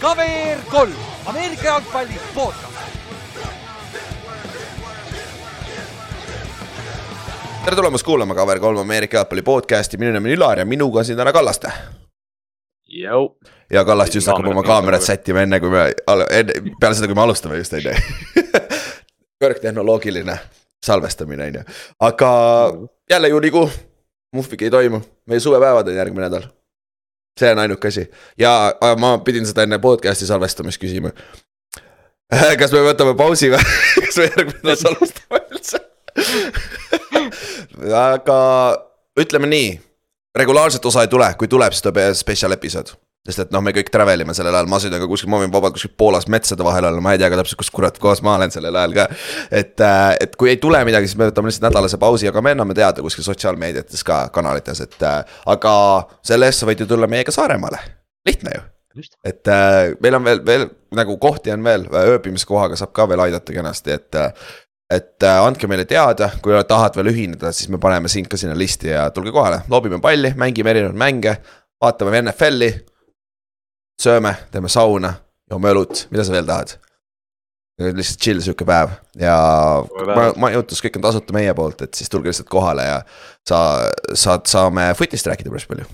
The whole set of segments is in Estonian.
KVR kolm, Ameerika jalgpalli podcast. tere tulemast kuulama KVR3 Ameerika jalgpalli podcast'i, minu nimi on Ülar ja minuga on siin täna Kallaste. ja Kallaste just hakkab oma kaamerat sättima enne kui me, enne, peale seda, kui me alustame just on ju. kõrgtehnoloogiline salvestamine on ju, aga jälle juunikuu, muhvigi ei toimu, meie suvepäevad on järgmine nädal. See on ainuke asi. Ja ma pidin seda enne podcast'i salvestamist küsima. kas me võtame pausi või? Kas me järgmine nädal salvestame üldse? Aga ütleme nii, regulaarset osa ei tule, kui tuleb, siis tuleb spetsial episood sest et noh, me kõik travel ime sellel ajal, ma sõidan ka kuskil, ma võin vabalt kuskil Poolas metsade vahel olla, ma ei tea ka täpselt, kus kurat kohas ma olen sellel ajal ka. et, äh, et kui ei tule midagi, siis me võtame lihtsalt nädalase pausi, aga me anname teada kuskil sotsiaalmeediates ka kanalites, et äh, aga selle eest sa võid ju tulla meiega Saaremaale, lihtne ju. Et äh, meil on veel, veel nagu kohti on veel, ööbimiskohaga saab ka veel aidata kenasti, et et andke meile teada, kui tahad veel ühineda, siis me paneme sind ka sinna listi ja tulge kohale, loobime palli, mängime erinevaid mänge, vaatame NFL-i sööme, teeme sauna, joome õlut, mida sa veel tahad? lihtsalt chill sihuke päev ja ma, majutus, kõik on tasuta meie poolt, et siis tulge lihtsalt kohale ja sa saad, saame footist rääkida päris palju.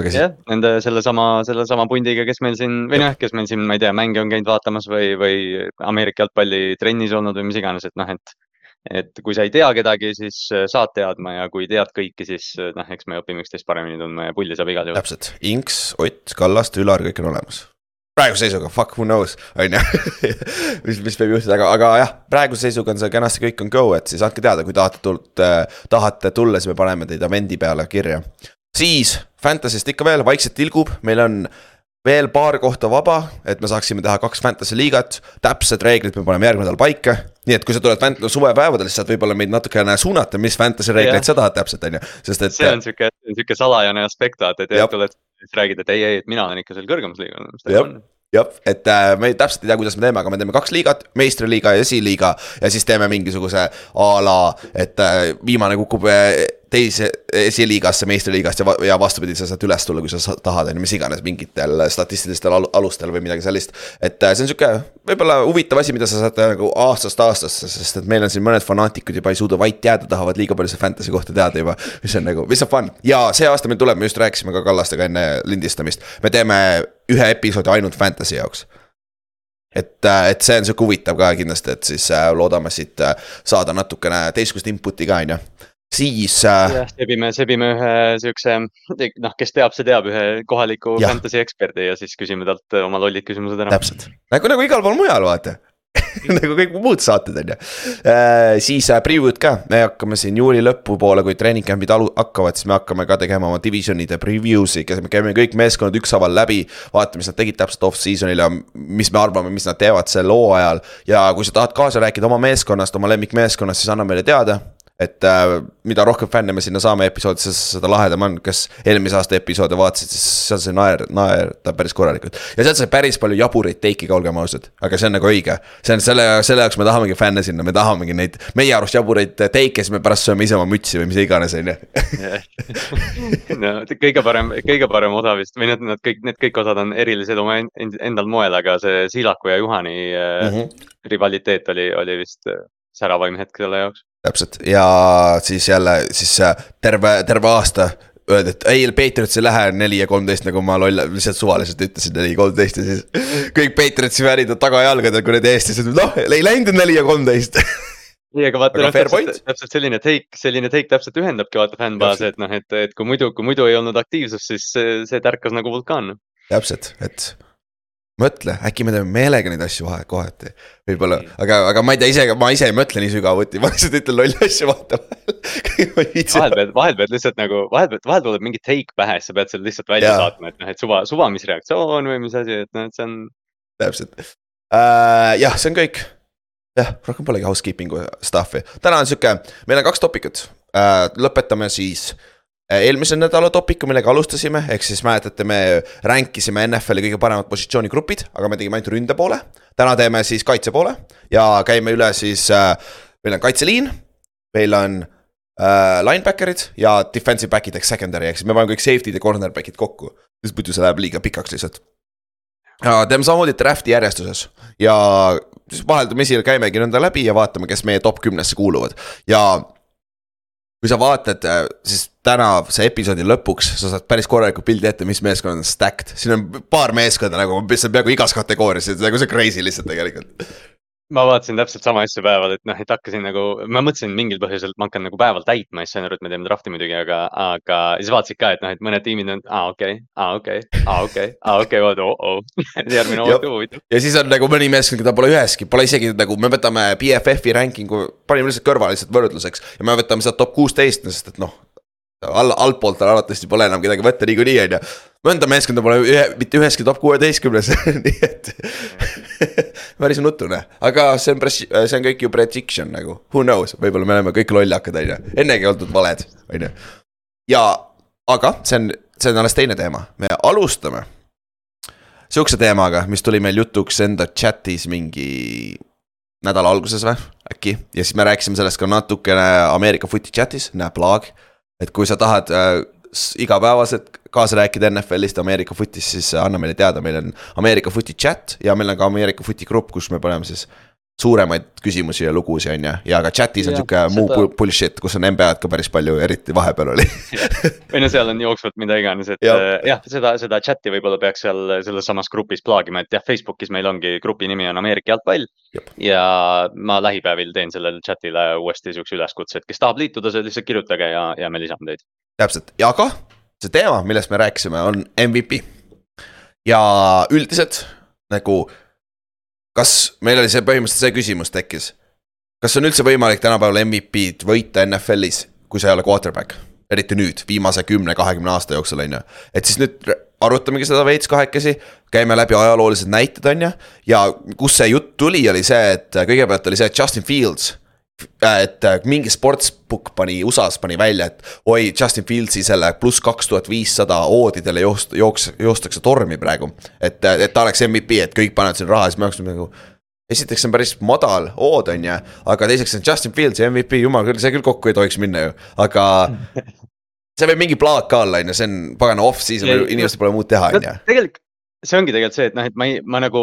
jah yeah,, nende sellesama, sellesama pundiga, kes meil siin või noh, kes meil siin, ma ei tea, mänge on käinud vaatamas või, või Ameerika jalgpalli trennis olnud või mis iganes, et noh, et et kui sa ei tea kedagi, siis äh, saad teadma ja kui tead kõiki, siis äh, noh, eks me õpime üksteist paremini tundma ja pulli saab igal juhul. täpselt, Inks, Ott, Kallaste, Ülar, kõik on olemas. praeguse seisuga, fuck who knows, on ju, mis, mis võib juhtuda, aga, aga jah, praeguse seisuga on see kenasti kõik on go, et siis andke teada, kui tahate tult- äh,, tahate tulla, siis me paneme teid Avendi peale kirja. siis Fantasy'st ikka veel vaikselt tilgub, meil on veel paar kohta vaba, et me saaksime teha kaks fantasy liigat, täpsed reeglid me paneme järgmine nädal paika. Nii et kui sa tuled fant-, suvepäevadel, siis saad võib-olla meid natukene suunata, mis fantasy reegleid sa tahad täpselt, on ju, sest et. see on sihuke, sihuke salajane aspekt, vaata, et tuled, siis räägid, et ei, ei, et mina olen ikka seal kõrgemas liigas jah, et äh, me täpselt ei tea, kuidas me teeme, aga me teeme kaks liigat, meistriliiga ja esiliiga. ja siis teeme mingisuguse a la, et äh, viimane kukub äh, teise, esiliigasse meistriliigast ja, ja vastupidi, sa saad üles tulla, kui sa tahad, on ju, mis iganes, mingitel statistilistel alustel või midagi sellist. et äh, see on sihuke võib-olla huvitav asi, mida sa saad nagu aastast aastasse, sest et meil on siin mõned fanaatikud juba ei suuda vait jääda, tahavad liiga palju seda fantasy kohta teada juba. mis on nagu, mis on fun ja see aasta meil tuleb, me just rääkisime ka Kallastega enne lindistamist, me teeme ühe episoodi ainult fantasy jaoks et, äh, et see on sihuke huvitav ka kindlasti, et siis äh, loodame siit saada natukene teistsugust input'i ka, on ju siis äh.... jah, sebime, sebime ühe siukse, noh, kes teab, see teab, ühe kohaliku fantasy eksperdi ja siis küsime talt oma lollid küsimused ära. täpselt, nagu, nagu igal pool mujal, vaata nagu kõik muud saated on ju äh,. siis äh, preview'd ka, me hakkame siin juuli lõpupoole, kui treening camp'id hakkavad, siis me hakkame ka tegema oma divisionide preview sid, me käime kõik meeskonnad ükshaaval läbi. vaatame, mis nad tegid täpselt off-season'il ja mis me arvame, mis nad teevad sel hooajal. ja kui sa tahad kaasa rääkida oma meeskonnast, oma lemmikmeeskonnast, siis anna meile teada et äh, mida rohkem fänne me sinna saame episoodidesse, seda lahedam on, kes eelmise aasta episoode vaatasid, siis seal sai naer, naerda päris korralikult. ja sealt sai päris palju jaburaid teiki ka, olgem ausad, aga see on nagu õige. see on selle, selle jaoks me tahamegi fänne sinna, me tahamegi neid meie arust jaburaid teike, siis me pärast sööme ise oma mütsi või mis iganes, on ju. no kõige parem, kõige parem osa vist või need, need kõik, need kõik osad on erilised oma endal moel, aga see Siilaku ja Juhani mm -hmm. rivaliteet oli, oli vist äh, säravaim hetk selle jaoks täpselt. Ja siis jälle siis terve, terve aasta öeldi, et ei, Patriotsi ei lähe neli ja kolmteist, nagu ma loll, lihtsalt suvaliselt ütlesin neli ja kolmteist ja siis kõik Patriotsi fännid on tagajalgadel, kui need eestlased, noh, ei läinud neli ja kolmteist. Ei, aga vaata noh, täpselt, täpselt selline take, selline take täpselt ühendabki vaata fännbaasi, et noh, et, et kui muidu, kui muidu ei olnud aktiivsust, siis see, see tärkas nagu vulkaan. täpselt, et mõtle, äkki me teeme meelega neid asju vahe, kohati. võib-olla, aga, aga ma ei tea ise, ma ise ei mõtle nii sügavuti, ma lihtsalt ütlen lolli asju vahetevahel vahel pead, vahel pead lihtsalt nagu, vahel pead, vahel tuleb mingi take pähe, siis sa pead selle lihtsalt välja ja. saatma, et noh, et suva, suva, mis reaktsioon või mis asi, et noh, et see on. täpselt uh,, jah, see on kõik. jah, rohkem polegi housekeeping'u stuff'i, täna on sihuke, meil on kaks topikut uh,, lõpetame siis uh, eelmise nädala topiku, millega alustasime, ehk siis mäletate, me rank isime NFL-i kõige paremad positsioonigrupid, aga me tegime ainult ründe poole. täna teeme siis kaitse poole ja käime üle siis äh,, meil on kaitseliin, meil on äh, linebacker'id ja defensive back'id ehk secondary ehk siis me paneme kõik safety'd ja cornerback'id kokku. sest muidu see läheb liiga pikaks lihtsalt. ja teeme samamoodi draft'i järjestuses ja siis vaheldumisi käimegi nõnda läbi ja vaatame, kes meie top kümnesse kuuluvad ja kui sa vaatad, äh, siis tänase episoodi lõpuks sa saad päris korraliku pildi ette, mis meeskond on stacked, siin on paar meeskonda nagu, mis on peaaegu igas kategoorias, nagu see crazy lihtsalt tegelikult ma vaatasin täpselt sama asja päeval, et noh, et hakkasin nagu, ma mõtlesin mingil põhjusel, et ma hakkan nagu päeval täitma ja siis sain aru, et me teeme draft'i muidugi, aga, aga siis vaatasid ka, et noh, et mõned tiimid on, aa okei okay,, aa okei okay,, aa okei okay,, aa okei okay,, vaata oh-oh järgmine hooaeg huvitav. ja siis on nagu mõni meeskond, keda pole üheski, pole isegi nagu, me võtame BFF-i ranking'u, panime lihtsalt kõrvale lihtsalt võrdluseks ja me võtame sealt top kuusteist, sest et noh all, altpoolt arvatavasti pole enam kedagi võtta niikuinii, on ju. Mõnda meeskonda pole ühe, mitte üheski top kuueteistkümnes nii et päris nutune, aga see on, see on kõik ju prediction nagu, who knows, võib-olla me oleme kõik lollakad, on ju, ennegi oldud valed, on ju. ja, aga see on, see on alles teine teema, me alustame sihukese teemaga, mis tuli meil jutuks enda chat'is mingi nädala alguses või, äkki. ja siis me rääkisime sellest ka natukene Ameerika footi chat'is, näeb laag et kui sa tahad äh, igapäevaselt kaasa rääkida NFL-ist, Ameerika footist, siis anna meile teada, meil on Ameerika footi chat ja meil on ka Ameerika footi grupp, kus me paneme siis suuremaid küsimusi ja lugusid, on ju, ja ka chat'is on sihuke muu bullshit, kus on NBA-d ka päris palju, eriti vahepeal oli või no seal on jooksvalt mida iganes, et ja. äh, jah, seda, seda chat'i võib-olla peaks seal selles samas grupis plaagima, et jah, Facebookis meil ongi, grupi nimi on Ameerika jalgpall. ja ma lähipäevil teen sellele chat'ile uuesti siukse üleskutse, et kes tahab liituda, see lihtsalt kirjutage ja, ja me lisame teid. Täpselt, aga see teema, millest me rääkisime, on MVP. ja üldiselt nagu kas meil oli see põhimõtteliselt see küsimus tekkis. kas on üldse võimalik tänapäeval MVP-d võita NFL-is, kui sa ei ole quarterback? eriti nüüd, viimase kümne, kahekümne aasta jooksul, on ju. et siis nüüd arutamegi seda veits kahekesi, käime läbi ajaloolised näited, on ju. ja kus see jutt tuli, oli see, et kõigepealt oli see, et Justin Fields et äh, mingi sportsbook pani USA-s pani välja, et oi, Justin Fieldsi selle pluss kaks tuhat viissada oodidele joost-, jooks-, joostakse tormi praegu. et, äh, et ta oleks MVP, et kõik panevad siin raha, siis me oleksime nagu. esiteks on päris madal ood, on ju, aga teiseks on Justin Fields ja MVP, jumal küll, see küll kokku ei tohiks minna ju, aga see võib mingi plaat ka olla, on ju, see on pagana off-season, inimestel pole muud teha, on ju. tegelikult see ongi tegelikult see, et noh, et ma ei, ma nagu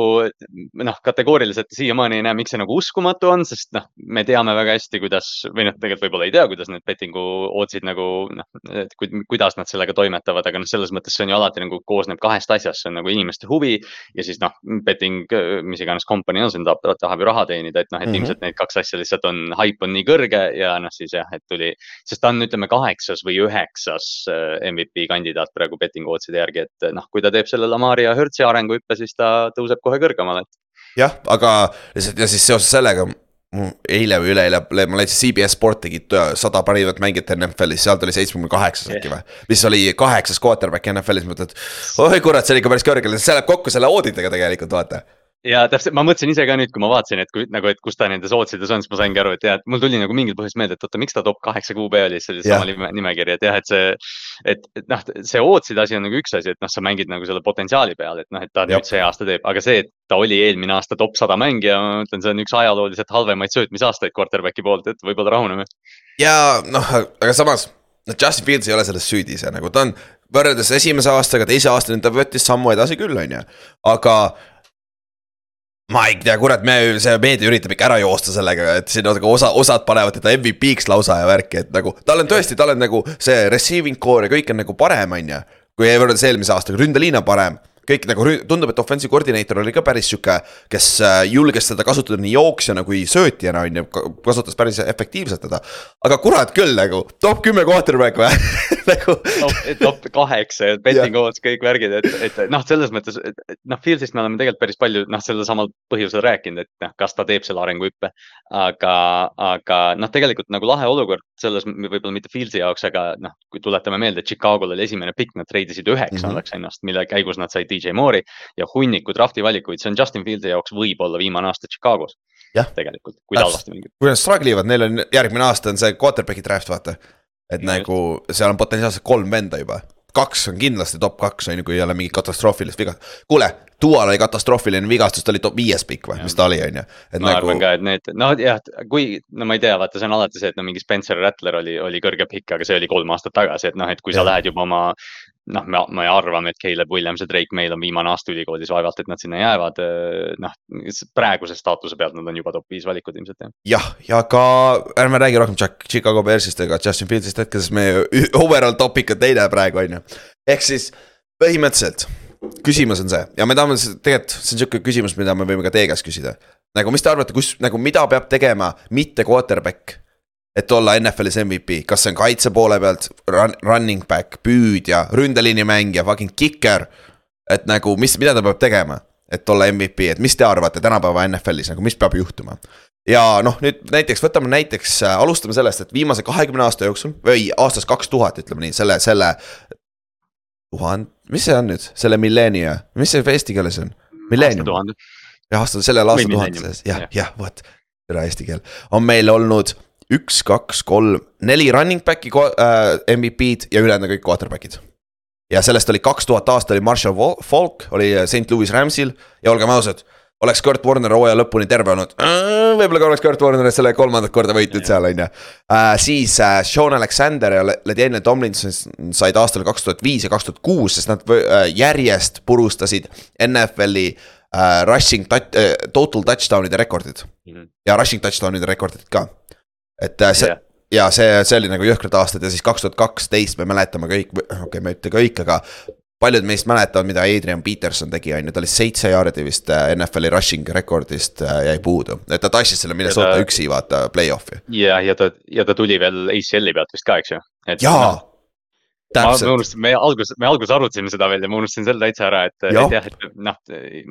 noh, kategooriliselt siiamaani ei näe, miks see nagu uskumatu on, sest noh, me teame väga hästi, kuidas või noh, tegelikult võib-olla ei tea, kuidas need betting'u ootsid nagu noh, kuidas nad sellega toimetavad, aga noh, selles mõttes see on ju alati nagu koosneb kahest asjast, see on nagu inimeste huvi ja siis noh, betting, mis iganes kompanii on, see tahab, tahab ju raha teenida, et noh, et mm -hmm. ilmselt need kaks asja lihtsalt on, haip on nii kõrge ja noh, siis jah, et tuli, sest ta on, ütleme kaheksas või üheksas äh, MVP kandidaat praegu betting'u ootside järgi, et noh, kui ta teeb selle Lamari ja Hertzi arenguhüppe, siis ta tõuseb kohe kõrgemale. jah, aga lihtsalt ja siis seoses sellega eile või üleeile ma leidsin CBS Sport tegid sada parimat mängijat NFL-is, sealt oli seitsmekümne kaheksas äkki või. mis oli kaheksas quarterback NFL-is, mõtled, oi kurat, see oli ikka päris kõrgel, see läheb kokku selle auditiga tegelikult vaata ja täpselt, ma mõtlesin ise ka nüüd, kui ma vaatasin, et kui nagu, et kus ta nendes ootsides on, siis ma saingi aru, et jah, et mul tuli nagu mingil põhjusel meelde, et oota, miks ta top kaheksa QB oli, siis oli sama nime, nimekiri, et jah, et see. et, et noh, see ootside asi on nagu üks asi, et noh, sa mängid nagu selle potentsiaali peal, et noh, et ta Jop. nüüd see aasta teeb, aga see, et ta oli eelmine aasta top sada mängija, ma ütlen, see on üks ajalooliselt halvemaid söötmisaastaid quarterback'i poolt, et võib-olla rahuneme. ja noh, aga samas noh, Justin Fields ei ole selles süüdi ise nagu ta on võrreldes esimese aastaga, teise aastani ta võttis sammu edasi küll, on ju, aga ma ei tea, kurat, me, see meedia üritab ikka ära joosta sellega, et siin nagu osa, osad panevad teda MVP-ks lausa ja värki, et nagu. tal on tõesti, tal on nagu see receiving core ja kõik on nagu parem, on ju. kui võrreldes eelmise aastaga, ründeliin on parem kõik nagu tundub, et offensive koordineeter oli ka päris sihuke, kes äh, julges seda kasutada nii jooksjana kui söötjana on ju, kasutas päris efektiivselt teda. aga kurat küll nagu, top kümme quarterback või nagu top, top kaheksa ja betting odds kõik värgid, et, et noh, selles mõttes, et noh, Fieldsist me oleme tegelikult päris palju noh, sellel samal põhjusel rääkinud, et noh, kas ta teeb selle arenguhüppe. aga, aga noh, tegelikult nagu lahe olukord selles võib-olla mitte Fieldsi jaoks, aga noh, kui tuletame meelde, Chicago'l oli esimene pikk, nad treidisid üheksandaks mm -hmm. ennast, mille käigus nad said DJ Moore'i ja hunniku drafti valikuid, see on Justin Fieldi jaoks võib-olla viimane aasta Chicagos. tegelikult, kui halvasti mängib. kui nad struggle ivad, neil on järgmine aasta on see quarterback'i draft, vaata. et ja nagu seal on potentsiaalselt kolm venda juba, kaks on kindlasti top kaks on ju, kui ei ole mingit katastroofilist viga. kuule, Dual oli katastroofiline vigastus, ta oli top viies pikk või, mis ta oli, on ju. ma nagu... arvan ka, et need, noh jah, kui, no ma ei tea, vaata, see on alati see, et no mingi Spencer Rattler oli, oli kõrge pikk, aga see oli kolm aastat tagasi, et noh, et kui ja. sa lähed juba oma. Noh, me, me arvame, et Caleb Williams ja Drake Mail on viimane aasta ülikoolis, vaevalt, et nad sinna jäävad. noh, praeguse staatuse pealt nad on juba top viis valikud ilmselt jah. jah, ja ka ärme räägi rohkem Chicago Bearsist ega Justin Fieldsist hetkel, sest meie overall topic on teine praegu, on ju. ehk siis põhimõtteliselt küsimus on see ja me tahame tegelikult, see on sihuke küsimus, mida me võime ka teie käest küsida. nagu, mis te arvate, kus, nagu mida peab tegema mitte quarterback? Et olla NFL-is MVP, kas see on kaitse poole pealt run,, running back, püüdja, ründeliini mängija, fucking kicker. et nagu, mis, mida ta peab tegema, et olla MVP, et mis te arvate tänapäeva NFL-is nagu, mis peab juhtuma? ja noh, nüüd näiteks võtame näiteks äh,, alustame sellest, et viimase kahekümne aasta jooksul või aastast kaks tuhat, ütleme nii, selle, selle tuhand-, mis see on nüüd, selle milleenia, mis see eesti keeles on? Millennium. jah, aasta, sellel aastatuhandes, jah, jah, vot, tere eesti keel, on meil olnud üks, kaks, kolm, neli running back'i äh, MVP-d ja ülejäänud on kõik quarterback'id. ja sellest oli kaks tuhat aasta oli Marshall Falk, oli St Louis Ramsil ja olgem ausad oleks Kurt Warner hooaja lõpuni terve olnud, äh, võib-olla ka oleks Kurt Warner selle kolmandat korda võitnud seal, on ju. Äh, siis äh, Sean Alexander ja Ledeniel Tomlinson said aastal kaks tuhat viis ja kaks tuhat kuus, sest nad järjest purustasid NFL-i rushing total touchdown'ide rekordid. -hmm. ja rushing touchdown'ide rekordid ka. Et see yeah ja see, see oli nagu jõhkrad aastad ja siis kaks tuhat kaksteist me mäletame kõik, okei okay,, ma ei ütle kõik, aga paljud meist mäletavad, mida Adrian Peterson tegi, on ju, ta oli seitse jaardi vist äh, NFL-i rushing rekordist äh, jäi puudu. et ta tassis selle Minnesota ta... üksi vaata play-off'i. ja, ja ta, ja ta tuli veel ACL-i pealt vist ka, eks ju. jaa no, ma, unustasin, me alguses, me alguses arutasime seda veel ja ma unustasin selle täitsa ära, et, et jah, et noh,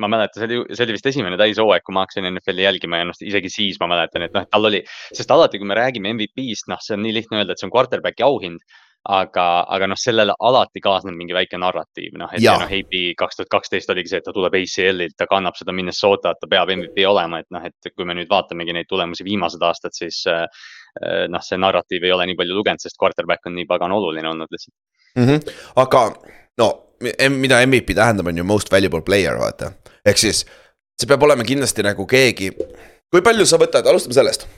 ma mäletan, see oli, see oli vist esimene täishooaeg, kui ma hakkasin NFL-i jälgima ja noh, isegi siis ma mäletan, et noh, tal oli. sest alati, kui me räägime MVP-st, noh, see on nii lihtne öelda, et see on quarterback'i auhind aga, aga noh, sellele alati kaasneb mingi väike narratiiv, noh, et ja. noh, AB kaks tuhat kaksteist oligi see, et ta tuleb ACL-ilt, ta kannab seda Minnesotat, ta peab MVP olema, et noh, et kui me nüüd vaatamegi neid tulemusi viimased aastad, siis äh, noh, see narratiiv ei ole nii palju lugenud, sest quarterback on nii pagan oluline olnud lihtsalt mm. -hmm. aga no, mida MVP tähendab, on ju most valuable player, vaata, ehk siis see peab olema kindlasti nagu keegi. kui palju sa võtad, alustame sellest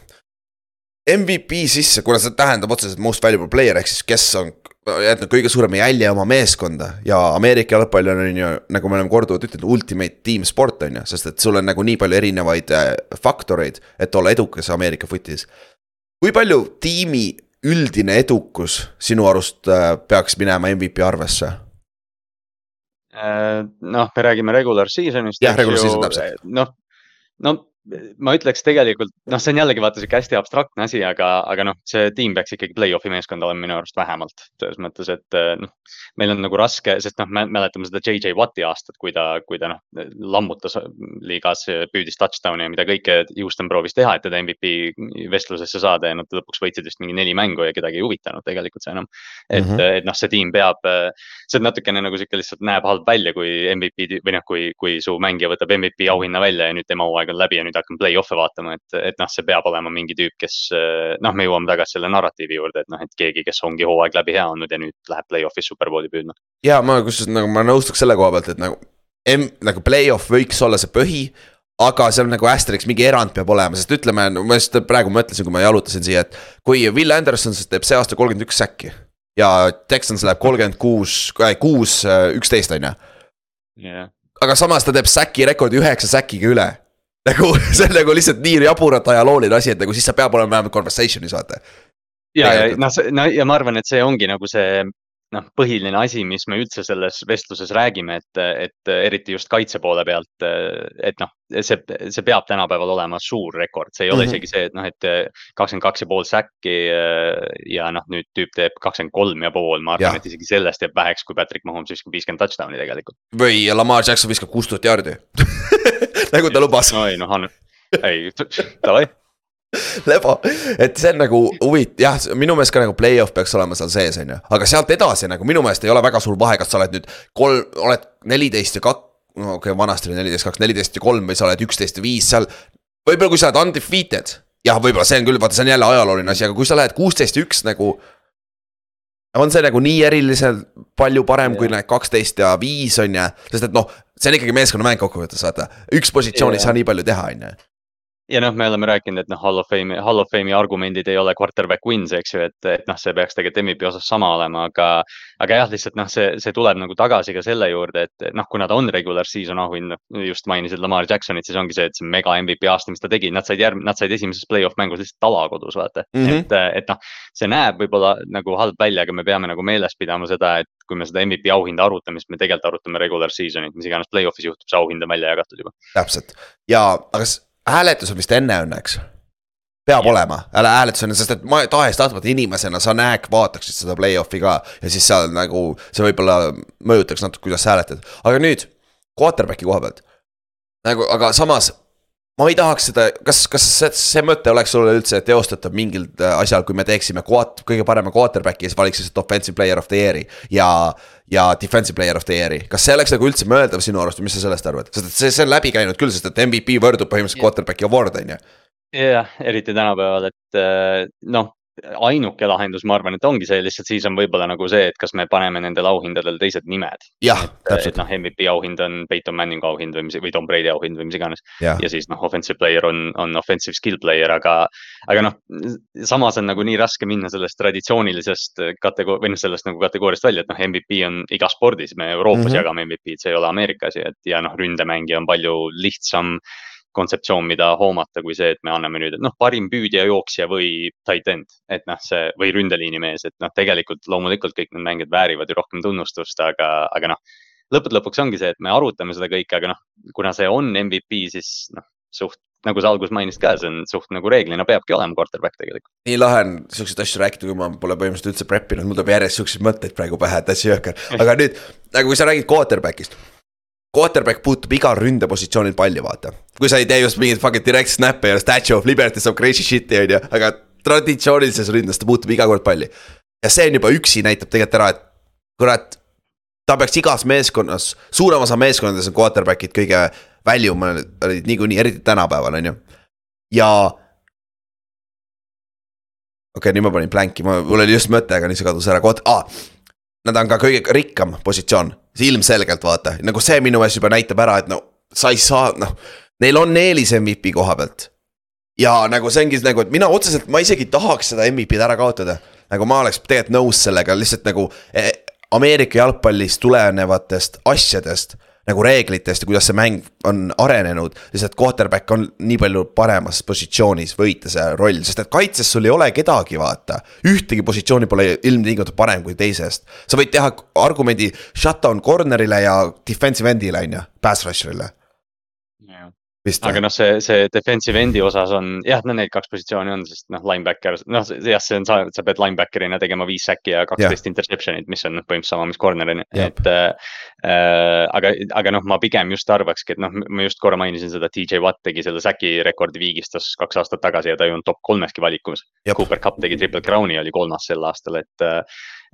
MVP sisse, kuna see tähendab otseselt most valuable player ehk siis kes on jätnud kõige suurema jälje oma meeskonda ja Ameerika jalgpall on ju, nagu me oleme korduvalt ütelnud, ultimate team sport on ju, sest et sul on nagu nii palju erinevaid äh, faktoreid, et olla edukas Ameerika footis. Kui palju tiimi üldine edukus sinu arust äh, peaks minema MVP arvesse? Äh, noh, me räägime regular season'ist. jah, regular season täpselt. noh, no ma ütleks tegelikult, noh, see on jällegi vaata sihuke hästi abstraktne asi, aga, aga noh, see tiim peaks ikkagi play-off'i meeskond olema minu arust vähemalt. selles mõttes, et eh, noh, meil on nagu raske, sest noh, me mäletame seda JJ Watti aastat, kui ta, kui ta noh, lammutas liigas, püüdis touchdown'i ja mida kõike Houston proovis teha, et teda MVP vestlusesse saada ja nad lõpuks võitsid vist mingi neli mängu ja kedagi ei huvitanud tegelikult see enam. et mm, -hmm. et noh, see tiim peab, see on natukene nagu sihuke lihtsalt näeb halb välja, kui MVP või noh, kui, kui su mängija võtab MVP auhinna välja ja nüüd tema hooaeg on läbi ja nüüd hakkame play-off'e vaatama, et, et noh, see peab olema mingi tüüp, kes noh, me jõuame tagasi selle narratiivi juurde, et noh, et keegi, kes ongi hooaeg läbi hea olnud ja nüüd läheb play-off'is superbowli püüdma. ja ma kusjuures nagu ma nõustuks selle koha pealt, et nagu M nagu play-off võiks olla see põhi aga seal nagu asteriks mingi erand peab olema, sest ütleme, ma just praegu mõtlesin, kui ma jalutasin siia, et kui Will Anderson teeb see aasta kolmkümmend üks säkki ja Texans läheb kolmkümmend kuus, kuus, üksteist on ju. aga samas ta teeb säki rekordi üheksa säkiga üle nagu see on nagu lihtsalt nii jaburalt ajalooline asi, et nagu siis sa peab olema vähemalt conversation'is vaata. ja, ja noh, no ja ma arvan, et see ongi nagu see noh, põhiline asi, mis me üldse selles vestluses räägime, et, et eriti just kaitse poole pealt, et noh, see, see peab tänapäeval olema suur rekord, see ei ole mm -hmm. isegi see, et noh, et kakskümmend kaks ja pool säkki ja noh, nüüd tüüp teeb kakskümmend kolm ja pool, ma arvan, et isegi sellest jääb väheks, kui Patrick Mahomes viskab viiskümmend touchdown'i tegelikult. või Lamar Jackson viskab kuus tuhat jaardi nagu ta lubas. oi noh, ei, davai lebo, et see on nagu huvitav, jah, minu meelest ka nagu play-off peaks olema seal sees, on ju, aga sealt edasi nagu minu meelest ei ole väga suur vahe, kas sa oled nüüd kolm, oled neliteist ja kak-, no okei okay,, vanasti oli neliteist, kaks, neliteist ja kolm või sa oled üksteist ja viis seal. võib-olla kui sa oled undefeated, jah, võib-olla see on küll, vaata, see on jälle ajalooline asi, aga kui sa lähed kuusteist ja üks nagu. on see nagu nii eriliselt palju parem yeah. kui need kaksteist ja viis on ju, sest et noh, see on ikkagi meeskonnamäng kokkuvõttes vaata, üks positsioon yeah. ei saa nii palju teha, on ju ja noh, me oleme rääkinud, et noh, Hall of Fame'i, Hall of Fame'i argumendid ei ole quarterback wins, eks ju, et, et noh, see peaks tegelikult MVP osas sama olema, aga. aga jah, lihtsalt noh, see, see tuleb nagu tagasi ka selle juurde, et noh, kuna ta on regular season auhind, just mainisid Lamar Jacksonit, siis ongi see, et see mega MVP aasta, mis ta tegi, nad said järg-, nad said esimeses play-off mängus lihtsalt tala kodus, vaata mm. -hmm. et, et noh, see näeb võib-olla nagu halb välja, aga me peame nagu meeles pidama seda, et kui me seda MVP auhinda arutame, siis me tegelikult arutame regular season'it, mis iganes play-off'is juhtub, see auhind on välja jagatud juba. täpselt ja, aga hääletus on vist enne õnneks peab ja. olema, ära hääletusena, sest et ma tahes-tahtmata inimesena sa näed, vaataksid seda play-off'i ka ja siis seal nagu see võib-olla mõjutaks natuke, kuidas sa hääletad, aga nüüd quarterback'i koha pealt. nagu, aga samas ma ei tahaks seda, kas, kas see, see mõte oleks sulle üldse teostatav mingil äh, asjal, kui me teeksime quad, kõige parema quarterback'i ja siis valiks lihtsalt offensive player of the year'i ja. Ja defensive player of the year'i, kas see oleks nagu üldse mõeldav sinu arust või mis sa sellest arvad, sest et see, see on läbi käinud küll, sest et MVP võrdub põhimõtteliselt quarterback'i award on ju. jah, eriti tänapäeval, et äh, noh, ainuke lahendus, ma arvan, et ongi see lihtsalt siis on võib-olla nagu see, et kas me paneme nendele auhindadele teised nimed. et, et noh, MVP auhind on Peyton Manningu auhind või mis või Tom Brady auhind või mis iganes. ja siis noh, offensive player on, on offensive skill player, aga, aga noh, samas on nagu nii raske minna sellest traditsioonilisest kategooria või noh, sellest nagu kategooriast välja, et noh, MVP on igas spordis, me Euroopas mm -hmm. jagame MVP-d, see ei ole Ameerika asi, et ja noh, ründemängija on palju lihtsam kontseptsioon, mida hoomata, kui see, et me anname nüüd, et noh, parim püüdja, jooksja või tight end. et noh, see või ründeliini mees, et noh, tegelikult loomulikult kõik need mängijad väärivad ju rohkem tunnustust, aga, aga noh. lõppude lõpuks ongi see, et me arutame seda kõike, aga noh, kuna see on MVP, siis noh, suht nagu sa alguses mainisid ka, see on suht nagu reeglina peabki olema quarterback tegelikult. nii lahe on siukseid asju rääkida, kui ma pole põhimõtteliselt üldse prep inud, mul tuleb järjest siukseid mõtteid praegu pähe, et hästi jõhker. aga nüüd, nagu kui sa räägid quarterback'ist quarterback puutub igal ründepositsioonil palli, vaata. kui sa ei tee just mingit fucking direct snap'e ja statue of liberty saab crazy shit'i on ju, aga traditsioonilises ründes ta puutub iga kord palli. ja see on juba üksi näitab tegelikult ära, et kurat, ta peaks igas meeskonnas, suurem osa meeskondades on quarterback'id kõige väljumad niikuinii, eriti tänapäeval, on ju. ja. okei okay,, nüüd ma panin blanki, mul oli just mõte, aga nüüd see kadus ära, ah, nad on ka kõige rikkam positsioon, ilmselgelt vaata, nagu see minu meelest juba näitab ära, et no sa ei saa, noh. Neil on eelis MVP koha pealt. ja nagu see ongi nagu, et mina otseselt, ma isegi tahaks seda MVP-d ära kaotada. nagu ma oleks tegelikult nõus sellega, lihtsalt nagu eh, Ameerika jalgpallist tulenevatest asjadest nagu reeglitest ja kuidas see mäng on arenenud. lihtsalt quarterback on nii palju paremas positsioonis võita see roll, sest et kaitses sul ei ole kedagi, vaata. ühtegi positsiooni pole ilmtingimata parem kui teisest. sa võid teha argumendi shutdown corner'ile ja defensive end'ile on ju, pass rusher'ile aga noh, see, see defensive end'i osas on jah, no need kaks positsiooni on, sest noh, linebacker, noh jah, see on, sa, sa pead linebacker'ina tegema viis säki ja kaksteist interception'it, mis on noh, põhimõtteliselt sama, mis corner on, et äh,. aga, aga noh, ma pigem just arvakski, et noh, ma just korra mainisin seda, DJ Watt tegi selle säki rekordi viigistas kaks aastat tagasi ja ta ei olnud top kolmeski valikus. Cooper Cup tegi triple crown'i, oli kolmas sel aastal, et äh,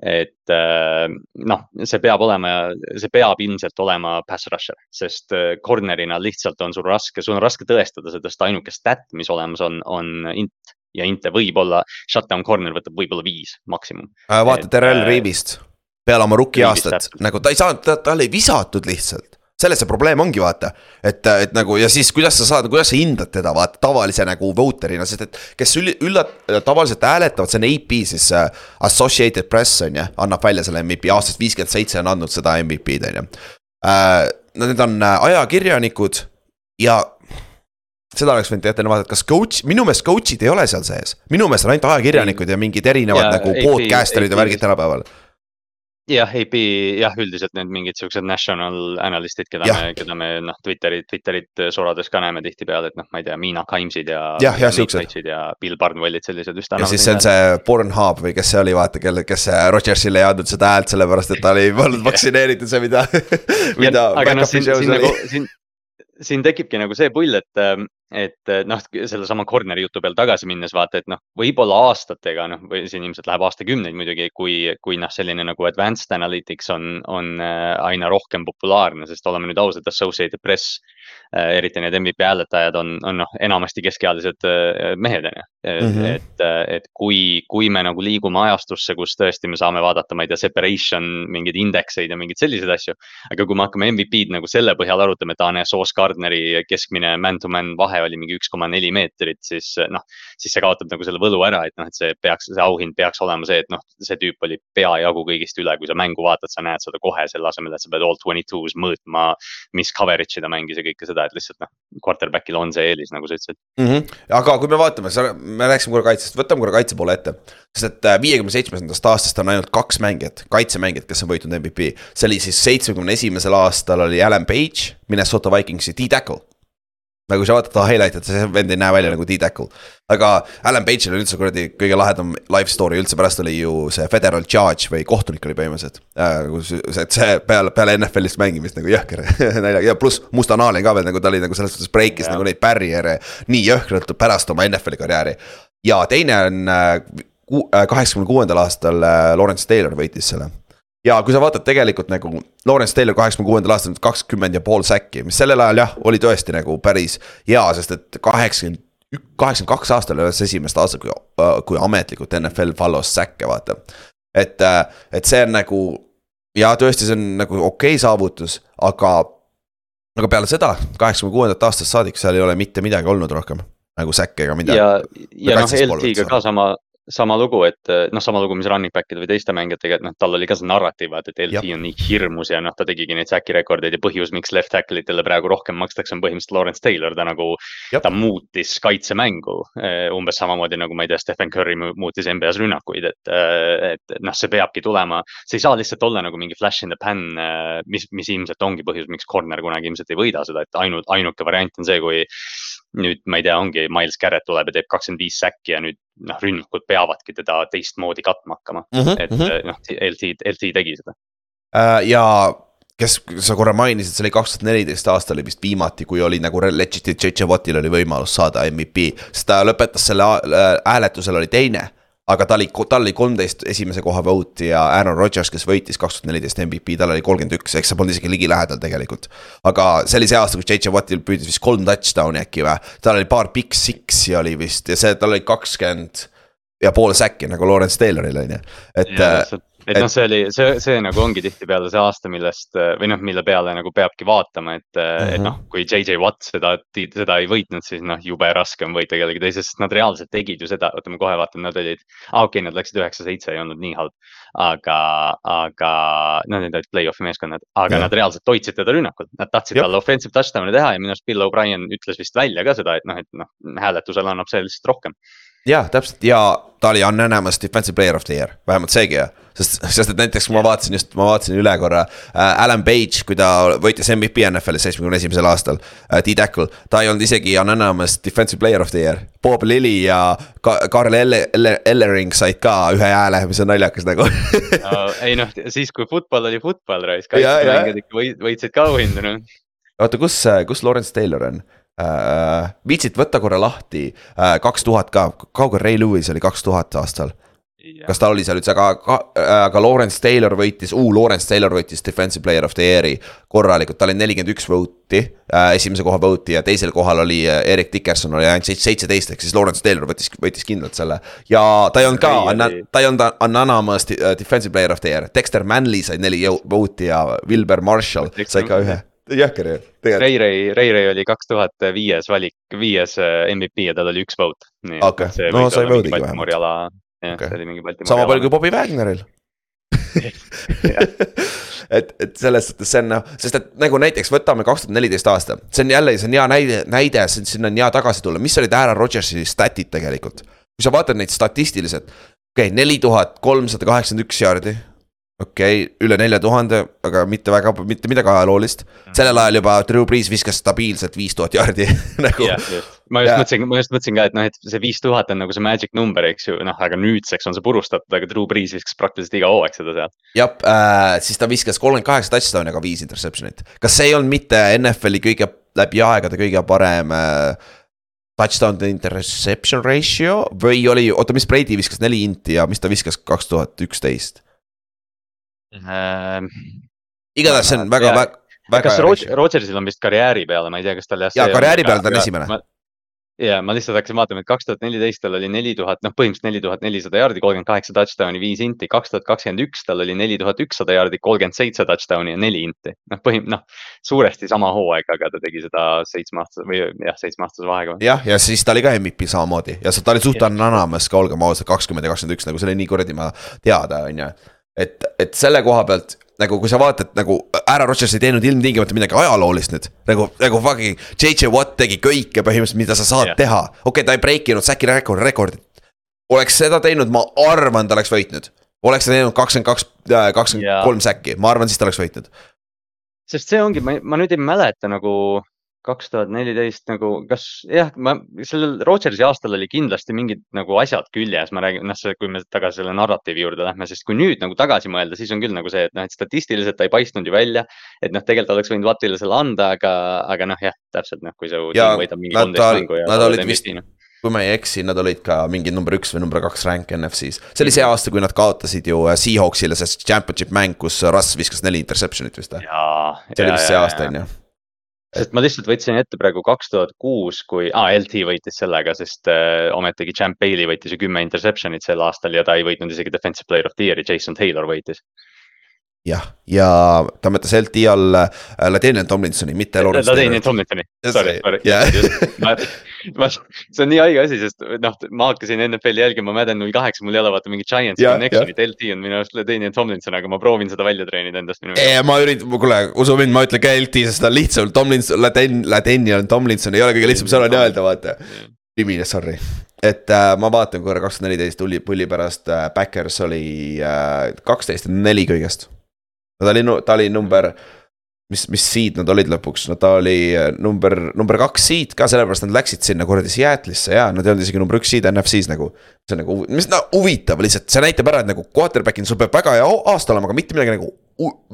et äh, noh, see peab olema, see peab ilmselt olema pass rusher, sest äh, corner'ina lihtsalt on sul raske, sul on raske tõestada seda, sest ainuke stat, mis olemas on, on int ja inte võib-olla, shutdown corner võtab võib-olla viis maksimum. Äh, vaata Terrel Reevist peale oma rookie aastat, nagu ta ei saanud, tal ei visatud lihtsalt selles see probleem ongi, vaata. et, et nagu ja siis kuidas sa saad, kuidas sa hindad teda, vaata tavalise nagu voter'ina, sest et kes üllat-, tavaliselt hääletavad, see on AP siis uh, Associated Press on ju, annab välja selle MVP, aastast viiskümmend seitse on andnud seda MVP-d on ju uh,. Need on uh, ajakirjanikud ja seda oleks võinud ette vaadata, kas coach, minu meelest coach'id ei ole seal sees. minu meelest on ainult ajakirjanikud ja mingid erinevad ja, nagu podcaster'id ja värgid tänapäeval jah, AP jah, üldiselt need mingid siuksed national analyst'id, keda ja. me, keda me noh, Twitteri, Twitterit sorades ka näeme tihtipeale, et noh, ma ei tea, Miina Kaimsid ja. jah, jah, siuksed. ja Bill Barnwellid, sellised vist. ja siis see on see Pornhub või kes see oli, vaata, kelle, kes Rodgersile ei andnud seda häält, sellepärast et ta oli olnud vaktsineeritud, see mida mida. aga noh, siin, siin nagu, siin, siin tekibki nagu see pull, et, et noh, sellesama corner'i jutu peale tagasi minnes vaata, et noh, võib-olla aastatega noh, või siin ilmselt läheb aastakümneid muidugi, kui, kui noh, selline nagu advanced analytics on, on äh, aina rohkem populaarne, sest oleme nüüd ausad, Associated Press äh,. eriti need MVP hääletajad on, on noh, enamasti keskealised mehed on ju et, äh, et kui, kui me nagu liigume ajastusse, kus tõesti me saame vaadata, ma ei tea, separation, mingeid indekseid ja mingeid selliseid asju. aga kui me hakkame MVP-d nagu selle põhjal arutama, et aa, näe, Sauce Gardneri keskmine man-to-man vahe oli mingi üks koma neli meetrit, siis noh, siis see kaotab nagu selle võlu ära, et noh, et see peaks, see auhind peaks olema see, et noh, see tüüp oli peajagu kõigist üle, kui sa mängu vaatad, sa näed seda kohe selle asemel, et sa pead all twenty two's mõõtma, mis coverage'i ta mängis ja kõike seda, et lihtsalt noh, quarterback'il on see eelis, nagu sa ütlesid mm. -hmm. aga kui me vaatame, me rääkisime korra kaitsest, võtame korra kaitse poole ette. sest et äh, viiekümne seitsmendast aastast on ainult kaks mängijat, kaitsemängijat, kes on võitnud MVP. see oli siis seitsmekümne esimesel aastal oli Alan Page, Minnesota Vikingsi D-tackle nagu sa vaatad highlight'e, see vend ei näe välja nagu D-tackle. aga Alan Page'il on üldse kuradi kõige lahedam life story üldse, pärast oli ju see federal judge või kohtunik oli põhimõtteliselt äh,. et see peale, peale NFL-ist mängimist nagu jõhker naljaga ja pluss mustanaali ka veel nagu ta oli nagu selles suhtes breikis yeah. nagu neid barriere nii jõhkralt pärast oma NFL-i karjääri. ja teine on äh, äh, kaheksakümne kuuendal aastal äh, Lawrence Taylor võitis selle ja kui sa vaatad tegelikult nagu Lawrence Taylor kaheksakümne kuuendal aastal kakskümmend ja pool säkki, mis sellel ajal jah, oli tõesti nagu päris hea, sest et kaheksakümmend kaheksakümmend kaks aastal oli see esimest aastat, kui, kui ametlikult NFL follows säkke, vaata. et, et see on nagu ja tõesti, see on nagu okei okay saavutus, aga, aga peale seda, kaheksakümne kuuendat aastast saadik, seal ei ole mitte midagi olnud rohkem nagu säkke ega midagi. ja, ja noh, LT-ga ka sama, sama lugu, et eh, noh, sama lugu, mis running back'ide või teiste mängijatega, et noh, tal oli ka see narratiiv, vaata, et LT on nii hirmus ja noh, ta tegigi neid säki rekordeid ja põhjus, miks left tackle itele praegu rohkem makstakse, on põhimõtteliselt Lawrence Taylor, ta nagu, ta muutis kaitsemängu eh, umbes samamoodi nagu ma ei tea, Stephen Curry muutis NBA-s rünnakuid, et, eh, et noh, see peabki tulema. see ei saa lihtsalt olla nagu mingi flash in the pan, mis, mis ilmselt ongi põhjus, miks corner kunagi ilmselt ei võida seda, et ainult, ainuke variant on see, kui nüüd ma ei tea, ongi Miles Garrett tuleb ja teeb kakskümmend viis säkki ja nüüd noh, rünnakud peavadki teda teistmoodi katma hakkama mm, -hmm, et mm -hmm. noh, LT, LT tegi seda uh,. ja kes sa korra mainisid, see oli kaks tuhat neliteist aasta oli vist viimati, kui oli nagu legit, et JJ Wattil oli võimalus saada MVP, sest ta lõpetas selle hääletusel oli teine aga ta oli, tal oli kolmteist esimese koha vote'i ja Aaron Rodgers, kes võitis kaks tuhat neliteist MVP, tal oli kolmkümmend üks, eks see polnud isegi ligilähedal tegelikult. aga see oli see aasta, kus JJ Wattil püüdis vist kolm touchdown'i äkki või, tal oli paar big six'i oli vist ja see, tal oli kakskümmend ja pool säkki nagu Lawrence Tayloril on ju, et äh, et noh, see oli, see, see nagu ongi tihtipeale see aasta, millest või noh, mille peale nagu peabki vaatama, et mm, -hmm. et mhm. noh, kui JJ Watt seda, seda ei võitnud, siis noh, jube raske on võita kellegi teise, sest nad reaalselt tegid ju seda, oota ma kohe vaatan, nad olid. aa okei okay,, nad läksid üheksa-seitse, ei olnud nii halb. aga, aga no need olid play-off'i meeskonnad, aga ja. nad reaalselt hoidsid teda rünnakul, nad tahtsid talle offensive touchdown'i teha ja minu arust Bill O'Brien ütles vist välja ka seda, et noh, et noh, hääletusel annab see lihtsalt rohkem jah, täpselt ja ta oli unanimous defensive player of the year, vähemalt seegi jah. sest, sest et näiteks ma vaatasin just, ma vaatasin üle korra äh,. Alan Page, kui ta võitis MVP NFL-is seitsmekümne esimesel aastal äh,, D-Tackle. ta ei olnud isegi unanimous defensive player of the year. Bob Lilly ja ka Karl Elle-, Elle-, Ellering said ka ühe hääle, mis on naljakas nagu no, ei noh, siis kui football oli football, raisk, kaitsemängijad ikka võitsid ka auhindu noh. oota, kus, kus Lawrence Taylor on? Äh,. viitsid võtta korra lahti äh, kaks tuhat ka, kaugel Ray Lewis oli kaks tuhat aastal? kas ta oli seal üldse, aga, aga, aga Lawrence Taylor võitis uh,, Lawrence Taylor võitis defensive player of the year'i korralikult, tal oli nelikümmend üks vote'i äh,. esimese koha vote'i ja teisel kohal oli äh, Erik Dickerson oli ainult seitseteist, ehk siis Lawrence Taylor võttis, võttis kindlalt selle. ja ta ei olnud ka, ta ei olnud anonymous äh, defensive player of the year, Dexter Manley sai neli vote'i ja Wilber Marshall sai ka ühe jõhker ju. Ray Ray, Ray Ray oli kaks tuhat viies valik, viies äh, MVP ja tal oli üks vote. okei, no sai vote'igi vähemalt. jah okay., see oli mingi Baltimori sama palju kui Bobby Wagneril et, et selles suhtes see on noh, sest et nagu näiteks võtame kaks tuhat neliteist aasta, see on jälle, see on hea näide, näide, sinna on hea tagasi tulla, mis olid Aaron Rodgersi stat'id tegelikult. kui sa vaatad neid statistiliselt, okei okay,, neli tuhat kolmsada kaheksakümmend üks jaardi okei okay,, üle nelja tuhande, aga mitte väga, mitte midagi ajaloolist. sellel ajal juba Drew Brees viskas stabiilselt viis tuhat jaardi nagu. ma just ja. mõtlesin, ma just mõtlesin ka, et noh, et see viis tuhat on nagu see magic number, eks ju, noh, aga nüüdseks on see purustatud, aga Drew Brees viskas praktiliselt iga hooaeg seda seal. jah äh,, siis ta viskas kolmkümmend kaheksa touchdown'i, aga viis interception'it. kas see ei olnud mitte NFL-i kõige, läbi aegade kõige parem äh, touchdown to interception ratio või oli, oota, mis Brady viskas neli inti ja mis ta viskas kaks tuhat üksteist? Ehm, igatahes see on väga, väga, väga. kas Rodgersil on vist karjääri peale, ma ei tea, kas tal jah. jaa, karjääri peale ta on esimene ja ma lihtsalt hakkasin vaatama, et kaks tuhat neliteist tal oli neli tuhat, noh, põhimõtteliselt neli tuhat nelisada jaardi, kolmkümmend kaheksa touchdown'i, viis inti. kaks tuhat kakskümmend üks tal oli neli tuhat ükssada jaardi, kolmkümmend seitse touchdown'i ja neli inti. noh, põhim-, noh, suuresti sama hooaeg, aga ta tegi seda seitsmeaastase või jah, seitsmeaastase vahega. jah, ja siis ta oli ka MVP samamoodi ja ta oli suht ananamas ka, olgem ausad, kakskümmend ja kakskümmend üks, nagu see oli nii kuradi ma teada, on ju. Et, et selle koha pealt nagu kui sa vaatad nagu Aaron Rodgers ei teinud ilmtingimata midagi ajaloolist nüüd. nagu, nagu fucking JJ Watt tegi kõike põhimõtteliselt, mida sa saad yeah. teha. okei okay,, ta ei break inud Säki rekord, rekordit. oleks seda teinud, ma arvan, ta oleks võitnud. oleks ta teinud kakskümmend kaks, äh, kakskümmend kolm säkki, ma arvan, siis ta oleks võitnud. sest see ongi, ma nüüd ei mäleta nagu kaks tuhat neliteist nagu, kas jah, ma sellel Rodgersi aastal oli kindlasti mingid nagu asjad küljes, ma räägin, noh, kui me tagasi selle narratiivi juurde lähme, sest kui nüüd nagu tagasi mõelda, siis on küll nagu see, et noh, et statistiliselt ta ei paistnud ju välja. et noh, tegelikult oleks võinud Wattile selle anda, aga, aga noh, jah, täpselt noh, kui su tiim võidab mingi kolmteist mängu ja. Nad olid vist, kui ma ei eksi, nad olid ka mingi number üks või number kaks rank NFC-s. see oli see aasta, kui nad kaotasid ju äh, Seahawksile see championship mäng, kus Russ viskas neli interception'it vist või? see oli vist see aasta, on ju sest ma lihtsalt võtsin ette praegu kaks tuhat kuus, kui ah,, LT võitis sellega, sest äh, ometigi Champ Bailey võitis ju kümme interception'it sel aastal ja ta ei võitnud isegi defensive player of the year'i, Jason Taylor võitis jah, ja ta mõtles LT all äh, Ladenian Tomlinsoni, mitte. Ladenian Tomlinsoni, sorry, sorry yeah. ma, see on nii haige asi, sest noh, ma hakkasin NFL-i jälgima Madden null kaheksa, mul ei ole vaata mingit Giantsi connection'it, LT on minu arust Ladenian Tomlinson, aga ma proovin seda välja treenida endast. ma üritan, kuule, usu mind, ma ütlen ka LT, sest ta on lihtsam, Tomlinson, Laden-, Ladenian Tomlinson ei ole kõige lihtsam sõna öelda, vaata. nimi, sorry et äh, ma vaatan korra kaks tuhat neliteist tuli pulli pärast äh,, Backers oli äh, kaksteist ja neli kõigest ta oli, ta oli number, mis, mis seed nad olid lõpuks, no ta oli äh, number, number kaks seed ka, sellepärast nad läksid sinna kuradi Seattle'isse ja nad ei olnud isegi number üks seed NFC-s nagu. see on nagu, mis no huvitav lihtsalt, see näitab ära, et nagu quarterback'il sul peab väga hea aasta olema, aga mitte midagi nagu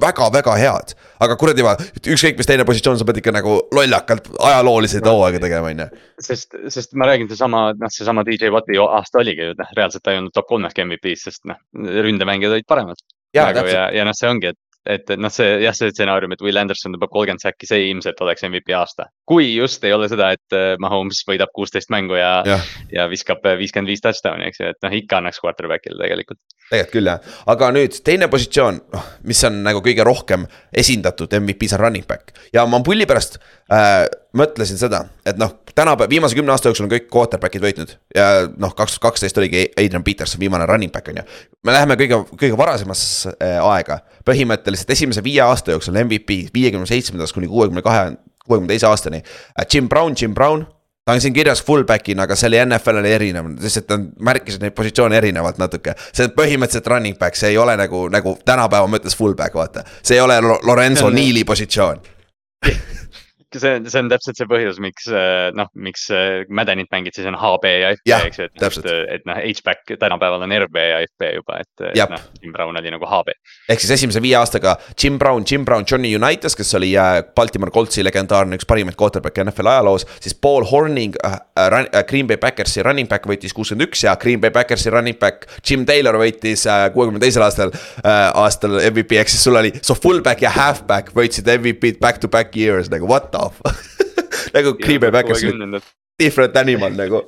väga-väga head. aga kuradi ükskõik mis teine positsioon, sa pead ikka nagu lollakalt ajaloolisi hooaega tegema, on ju. sest, sest ma räägin, seesama, noh, seesama DJ Watti aasta oligi ju, noh, reaalselt ta ei olnud top kolmeski MVP-s, sest noh, ründemängijad olid paremad. ja, ja, ja noh, see ongi, et et, noh, see jah, see stsenaarium, et Will Anderson tõmbab kolmkümmend säkki, see ilmselt oleks MVP aasta. kui just ei ole seda, et äh, Mahomes võidab kuusteist mängu ja, ja., ja viskab äh, viiskümmend viis touchdown'i, eks ju, et noh, ikka annaks quarterback'ile tegelikult. tegelikult küll jah, aga nüüd teine positsioon, noh, mis on nagu kõige rohkem esindatud MVP-s on running back ja ma pulli pärast äh, mõtlesin seda, et noh, tänapäeval, viimase kümne aasta jooksul on kõik quarterback'id võitnud ja noh, kaks kaksteist oligi Adrian Peterson viimane running back on ju. me läheme kõige, kõige varasemasse äh, aega, põhimõtteliselt esimese viie aasta jooksul MVP viiekümne seitsmendast kuni kuuekümne kahe, kuuekümne teise aastani. Äh, Jim Brown, Jim Brown, ta on siin kirjas fullback'ina, aga see oli NFL oli erinev, lihtsalt ta märkis neid positsioone erinevalt natuke. see on põhimõtteliselt running back, see ei ole nagu, nagu tänapäeva mõttes fullback, vaata. see ei ole Lorenzo Neali positsioon see on, see on täpselt see põhjus, miks äh, noh, miks äh, Maddenit mängid, siis on HB ja FB, eks ju, et, et, et noh, H-back tänapäeval on RB ja FB juba, et, et noh, Jim Brown oli nagu HB. ehk siis esimese viie aastaga Jim Brown, Jim Brown, Johnny Unitas, kes oli äh, Baltimore Coltsi legendaarne, üks parimaid quarterback'e NFL ajaloos, siis Paul Horning äh, äh, Green Bay Packersi running back võitis kuuskümmend üks ja Green Bay Packersi running back Jim Taylor võitis kuuekümne teisel aastal äh,, aastal MVP, ehk siis sul oli, so fullback ja halfback võitsid MVP-d back to back years nagu what the off nagu Green Bay Packers different animal nagu.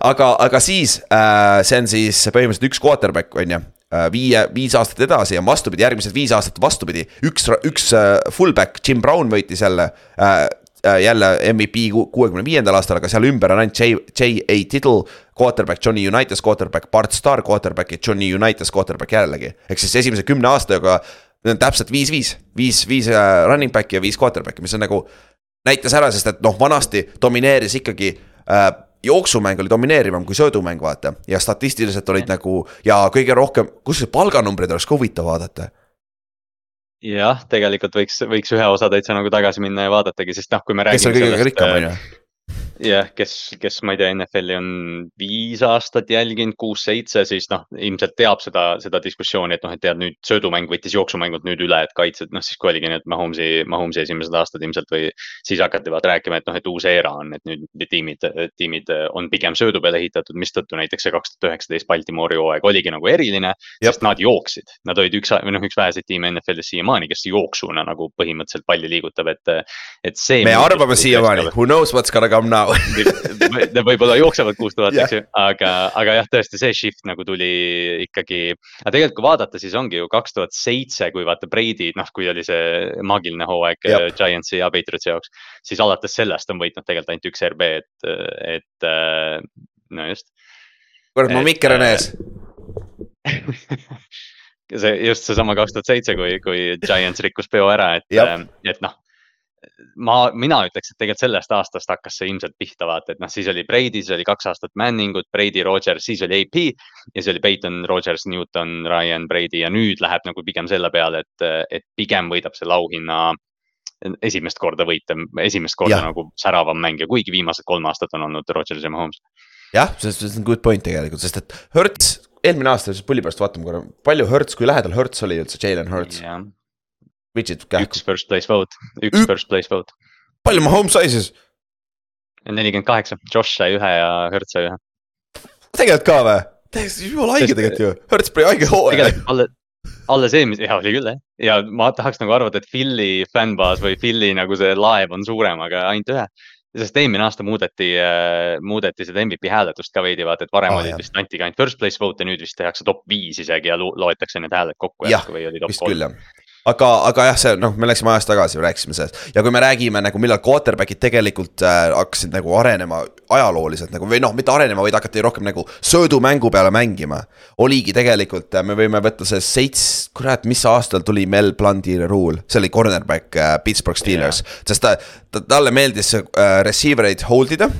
aga, aga siis äh, see on siis põhimõtteliselt üks quarterback on ju äh,. viie, viis aastat edasi ja vastupidi, järgmised viis aastat vastupidi, üks, üks äh, fullback, Jim Brown võitis jälle äh, äh jälle MVP kuuekümne viiendal aastal, aga seal ümber on ainult J, J.A. Tiddle, quarterback Johnny Unitas, quarterback Bart Starr, quarterback ja Johnny Unitas, quarterback jällegi. ehk siis esimese kümne aastaga need on täpselt viis-viis, viis, viis, viis äh, running back'i ja viis quarterback'i, mis on nagu näitas ära, sest et noh, vanasti domineeris ikkagi äh, jooksumäng oli domineerivam kui söödumäng, vaata. ja statistiliselt olid nagu ja kõige rohkem, kus see palganumbrid oleks ka huvitav vaadata. jah, tegelikult võiks, võiks ühe osa täitsa nagu tagasi minna ja vaadatagi, sest noh, kui me räägime. kes oli kõige rikkam, on ju? Jah, kes, kes ma ei tea, NFL-i on viis aastat jälginud, kuus-seitse, siis noh, ilmselt teab seda, seda diskussiooni, et noh, et tead nüüd söödumäng võttis jooksumängult nüüd üle, et kaitsed, noh siis kui oligi need Mahomes'i, Mahomes'i esimesed aastad ilmselt või. siis hakati vaata rääkima, et noh, et uus era on, et nüüd tiimid, tiimid on pigem söödu peale ehitatud, mistõttu näiteks see kaks tuhat üheksateist Baltimoori hooaeg oligi nagu eriline. sest nad jooksid, nad olid üks või noh, üks väheseid tiime NFL-is siiamaani, kes jooksuna nagu põhimõtteliselt palli liigutab, et, et see. me arvame siiamaani, who knows what's gonna come now võib-olla jooksevad kuus tuhat, eks ju, aga, aga jah, tõesti see shift nagu tuli ikkagi. aga tegelikult, kui vaadata, siis ongi ju kaks tuhat seitse, kui vaata Brady, noh, kui oli see maagiline hooaeg Jab. Äh, Giantsi ja Patriotsi jaoks. siis alates sellest on võitnud tegelikult ainult üks RB, et, et äh, no just. kurat, mu mikker on ees see just seesama kaks tuhat seitse, kui, kui Giants rikkus peo ära, et, et noh ma, mina ütleks, et tegelikult sellest aastast hakkas see ilmselt pihta vaata, et noh, siis oli Brady, siis oli kaks aastat Manningut, Brady, Rodgers, siis oli AP. ja siis oli Peyton, Rodgers, Newton, Ryan, Brady ja nüüd läheb nagu pigem selle peale, et, et pigem võidab selle auhinna esimest korda võita, esimest korda ja. nagu säravam mängija, kuigi viimased kolm aastat on olnud Rodgers ja Mahomes. jah, see on good point tegelikult, sest et Hertz, eelmine aasta, pulli pärast vaatame korra, palju Hertz, kui lähedal Hertz oli üldse, Jalen Hertz? Widget kähku. üks first place vote, üks Ü first place vote. palju Mahomes sai siis? nelikümmend kaheksa, Josh sai ühe ja Hertz sai ühe. tegelikult ka või? täiesti jumala haige tegelikult ju, Hertz pani haige hooaja. alles, eelmise, jaa oli küll jah, ja ma tahaks nagu arvata, et Philly fännbaas või Philly nagu see laev on suurem, aga ainult ühe sest eelmine aasta muudeti äh,, muudeti seda MVP hääletust ka veidi, vaata, et varem oh, olid vist antigi ainult first place vote ja nüüd vist tehakse top viis isegi ja loetakse need hääled kokku. jah, vist küll jah aga, aga jah, see noh, me läksime ajas tagasi, rääkisime sellest ja kui me räägime nagu millal quarterback'id tegelikult äh, hakkasid nagu arenema ajalooliselt nagu või noh, mitte arenema, vaid hakati rohkem nagu söödumängu peale mängima. oligi tegelikult, äh, me võime võtta see seits, kurat, mis aastal tuli Mel Blundi rule, see oli cornerback äh, Pittsburgh Steelers yeah., sest ta, ta, talle meeldis äh, receiver eid hold ida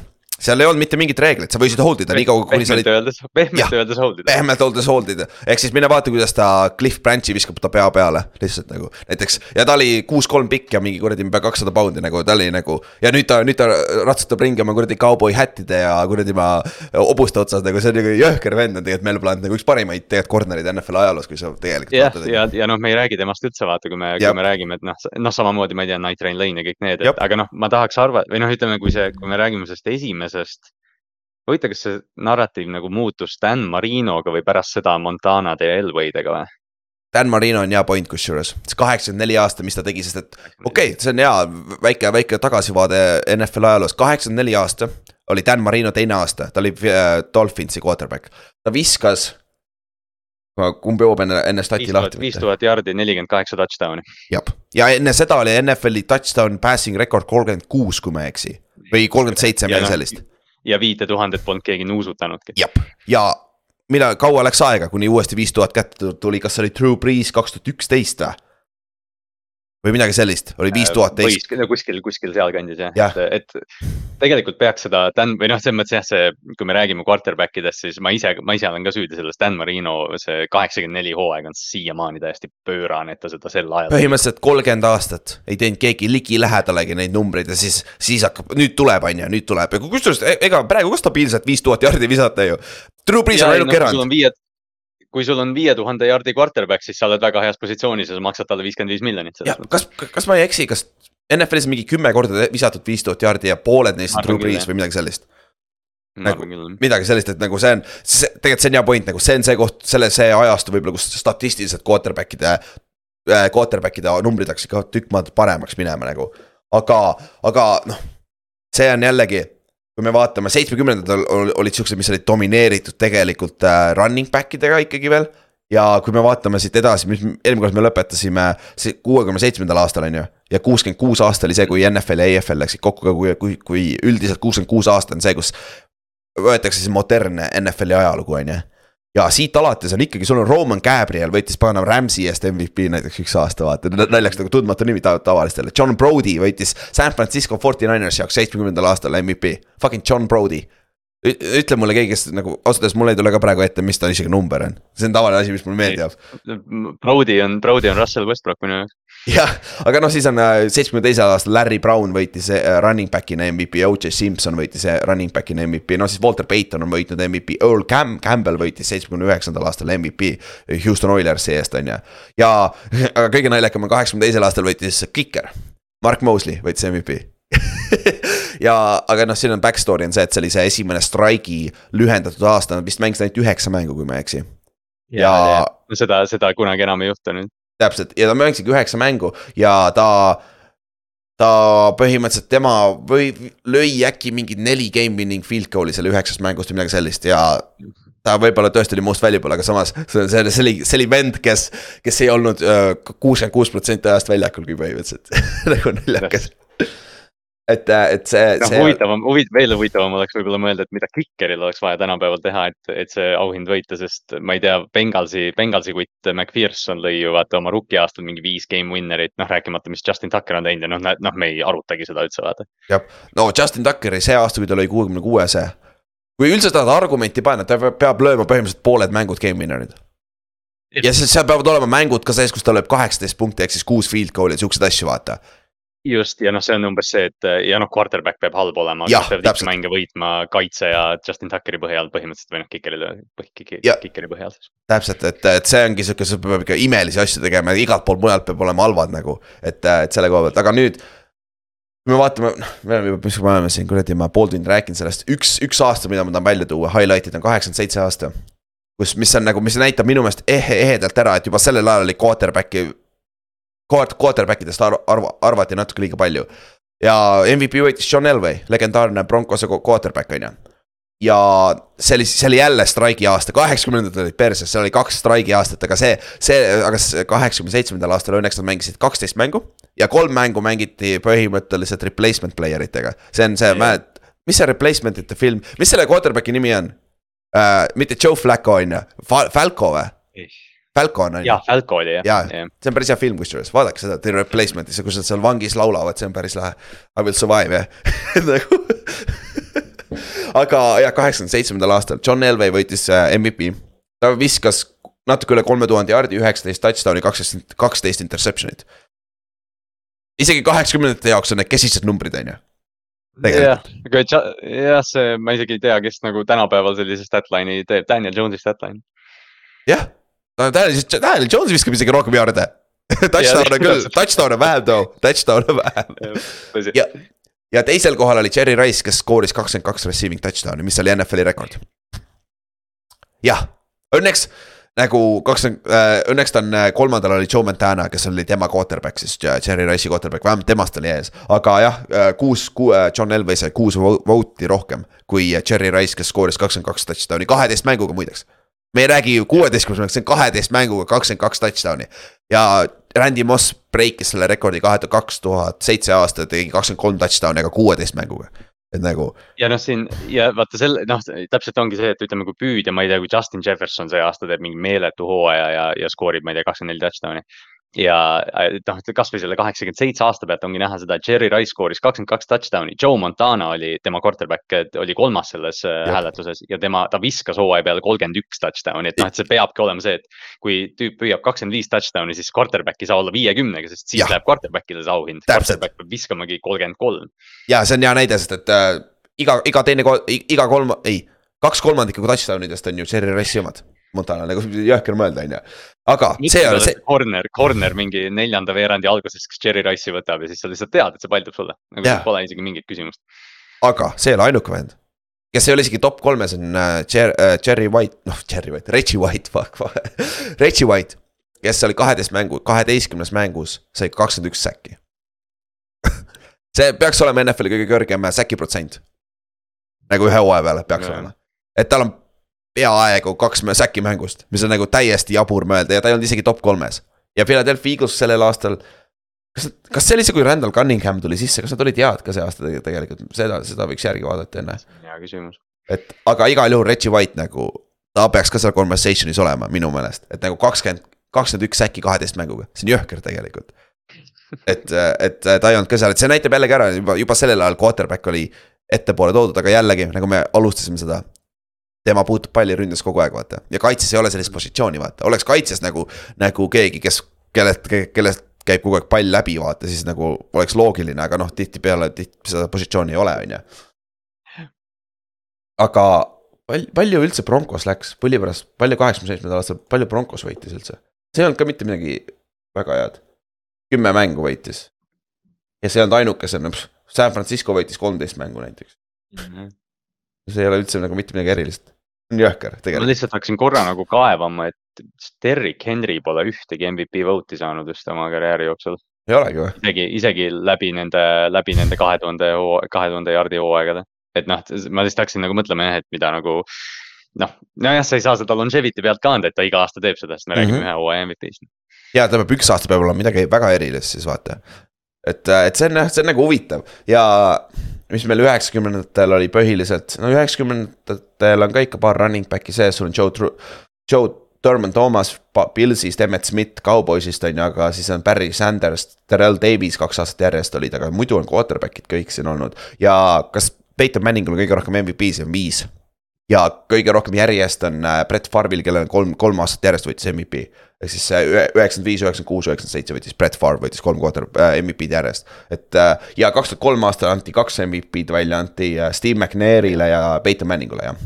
seal ei olnud mitte mingit reeglit, sa võisid hold ida nii kaua, kuni sa olid. pehmelt öeldes hold ida. pehmelt öeldes hold ida, ehk siis mine vaata, kuidas ta Cliff Branchi viskab ta pea peale, lihtsalt nagu näiteks. ja ta oli kuus-kolm pikk ja mingi kuradi pea kakssada poundi nagu, ta oli nagu ja nüüd ta, nüüd ta ratsutab ringi oma kuradi kauboi hättide ja kuradi ma hobuste otsas nagu see on nagu jõhker vend on tegelikult Mel Blunt nagu üks parimaid tegelikult corner'id NFL ajaloos, kui sa tegelikult. jah, ja, ja, ja noh, me ei räägi temast üldse vaata, kui me, kui me räägime, et noh, noh, samamoodi ma ei tea, Night Train Lane ja kõik need, et aga noh, ma tahaks arvata või noh, ütleme, kui see, kui me räägime sellest esimesest esimesest. huvitav, kas see narratiiv nagu muutus Dan Marinoga või pärast seda Montanade ja Elwaydega või? Dan Marino on hea point kusjuures, see kaheksakümmend neli aasta, mis ta tegi, sest et okei okay,, see on hea väike, väike tagasivaade NFL ajaloos, kaheksakümmend neli aasta oli Dan Marino teine aasta, ta oli äh, Dolphinsi quarterback, ta viskas kumb jõuab enne, enne stati lahti. viis tuhat jaardi, nelikümmend kaheksa touchdown'i. jah, ja enne seda oli NFL-i touchdown passing rekord kolmkümmend kuus, kui ma ei eksi või kolmkümmend seitse, midagi no, sellist. ja viite tuhandet polnud keegi nuusutanudki. jah, ja millal, kaua läks aega, kuni uuesti viis tuhat kätte tuli, kas see oli Drew Brees kaks tuhat üksteist või? Või midagi sellist, oli viis tuhat teist. kuskil, kuskil sealkandis jah ja., et, et tegelikult peaks seda Dan või noh, selles mõttes jah, see, kui me räägime quarterback idest, siis ma ise, ma ise olen ka süüdi selles, Dan Marino see kaheksakümmend neli hooaeg on siiamaani täiesti pöörane, et ta seda sel ajal. põhimõtteliselt kolmkümmend aastat ei teinud keegi ligilähedalegi neid numbreid ja siis, siis hakkab, nüüd tuleb, on ju, nüüd tuleb ja kusjuures e-, ega praegu ka stabiilselt viis tuhat jardi visata ju. Drew Brees on ainuke erand kui sul on viie tuhande jaardi quarterback, siis sa oled väga heas positsioonis ja sa maksad talle viiskümmend viis miljonit. kas, kas ma ei eksi, kas NFL-is mingi kümme korda visatud viis tuhat jaardi ja pooled neist on Drew Brees või midagi sellist? nagu midagi sellist, et nagu see on, see tegelikult see on hea point, nagu see on see koht, selle, see ajastu võib-olla, kus statistiliselt quarterback'ide äh,. Quarterback'ide numbrid hakkasid ka tükk maad paremaks minema nagu, aga, aga noh, see on jällegi kui me vaatame, seitsmekümnendatel olid siuksed, mis olid domineeritud tegelikult äh, running back idega ikkagi veel. ja kui me vaatame siit edasi, mis eelmine kord me lõpetasime kuuekümne seitsmendal aastal on ju. ja kuuskümmend kuus aasta oli see, kui NFL ja EFL läksid kokku, aga kui, kui, kui üldiselt kuuskümmend kuus aasta on see, kus. võetakse siis modernne NFL-i ajalugu on ju ja siit alates on ikkagi, sul on Roman Gabriel võitis paganama Rams'i eest MVP näiteks üks aasta, vaata, naljaks nagu tundmatu nimi ta, tavalistele. John Brody võitis San Francisco 49ersi jaoks seitsmekümnendal aastal MVP, fucking John Brody. ütle mulle keegi, kes nagu ausalt öeldes mul ei tule ka praegu ette, mis ta isegi number on, see on tavaline asi, mis mulle meelde jääb. Brody on, Brody on Russell Westbrook minu jaoks. jah, aga noh, siis on äh, seitsmekümne teisel aastal Larry Brown võitis äh, running back'ina MVP, OJ Simpson võitis äh, running back'ina MVP, no siis Walter Payton on võitnud MVP, Earl Cam-, Campbell võitis seitsmekümne üheksandal aastal MVP Houston Oilersi eest, on ju. ja, aga kõige naljakam on kaheksakümne teisel aastal võitis kiker, Mark Mosley võitis MVP ja, aga noh, siin on back story on see, et see oli see esimene Strike'i lühendatud aasta, nad vist mängisid ainult üheksa mängu, kui ma ei eksi. ja, ja... ja seda, seda kunagi enam ei juhtu nüüd. Täpselt. Ja ta mängiski üheksa mängu ja ta ta põhimõtteliselt tema või lõi äkki mingi neli game winning field goal'i selle üheksast mängust või midagi sellist ja ta võib-olla tõesti oli most valuable, aga samas see, see, see oli, see oli vend, kes, kes ei olnud äh, kuuskümmend kuus protsenti ajast väljakul, kui põhimõtteliselt. Nagu naljakas et, äh, et see no,. huvitavam, huvitav, veel huvitavam oleks võib-olla mõelda, et mida Kickeril oleks vaja tänapäeval teha, et, et see auhind võita, sest ma ei tea, Bengalsi, Bengalsi kutt McPherson lõi ju vaata oma rookie aastal mingi viis game winner'it, noh rääkimata, mis Justin Tucker on teinud ja noh, noh, me ei arutagi seda üldse vaata. jah, no Justin Tuckeri see aasta, kui ta lõi kuuekümne kuuese. kui üldse tahad argumenti panna, ta peab lööma põhimõtteliselt pooled mängud game winner'id ja siis seal peavad olema mängud ka sees, kus ta lööb kaheksateist punkti ehk siis kuus field goal'i ja siukseid asju, vaata just ja noh, see on umbes see, et ja noh, quarterback peab halb olema, kes peab tihti mänge võitma kaitse ja Justin Tuckeri põhjal põhimõtteliselt või noh, Kikerile, Kikeri põhjal siis. täpselt, et, et see ongi sihuke, sa pead ikka imelisi asju tegema ja igalt poolt mujalt peab olema halvad nagu, et, et selle koha pealt, aga nüüd kui me vaatame, noh, me oleme juba, mis me oleme siin kuradi, ma pool tundi rääkinud sellest, üks, üks aasta, mida ma tahan välja tuua, highlight'id on kaheksakümmend seitse aasta. kus, mis on nagu, mis näitab minu meelest ehe, ehedalt ära, et juba sellel ajal oli quarterback'i quarterback idest arv-, arv-, arvati natuke liiga palju. ja MVP võitis John Elway, legendaarne Broncose quarterback on ju. ja see oli, see oli jälle strike'i aasta, kaheksakümnendad olid perses, seal oli kaks strike'i aastat, aga see, see, aga kaheksakümne seitsmendal aastal õnneks nad mängisid kaksteist mängu. ja kolm mängu mängiti põhimõtteliselt replacement player itega, see on see, mäletad, mis see replacement ite film, mis selle quarterback'i nimi on uh,? mitte Joe Flacco on ju, Falco või? Falcon on ju. jah, Falco oli jah ja, ja., see on päris hea film kusjuures, vaadake seda The Replacement'is, kus nad seal vangis laulavad, see on päris lahe. I will survive jah nagu aga jah, kaheksakümne seitsmendal aastal John Elway võitis äh, MVP. ta viskas natuke üle kolme tuhande jaardi, üheksateist touchdown'i, kaksteist, kaksteist interception'it. isegi kaheksakümnendate jaoks on need kesised numbrid, on ju jah, aga jah, see, ma isegi ei tea, kes nagu tänapäeval sellise statline'i teeb, Daniel Jones'i statline. jah Daniel, Daniel Jones viskab isegi rohkem jaarde touchdown'e küll, touchdown'e vähem too, touchdown'e vähem. ja, ja teisel kohal oli Cherry Rice, kes skooris kakskümmend kaks receiving touchdown'i, mis oli NFL-i rekord. jah, õnneks nagu kakskümmend äh,, õnneks ta on äh, kolmandal oli Joe Montana, kes oli tema quarterback siis, Cherry Rice'i quarterback, vähemalt temast oli ees. aga jah, äh, kuus, äh, John Elway sai kuus vote'i rohkem kui Cherry Rice, kes skooris kakskümmend kaks touchdown'i, kaheteist mänguga muideks me ei räägi ju kuueteistkümnest mängust, see on kaheteist mänguga kakskümmend kaks touchdown'i. ja Randy Moss breikis selle rekordi kahe kaks tuhat seitse aasta, tegi kakskümmend kolm touchdown'i, aga kuueteist mänguga et nagu. ja noh, siin ja vaata selle noh, täpselt ongi see, et ütleme, kui püüdja, ma ei tea, kui Justin Jefferson see aasta teeb mingi meeletu hooaja ja, ja skoorib, ma ei tea, kakskümmend neli touchdown'i ja äh, noh, kasvõi selle kaheksakümmend seitse aasta pealt ongi näha seda, et Jerry Rice skooris kakskümmend kaks touchdown'i, Joe Montana oli tema quarterback, oli kolmas selles äh, ja. hääletuses ja tema, ta viskas hooaja peale kolmkümmend üks touchdown'i, et noh, et see peabki olema see, et. kui tüüp püüab kakskümmend viis touchdown'i, siis quarterback ei saa olla viiekümnega, sest siis ja. läheb quarterback'ile see auhind. quarterback peab viskamagi kolmkümmend kolm. ja see on hea näide, sest et äh, iga, iga teine, iga kolm, ei, kaks kolmandikku touchdown idest on ju Jerry Rice'i omad Montana nagu jõhker mõelda, on ju. aga Miks see on see. Corner, corner mingi neljanda veerandi alguses, kas Cherry Rice'i võtab ja siis sa lihtsalt tead, et see pall tuleb sulle. nagu yeah. pole isegi mingit küsimust. aga see ei ole ainuke vend. kes ei ole isegi top kolmes on uh, Jer, uh, Cherry White, noh Cherry White, Reggie White, fuck, Reggie White. kes oli kaheteist mängu, kaheteistkümnes mängus sai kakskümmend üks säkki see peaks olema NFL-i kõige kõrgem säki protsent. nagu ühe hooaja peale peaks yeah. olema. et tal on peaaegu kaks säki mängust, mis on nagu täiesti jabur mõelda ja ta ei olnud isegi top kolmes. ja Philadelphia Eagles sellel aastal. kas, kas see oli see, kui Randall Cunningham tuli sisse, kas nad olid head ka see aasta tegelikult, seda, seda võiks järgi vaadata enne. hea küsimus. et aga igal juhul Reggie White nagu, ta peaks ka seal conversation'is olema minu meelest, et nagu kakskümmend, kakskümmend üks säki kaheteist mänguga, see on jõhker tegelikult et, et ta ei olnud ka seal, et see näitab jällegi ära juba, juba sellel ajal quarterback oli ettepoole toodud, aga jällegi, nagu me alustasime seda. Tema puutub palli ründes kogu aeg, vaata, ja kaitses ei ole sellist positsiooni, vaata, oleks kaitses nagu, nagu keegi, kes, kellelt, kellest käib kogu aeg pall läbi, vaata, siis nagu oleks loogiline, aga noh, tihtipeale tihti seda positsiooni ei ole, on ju. aga pal-, palju üldse Broncos läks, põllipärast, palju kaheksakümne seitsmendal aastal, palju Broncos võitis üldse? see ei olnud ka mitte midagi väga head. kümme mängu võitis. ja see ei olnud ainukesena, San Francisco võitis kolmteist mängu näiteks mm. -hmm. see ei ole üldse nagu mitte midagi erilist, on jõhker tegelikult. ma lihtsalt hakkasin korra nagu kaevama, et Derrick Henry pole ühtegi MVP vote'i saanud just oma karjääri jooksul. ei olegi või? isegi, isegi läbi nende, läbi nende kahe tuhande, kahe tuhande jaardi hooaegade. et noh, ma lihtsalt hakkasin nagu mõtlema jah, et mida nagu noh, nojah, sa ei saa seda longevity pealt ka anda, et ta iga aasta teeb seda, sest me mm -hmm. räägime mhm. ühe hooaja MVP-st. ja ta peab, üks aasta peab olema midagi väga erilist siis vaata et, et see on jah, see on nagu huvitav ja mis meil üheksakümnendatel oli põhiliselt, no üheksakümnendatel on ka ikka paar running back'i sees, sul on Joe, Joe Thurman Thomas Pillsist, Emmet Smith Cowboysist on ju, aga siis on Barry Sanders, Terrel Davis kaks aastat järjest olid, aga muidu on quarterback'id kõik siin olnud. ja kas Peyton Manningul kõige rohkem MVP-si on viis ja kõige rohkem järjest on äh, Brett Farvil, kellel on kolm, kolm aastat järjest võitis MVP. Ehk siis üheksakümmend viis, üheksakümmend kuus, üheksakümmend seitse võitis Brett Farv võitis kolm quarter äh, MVP-d järjest. et äh, ja kaks tuhat kolm aastal anti kaks MVP-d välja, anti äh, Steve McNairile ja Peyton Manningule, jah.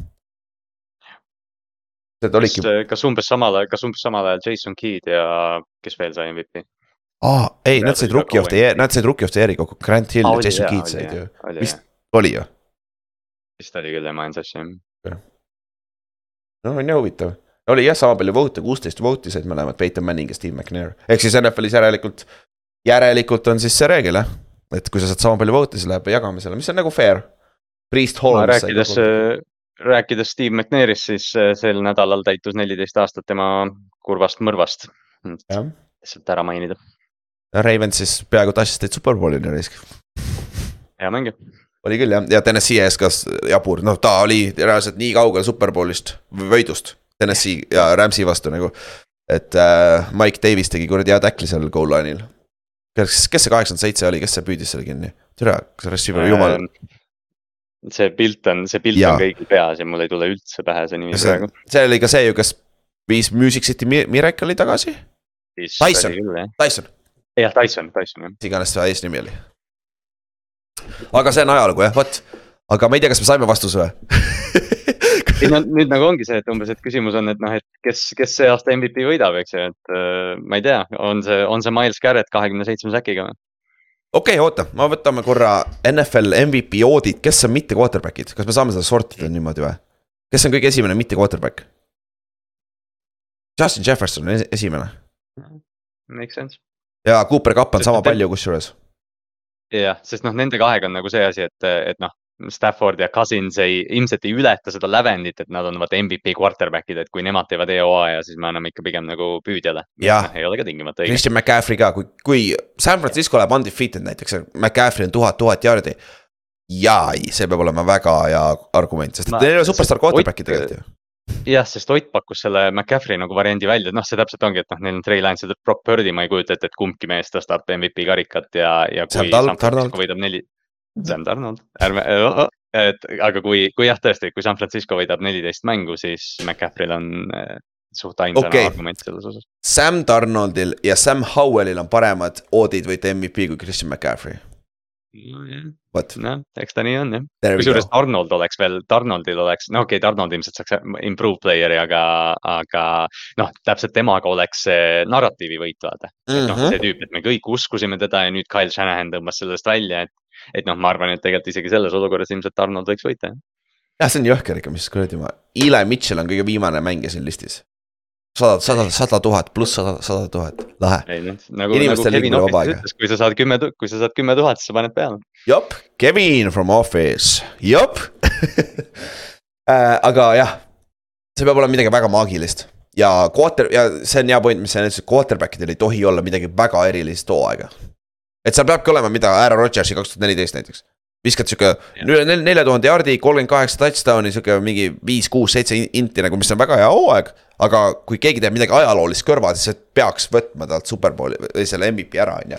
kas, kas umbes samal ajal, kas umbes samal ajal Jason Keed ja kes veel sai MVP? aa ei, nad said Rookie of the Year, nad said Rookie of the Year'i kokku, Grant Hill ah, ja Jason Keed said ju, vist oli ju? vist oli küll, ma olen sassi jah no on ju huvitav, oli jah, sama palju vote'e, kuusteist vote'i said mõlemad, Peyton Manning ja Steve McNair, ehk siis NFL-is järelikult. järelikult on siis see reegel jah, et kui sa saad sama palju vote'e, siis läheb jagamisele, mis on nagu fair. Priest Holmes. rääkides, rääkides Steve McNairist, siis äh, sel nädalal täitus neliteist aastat tema kurvast mõrvast. lihtsalt ära mainida. Ravens siis peaaegu tassis teid superbowlini raisk. hea mäng oli küll jah, ja Tennessee ees ka jabur, noh, ta oli reaalselt nii kaugel superbowlist, võidust. Tennessee ja Rams'i vastu nagu. et äh, Mike Davis tegi kuradi hea tackli seal goal line'il. kes, kes see kaheksakümmend seitse oli, kes see püüdis selle kinni? tere, kas receiver, jumal ähm, see pilt on, see pilt ja. on kõigil peas ja mul ei tule üldse pähe see nimi praegu. see oli ka see ju, kes viis Music City Miracle'i tagasi. Tyson, Tyson. jah, Tyson, Tyson jah. iganes see eesnimi oli aga see on ajalugu jah, vot. aga ma ei tea, kas me saime vastuse või ei no nüüd nagu ongi see, et umbes, et küsimus on, et noh, et kes, kes see aasta MVP võidab, eks ju, et äh, ma ei tea, on see, on see Miles Garrett kahekümne seitsme säkiga või? okei okay,, oota, ma võtame korra NFL MVP audit, kes on mitte quarterback'id, kas me saame seda sortida niimoodi või? kes on kõige esimene mitte quarterback? Justin Jefferson on esimene. Make sense. ja Cooper Cup on sama palju kusjuures jah, sest noh, nende kahega on nagu see asi, et, et noh, Stafford ja Cousins ei, ilmselt ei ületa seda lävendit, et nad on vaata MVP quarterback'id, et kui nemad teevad EOA ja siis me anname ikka pigem nagu püüdjale. jah, ei ole ka tingimata õige. Christian McCaffrey ka, kui, kui San Francisco läheb undefeated näiteks, McCaffrey on tuhat, tuhat jaardi. jaa, see peab olema väga hea argument, sest neil ei ole superstaar quarterback'i tegelikult ju jah, sest Ott pakkus selle McCaffrey nagu variandi välja, et noh, see täpselt ongi, et noh, neil on Trey Lance ja Brock Purdy, ma ei kujuta ette, et kumbki mees tõstab MVP karikat ja, ja kui San Francisco võidab neli. Sam Donald, ärme, et aga kui, kui jah, tõesti, kui San Francisco võidab neliteist mängu, siis McCaffrey'l on suht ainsana okay. argument selles osas. Sam Donaldil ja Sam Howellil on paremad oodid võita MVP kui Christian McCaffrey vot. noh, eks ta nii on jah. kusjuures Arnold oleks veel, Arnoldil oleks, no okei okay,, Arnold ilmselt saaks improve player'i, aga, aga noh, täpselt temaga oleks see narratiivi võit, vaata mm. -hmm. noh, see tüüp, et me kõik uskusime teda ja nüüd Kyle Shanahan tõmbas sellest välja, et, et noh, ma arvan, et tegelikult isegi selles olukorras ilmselt Arnold võiks võita, jah, see on jõhker ikka, mis kuradi ma, Eli Mitchell on kõige viimane mängija siin listis sada, sada, sada tuhat pluss sada, sada tuhat, lahe. Noh, nagu, nagu Kevin Office ütles, kui sa saad kümme, kui sa saad kümme tuhat, siis sa paned peale. jop, Kevin from Office, jop äh, aga jah, see peab olema midagi väga maagilist ja quarter ja see on hea point, mis sa ütlesid, quarterback idel ei tohi olla midagi väga erilist hooaega. et seal peabki olema, mida Aaron Rodgersi kaks tuhat neliteist näiteks viskad sihuke üle nelja tuhande jaardi, kolmkümmend kaheksa touchdown'i, sihuke mingi viis, kuus, seitse inti nagu, mis on väga hea hooaeg. aga kui keegi teeb midagi ajaloolist kõrval, siis peaks võtma talt superbowli või selle MVP ära, on ju.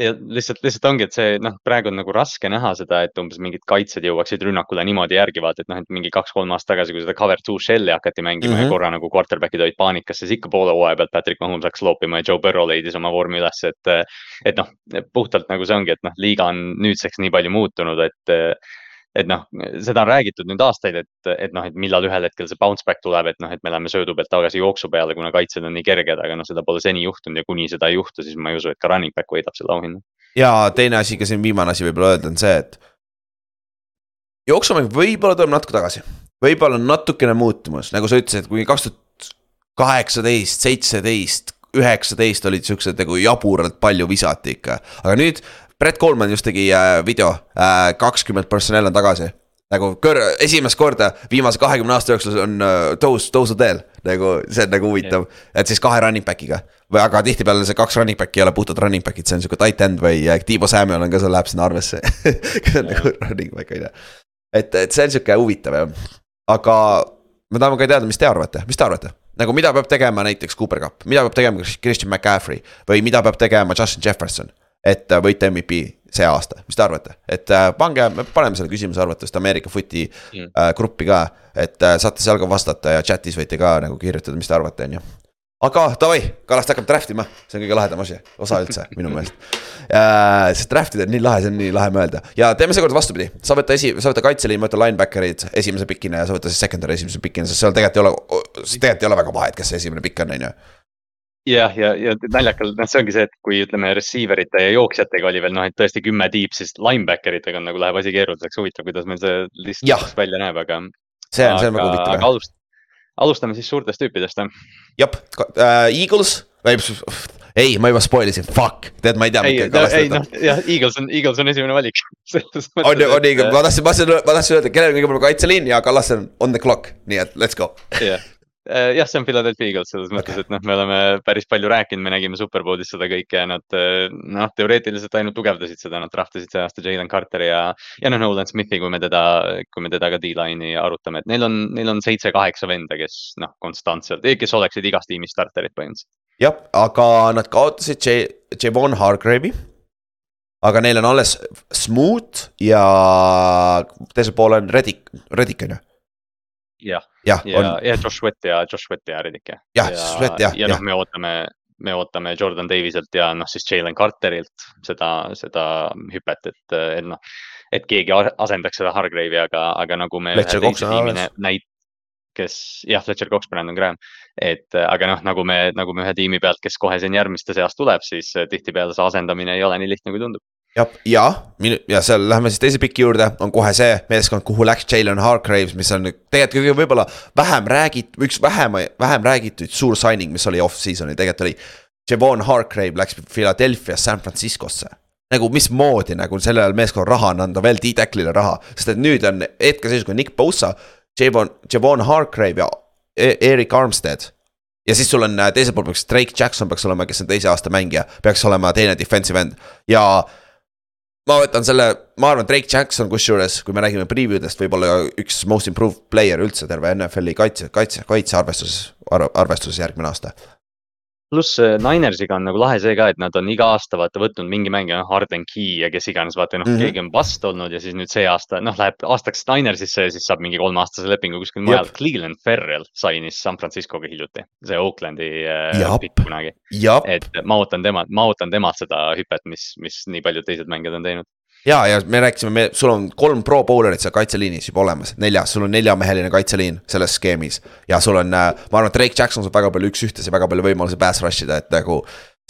Ja lihtsalt, lihtsalt ongi, et see noh, praegu on nagu raske näha seda, et umbes mingid kaitsjad jõuaksid rünnakule niimoodi järgi vaata, et noh, et mingi kaks-kolm aastat tagasi, kui seda cover two shell'i hakati mängima mm -hmm. ja mhm. korra nagu quarterback'id olid paanikas, siis ikka poole hooaja pealt Patrick Mahomes hakkas loopima ja Joe Burrow leidis oma vormi üles, et. et noh, puhtalt nagu see ongi, et noh, liiga on nüüdseks nii palju muutunud, et et noh, seda on räägitud nüüd aastaid, et, et noh, et millal ühel hetkel see bounce back tuleb, et noh, et me läheme söödu pealt tagasi jooksu peale, kuna kaitsjad on nii kerged, aga noh, seda pole seni juhtunud ja kuni seda ei juhtu, siis ma ei usu, et ka running back võidab selle auhinna. ja teine asi ka siin, viimane asi võib-olla öelda on see, et. jooksumäng võib-olla tuleb natuke tagasi, võib-olla on natukene muutumas, nagu sa ütlesid, kui kaks tuhat kaheksateist, seitseteist, üheksateist olid siuksed nagu jaburalt palju visati ikka, aga nüüd Brett Coleman just tegi äh, video äh,, kakskümmend personell on tagasi. nagu kõr-, esimest korda viimase kahekümne aasta jooksul on äh, tõus, tõusuteel, nagu see on nagu huvitav. et siis kahe running back'iga. Või aga tihtipeale see kaks running back'i ei ole puhtalt running back'id, see on sihuke tight end või äh, Tiibo Samuel on ka seal, läheb sinna arvesse. Nagu running back on ju. et, et see on sihuke huvitav jah, aga me tahame ka teada, mis te arvate, mis te arvate? nagu mida peab tegema näiteks Cooper Cup, mida peab tegema Christian McCaffrey? Või mida peab tegema Justin Jefferson et äh, võita MVP see aasta, mis te arvate, et äh, pange, me paneme selle küsimuse arvatavasti Ameerika Footi mm. äh, gruppi ka. et äh, saate seal ka vastata ja chat'is võite ka nagu kirjutada, mis te arvate, on ju. aga davai, Kallaste hakkab draft ima, see on kõige lahedam asi, osa üldse minu meelest äh,. sest draft ida on nii lahe, see on nii lahe mõelda ja teeme seekord vastupidi, sa võta esi, sa võta kaitseliin, ma võtan linebacker'id esimese pikina ja sa võta siis secondary esimese pikina, sest seal tegelikult ei ole, tegelikult ei ole väga vahet, kes see esimene pikk on, on ju jah, ja, ja, ja naljakal, noh, see ongi see, et kui ütleme receiver ite ja jooksjatega oli veel noh, et tõesti kümme tiib, siis linebacker itega on nagu läheb asi keeruliseks, huvitav, kuidas meil see list välja näeb, aga. see on, see on väga huvitav. aga alust, alustame siis suurtest tüüpidest, jah. jah äh,, Eagles, ei, ma juba spoil isin, fuck, tead, ma ei tea. ei, no, ei noh, jah, Eagles on, Eagles on esimene valik on ju, on Eagles, ma tahtsin, ma tahtsin, ma tahtsin öelda, kellel on kõige parem kaitseliin ja Kallaste on on the clock, nii et let's go. jah Äh, jah, see on Philadelphia Eagles selles okay. mõttes, et noh, me oleme päris palju rääkinud, me nägime Superbowlis seda kõike ja nad äh, noh, teoreetiliselt ainult tugevdasid seda, nad draftisid see aasta Jalen Carteri ja. ja noh, Nolan Smithi, kui me teda, kui me teda ka D-line'i arutame, et neil on, neil on seitse-kaheksa venda, kes noh, konstantselt, kes oleksid igas tiimis starterid põhimõtteliselt. jah, aga nad kaotasid J, Javon Hargrave'i aga neil on alles Smooth ja teisel pool on Reddick, Reddick on ju jah, ja, ja, ja Josh Sweat ja Josh Sweat ja Reddick jah. jah, Sweat jah. ja, ja noh, me ootame, me ootame Jordan Daviselt ja noh, siis Jalen Carterilt seda, seda hüpet, et, et noh. et keegi asendaks seda Hargrave'i, aga, aga nagu me. näit-, kes jah, Fletcher Cox, Brandon Graham. et aga noh, nagu me, nagu me ühe tiimi pealt, kes kohe siin järgmiste seas tuleb, siis tihtipeale see asendamine ei ole nii lihtne, kui tundub ja, ja, seal lähme siis teise piki juurde, on kohe see meeskond, kuhu läks Jalen Hargraves, mis on tegelikult kõige võib-olla vähem räägit-, üks vähem, vähem räägitud suur signing, mis oli off-season'il, tegelikult oli. Javon Hargrave läks Philadelphia San Franciscosse. nagu mismoodi nagu sellele meeskonnale raha on anda veel D-Tacklile raha, sest et nüüd on hetkeseisuga Nick Bosa, Javon, Javon Hargrave ja e Erik Armstead ja siis sul on äh, teisel pool peaks Drake Jackson peaks olema, kes on teise aasta mängija, peaks olema teine defensive end ja ma võtan selle, ma arvan, Drake Jackson, kusjuures, kui me räägime preview dest, võib-olla üks most improved player üldse terve NFL-i kaitse, kaitse, kaitsearvestuses, arvestuses järgmine aasta pluss äh, Ninersiga on nagu lahe see ka, et nad on iga aasta vaata võtnud mingi mängija, noh Harden Key ja kes iganes, vaata noh mm -hmm., keegi on vast olnud ja siis nüüd see aasta noh, läheb aastaks Ninersisse ja siis saab mingi kolmeaastase lepingu kuskil mujal. Cleveland Ferrell sainis San Franciscoga hiljuti, see Oaklandi äh, pikk kunagi. et ma ootan tema, ma ootan temalt seda hüpet, mis, mis nii paljud teised mängijad on teinud ja, ja me rääkisime, me, sul on kolm pro bowlerit seal kaitseliinis juba olemas, neljas, sul on neljameheline kaitseliin selles skeemis. ja sul on, äh, ma arvan, et Drake Jackson saab väga palju üks-ühtesi, väga palju võimalusi pass rush ida, et nagu.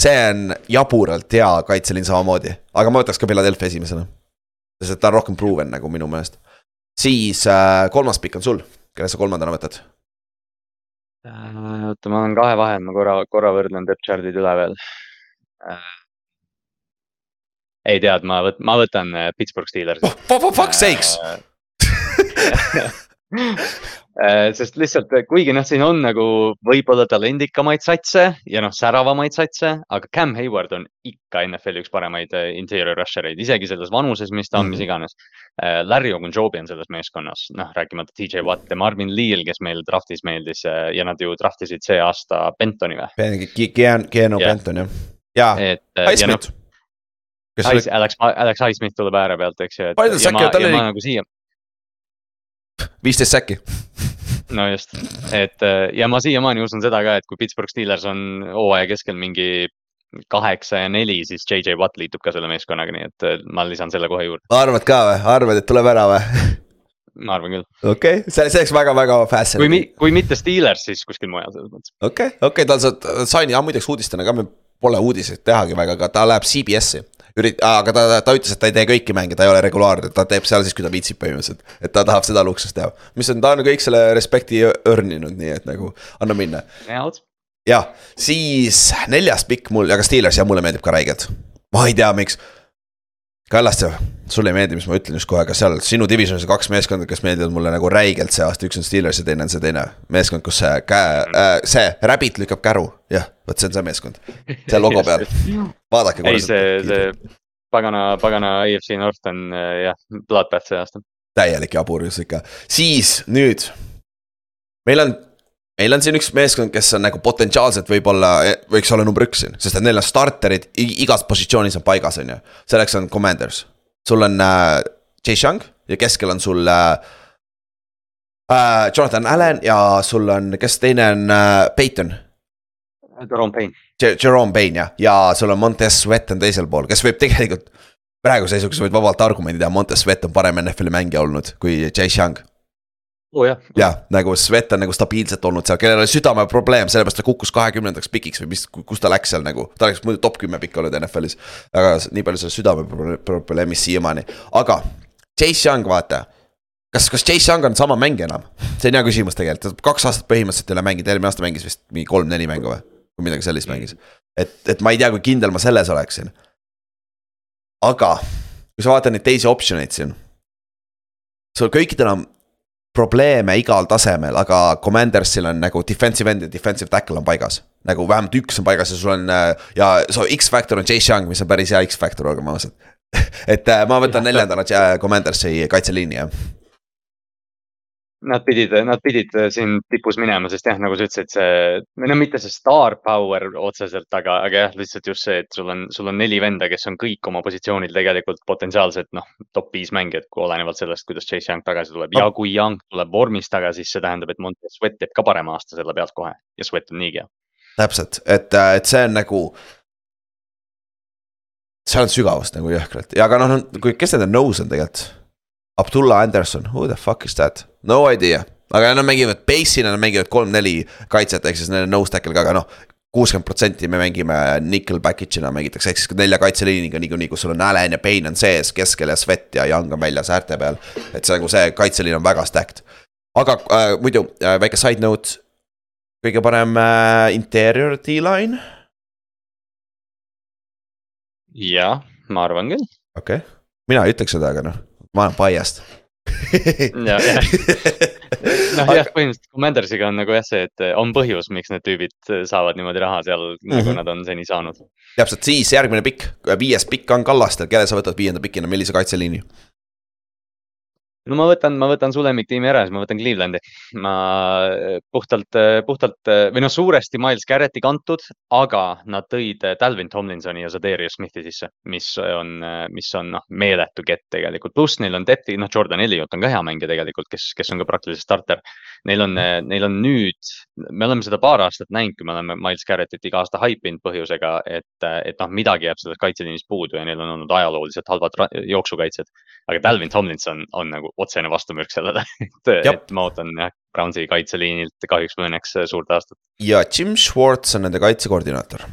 see on jaburalt hea kaitseliin samamoodi, aga ma võtaks ka Philadelphia esimesena. sest ta on rohkem proven nagu minu meelest. siis äh, kolmas pikk on sul, kelle sa kolmandana võtad äh,? oota, ma olen kahe vahel, ma korra, korra võrdlen depth chart'id üle veel äh ei tead, ma võt-, ma võtan äh, Pittsburgh Steelersi oh,. For, fuck's sakes äh, sest lihtsalt, kuigi noh, siin on nagu võib-olla talendikamaid satse ja noh, säravamaid satse, aga Cam Hayward on ikka NFL-i üks paremaid äh, interior rusher eid, isegi selles vanuses, mis ta on mis iganes. Larry Ogunjobi on selles meeskonnas, noh rääkimata TJ Watt ja Marvin Lee'l, kes meil draft'is meeldis ja nad ju draft isid see aasta Bentoni või? Keanu Benton jah, ja Highsmith kes oli, Alex, Alex Highsmith tuleb ääre pealt, eks ju, Palju ta säkke- ma, tal oli- nagu siia, viisteist säki. no just, et äh, ja ma siiamaani usun seda ka, et kui Pittsburgh Steelers on hooaja keskel mingi kaheksa ja neli, siis JJ Watt liitub ka selle meeskonnaga, nii et äh, ma lisan selle kohe juurde, arvad ka või, arvad, et tuleb ära või? ma arvan küll. okei okay., see, see oleks väga-väga kui fascinating. mi-, kui mitte Steelers, siis kuskil mujal selles mõttes. okei, okei, tal saab, sain ja muideks uudistena ka, me pole uudiseid tehagi väga, aga ta läheb CBS-i. ürit-, aga ta, ta ütles, et ta ei tee kõiki mänge, ta ei ole regulaarne, ta teeb seal siis, kui ta viitsib põhimõtteliselt. et ta tahab seda luksust teha, mis on, ta on kõik selle respekti earn inud, nii et nagu anna minna. jah, siis neljas pikk mul, aga Steelers jah, mulle meeldib ka räigelt. ma ei tea, miks. Kallaste, sulle ei meeldi, mis ma ütlen just kohe, aga seal sinu divisionis on kaks meeskonda, kes meeldivad mulle nagu räigelt see aasta, üks on Steelers ja teine on see teine meeskond, kus see käe äh,, see Rabbit lükkab käru, jah, vot see on see meeskond, see logo peal, vaadake. ei, see, see pagana, pagana AFC North on äh, jah, bloodbath see aasta. täielik jaburus ikka, siis nüüd. meil on, meil on siin üks meeskond, kes on nagu potentsiaalselt võib-olla, võiks olla number üks siin, sest et neil on starterid igas positsioonis on paigas, on ju. selleks on Commanders, sul on äh, Chase Young ja keskel on sul äh, äh, Jonathan Allan ja sul on, kes teine on äh, Peyton Jerome Payne. Jer- Jerome Payne jah, ja sul on Montez Sweat on teisel pool, kes võib tegelikult. praeguse seisuga sa võid vabalt argumendi teha, Montez Sweat on parem NFL-i mängija olnud kui Chase Young. Oh, jah, jah, nagu Svet on nagu stabiilselt olnud seal, kellel oli südameprobleem, sellepärast ta kukkus kahekümnendaks pikiks või mis, kus ta läks seal nagu. ta oleks muidu top kümme pikk olnud NFL-is. aga nii palju sellest südameprobleemist siiamaani, aga Chase Young, vaata. kas, kas Chase Young on sama mängija enam? see on hea küsimus tegelikult, kaks aastat põhimõtteliselt ei ole mänginud, eelmine aasta mängis vist mingi kolm-neli mängu või? või midagi sellist mängis. et, et ma ei tea, kui kindel ma selles oleksin. aga kui sa vaatad neid teisi optsioneid siin. sul kõikidel on probleeme igal tasemel, aga Commandersil on nagu defensive end ja defensive tackle on paigas. nagu vähemalt üks on paigas ja sul on äh, ja so X-Factor on Chase Young, mis on päris hea X-Factor, olgem ausad. et äh, ma võtan neljandana äh, Commandersi kaitseliini jah. Nad pidid, nad pidid äh, siin tipus minema, sest jah, nagu sa ütlesid, see, või no mitte see star power otseselt, aga, aga jah, lihtsalt just see, et sul on, sul on neli venda, kes on kõik oma positsioonil tegelikult potentsiaalselt noh, top viis mängijat, kui olenevalt sellest, kuidas Chase Young tagasi tuleb ja kui Young tuleb vormis tagasi, siis see tähendab, et Montez Sweat teeb ka parema aasta selle pealt kohe ja Sweat on niigi hea. täpselt, et, et see on nagu. seal on sügavust nagu jõhkralt ja aga noh, kui, kes nende nose on tegelikult? Abdullah Anderson, who the fuck is that? No idea, aga nad mängivad base'ina, nad mängivad kolm-neli kaitset, ehk siis neil on nose tackle ka, aga noh. kuuskümmend protsenti me mängime nickel package'ina mängitakse, ehk siis nelja kaitseliiniga niikuinii, kus sul on Allan ja Payne on sees keskel ja Svet ja Young on väljas äärte peal. et see nagu see kaitseliin on väga stacked. aga äh, muidu äh, väike side note. kõige parem äh, interior D-line, jah, ma arvan küll. okei okay., mina ei ütleks seda, aga noh, ma olen biased. Ja- ja. noh jah, põhimõtteliselt Commandersiga on nagu jah see, et on põhjus, miks need tüübid saavad niimoodi raha seal mm, -hmm. nagu Mhm. nad on seni saanud. täpselt, siis järgmine pikk, viies pikk on Kallastel, kelle sa võtad viienda pikina, millise kaitseliini? No ma võtan, ma võtan su lemmiktiimi ära, siis ma võtan Clevelandi. ma äh, puhtalt, puhtalt äh, või noh, suuresti Miles Garretti kantud, aga nad tõid Dalvin Tomlinsoni ja Zadarius Smithi sisse, mis on, mis on noh, meeletu kett tegelikult, pluss neil on depth'i, noh, Jordan Elliot on ka hea mängija tegelikult, kes, kes on ka praktiliselt starter. Neil on, neil on nüüd, me oleme seda paar aastat näinud, kui me oleme Miles Garrettit iga aasta haipinud põhjusega, et, et noh, midagi jääb sellest kaitseliinist puudu ja neil on olnud ajalooliselt halvad jooksukaitsjad. Aga Dalvin Tomlinson on nagu otsene vastumürk sellele, et, et ma ootan jah, Brownsi kaitseliinilt kahjuks või õnneks suurt aastat. ja Jim Schwartz on nende kaitsekoordinaator.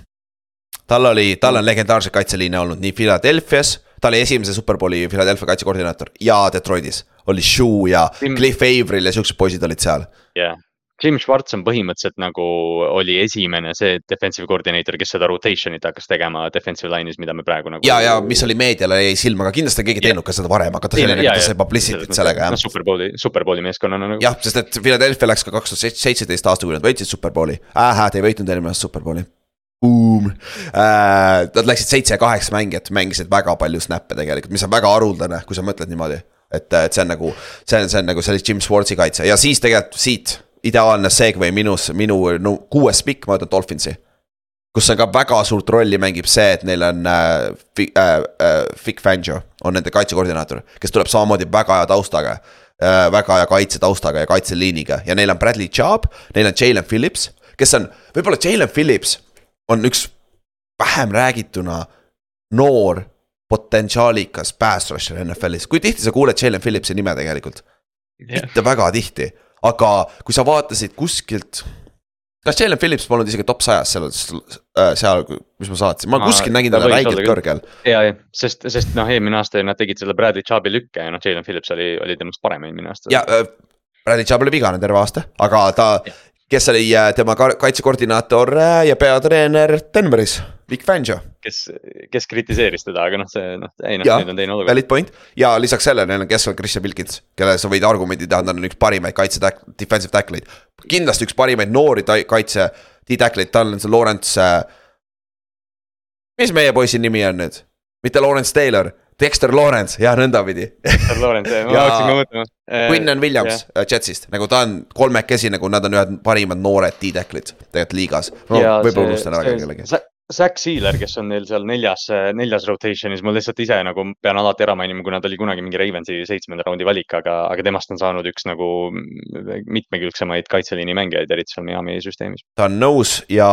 tal oli, tal on legendaarseid kaitseliine olnud nii Philadelphia's, ta oli esimese superbowli Philadelphia kaitsekoordinaator ja Detroitis oli Shue ja Tim- Cliff Avril ja siuksed poisid olid seal. jah, Jim Schwartz on põhimõtteliselt nagu oli esimene see defensive coordinator, kes seda rotation'it hakkas tegema defensive line'is, mida me praegu nagu. ja, ja mis oli meediale jäi silma, aga kindlasti on keegi teinud ka seda varem, aga ta selline, jaa, ta sai publicity't sellega noh, jah. superbowli, superbowli meeskonnana nagu. jah, sest et Philadelphia läks ka kaks tuhat seitseteist aasta, kui nad võitsid superbowli. ahah, te ei võitnud eelmine aasta superbowli. Boom äh,. Nad läksid seitse ja kaheksa mängijat, mängisid väga palju snap'e tegelikult, mis on väga haruldane, kui sa mõtled niimoodi. et, et see on nagu, see on, see on nagu sellise Jim Schwartzi kaitse ja siis tegelikult siit ideaalne segway minus, minu no, kuues pikk, ma võtan Dolphinsi. kus on ka väga suurt rolli mängib see, et neil on äh, Vic äh, äh, Fangio on nende kaitsekoordinaator, kes tuleb samamoodi väga hea taustaga äh,. väga hea kaitsetaustaga ja kaitseliiniga ja neil on Bradley Chubb, neil on Jalen Phillips, kes on, võib-olla Jalen Phillips on üks vähem räägituna noor potentsiaalikas pass rusher NFL-is, kui tihti sa kuuled Jalen Phillipsi nime tegelikult mitte väga tihti, aga kui sa vaatasid kuskilt kas Jalen Phillips polnud isegi top sajas seal, äh, seal, mis ma saatsin, ma kuskil nägin teda räigelt kõrgel. ja, ja, sest, sest noh, eelmine aasta nad tegid selle Bradley Chubbi lükke ja noh, Jalen Phillips oli, oli temast parem eelmine aasta. ja äh,, Bradley Chubb oli vigane terve aasta, aga ta, kes oli äh, tema kaitsekoordinaator äh, ja peatreener Denveris, Vic Fangio kes, kes kritiseeris teda, aga noh, see noh, ei noh, nüüd on teine olukord. Valid point ja lisaks sellele neil on Christian Wilkins, kelle sa võid argumendi teha, ta on üks parimaid kaitse, defensive tackle'id. kindlasti üks parimaid noori kaitse, D-tackle'id, tal on see Lawrence äh,. mis meie poisi nimi on nüüd, mitte Lawrence Taylor Dexter Lawrence ja nõndapidi. Dexter Lawrence, ma hakkasin ka mõtlema. Quinnan Williams yeah. Jetsist, nagu ta on kolmekesi, nagu nad on ühed parimad noored D-tackle'id tegelikult liigas no,. võib-olla unustan ära kellegi. Zack Sealer, kes on neil seal neljas, neljas rotation'is, ma lihtsalt ise nagu pean alati ära mainima, kuna ta oli kunagi mingi Ravensi seitsmenda raundi valik, aga, aga temast on saanud üks nagu mitmekülgsemaid kaitseliini mängijaid, eriti seal Miami süsteemis. ta on nõus ja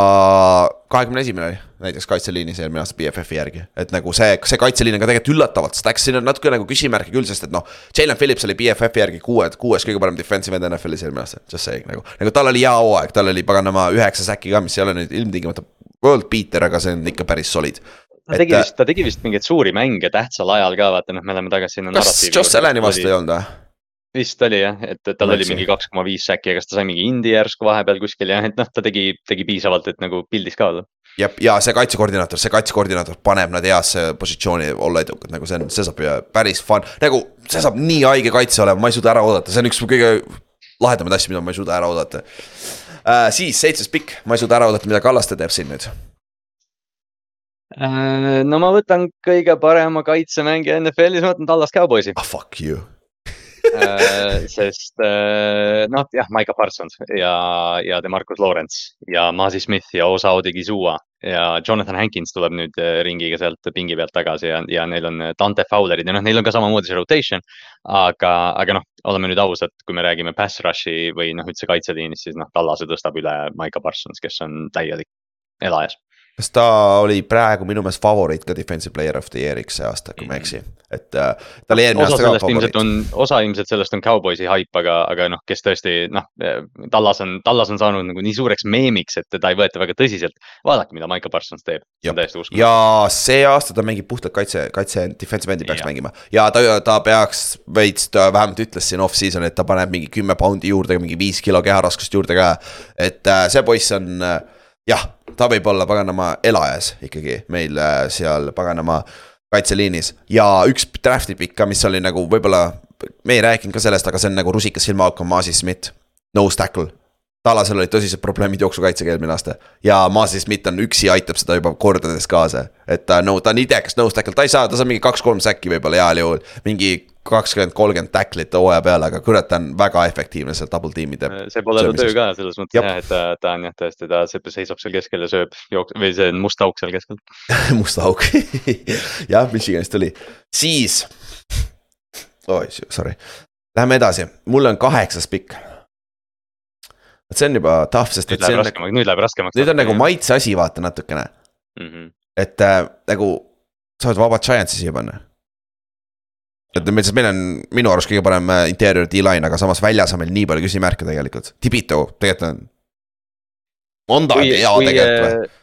kahekümne esimene oli näiteks kaitseliinis eelmine aasta BFF-i järgi, et nagu see, see kaitseliin on ka tegelikult üllatavalt stacks, siin on natuke nagu küsimärke küll, sest et noh. Jalen Phillips oli BFF-i järgi kuue, kuues kõige parem defensive end NFL-is eelmine aasta, just saying nagu. nagu tal oli hea hooaeg, tal oli paganama üheksa säki ka, mis ei ole nüüd ilmtingimata world beater, aga see on ikka päris solid. ta tegi et, vist, ta tegi vist mingeid suuri mänge tähtsal ajal ka, vaata noh, me oleme tagasi sinna. kas Josh Allan'i vastu ei olnud või? vist oli jah, et, tal oli mingi kaks koma viis säki ja kas ta sai mingi indie järsku vahepeal kuskil ja et noh, ta tegi, tegi piisavalt, et nagu pildis ka olla. ja, ja see kaitsekoordinaator, see kaitsekoordinaator paneb nad heasse positsiooni olla edukad, nagu see on, see saab päris fun, nagu see saab nii haige kaitse olema, ma ei suuda ära oodata, see on üks kõige lahedamaid asju, mida ma ei suuda ära oodata äh,. siis seitsmes pikk, ma ei suuda ära oodata, mida Kallaste teeb siin nüüd äh,. no ma võtan kõige parema kaitsemängija NFL-is, ma võtan Tallas Cowboysi ah,. Fuck you äh, sest äh, noh, jah, Maiko Parsons ja, ja Demarcus Lawrence ja Masi Smith ja Osa Odigizua ja Jonathan Hankins tuleb nüüd äh, ringiga sealt pingi pealt tagasi ja, ja neil on Dante Fowlerid ja noh, neil on ka samamoodi see rotation. aga, aga noh, oleme nüüd ausad, kui me räägime pass rush'i või noh, üldse kaitseliinist, siis noh, Tallase tõstab üle Maiko Parsons, kes on täielik elajas kas ta oli praegu minu meelest favoriit ka defensive player of the year'iks see aasta, kui ma ei eksi, et äh, ta oli eelmine aasta ka favoriit. osa ilmselt sellest on Cowboysi haip, aga, aga noh, kes tõesti noh, Tallas on, Tallas on saanud nagu nii suureks meemiks, et teda ei võeta väga tõsiselt. vaadake, mida Michael Parsons teeb, see on täiesti uskumatu. ja see aasta ta mängib puhtalt kaitse, kaitse defensive end'i peaks ja. mängima ja ta, ta peaks veits, ta vähemalt ütles siin off-season, et ta paneb mingi kümme poundi juurde, mingi viis kilo keharaskust juurde ka. et äh, see poiss on äh, jah, ta võib olla paganama elajas ikkagi meil äh, seal paganama kaitseliinis ja üks draft'i pikk ka, mis oli nagu võib-olla, me ei rääkinud ka sellest, aga see on nagu rusikas silmaauk on Masi Smith, nose tackle. Talasel olid tõsised probleemid jooksukaitsega eelmine aasta ja Masi Smith on üksi aitab seda juba kordades kaasa. et ta no ta on idekas nose tackle, ta ei saa, ta saab mingi kaks-kolm säkki võib-olla heal juhul, mingi kakskümmend, kolmkümmend tacklit hooaja peale, aga kurat, ta on väga efektiivne seal double tiimi teeb. see pole ta töö ka selles mõttes jah, et ta, ta on jah, tõesti, ta seisab seal keskel ja sööb jook- või see must auk seal keskel must auk jah, Michiganist tuli, siis. oi, sorry, läheme edasi, mul on kaheksas pikk. vot see on juba tough, sest et. nüüd läheb raskemaks, nüüd läheb raskemaks. nüüd on nagu maitse asi, vaata natukene mm. -hmm. et äh, nagu sa oled vabad Giantsi siia panna et meil, sest meil on minu arust kõige parem äh, interior D-line, aga samas väljas on meil nii palju küsimärke tegelikult, Tibito tegelikult on. on ta hea tegelikult või? Äh,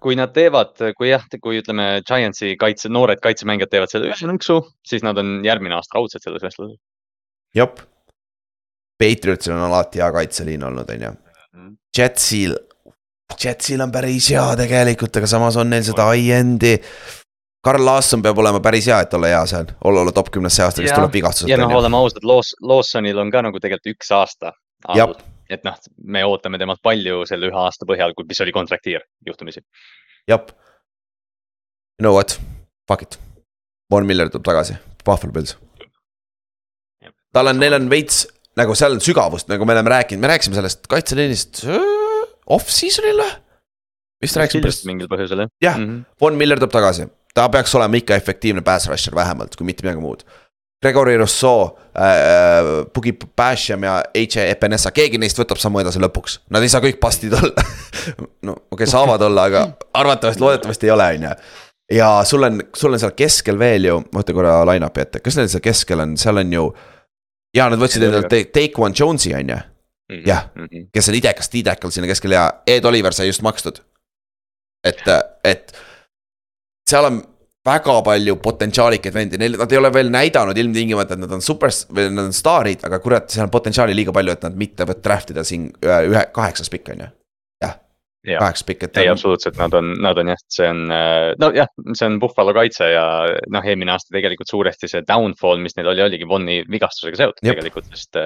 kui nad teevad, kui jah, kui ütleme, Giantsi kaitse, noored kaitsemängijad teevad selle ühe nõksu, siis nad on järgmine aasta raudselt selles vestluses. jep. Patriotsil on alati hea kaitseliin olnud, on ju. Mhm. Jetsil, Jetsil on päris hea tegelikult, aga samas on neil seda high-end'i Karl Laasson peab olema päris hea, et olla hea seal, olla, olla top kümnes see aasta, kes tuleb vigastusest. ja noh, oleme ausad, Laws-, Lawsonil on ka nagu tegelikult üks aasta. et noh, me ootame temalt palju selle ühe aasta põhjal, mis oli kontraktiir juhtumisi. jah. You know what, fuck it. Von Miller tuleb tagasi, Buffalo Bills. tal on, neil on veits nagu seal on sügavust, nagu me oleme rääkinud, me rääkisime sellest kaitseliinist off-season'il või? vist rääkisime hiljuti mingil põhjusel jah. jah -hmm., Von Miller tuleb tagasi, ta peaks olema ikka efektiivne pass rusher vähemalt, kui mitte midagi muud. Gregory Rousseau äh,, Pugi Basham ja H.A. Epenesa, keegi neist võtab sammu edasi lõpuks, nad ei saa kõik pastid olla no okei okay,, saavad olla, aga arvatavasti, loodetavasti ei ole, on ju ja sul on, sul on seal keskel veel ju, ma võtan korra line-up'i ette, kes neil seal keskel on, seal on ju. ja nad võtsid endale Take One Jones'i on ju, mhm, jah, mhm. kes on idekas tiidekal sinna keskel ja Ed Oliver sai just makstud et, et seal on väga palju potentsiaalikaid vendi, neil, nad ei ole veel näidanud ilmtingimata, et nad on super või nad on staarid, aga kurat, seal on potentsiaali liiga palju, et nad mitte võtta draft ida siin ühe, ühe, kaheksas pikk on ju. jah ja., kaheksas pikk, et. ei, absoluutselt, nad on, nad on jah, see on, nojah, see on Buffalo kaitse ja noh, eelmine aasta tegelikult suuresti see downfall, mis neil oli, oligi Bonni vigastusega seotud Jep. tegelikult, sest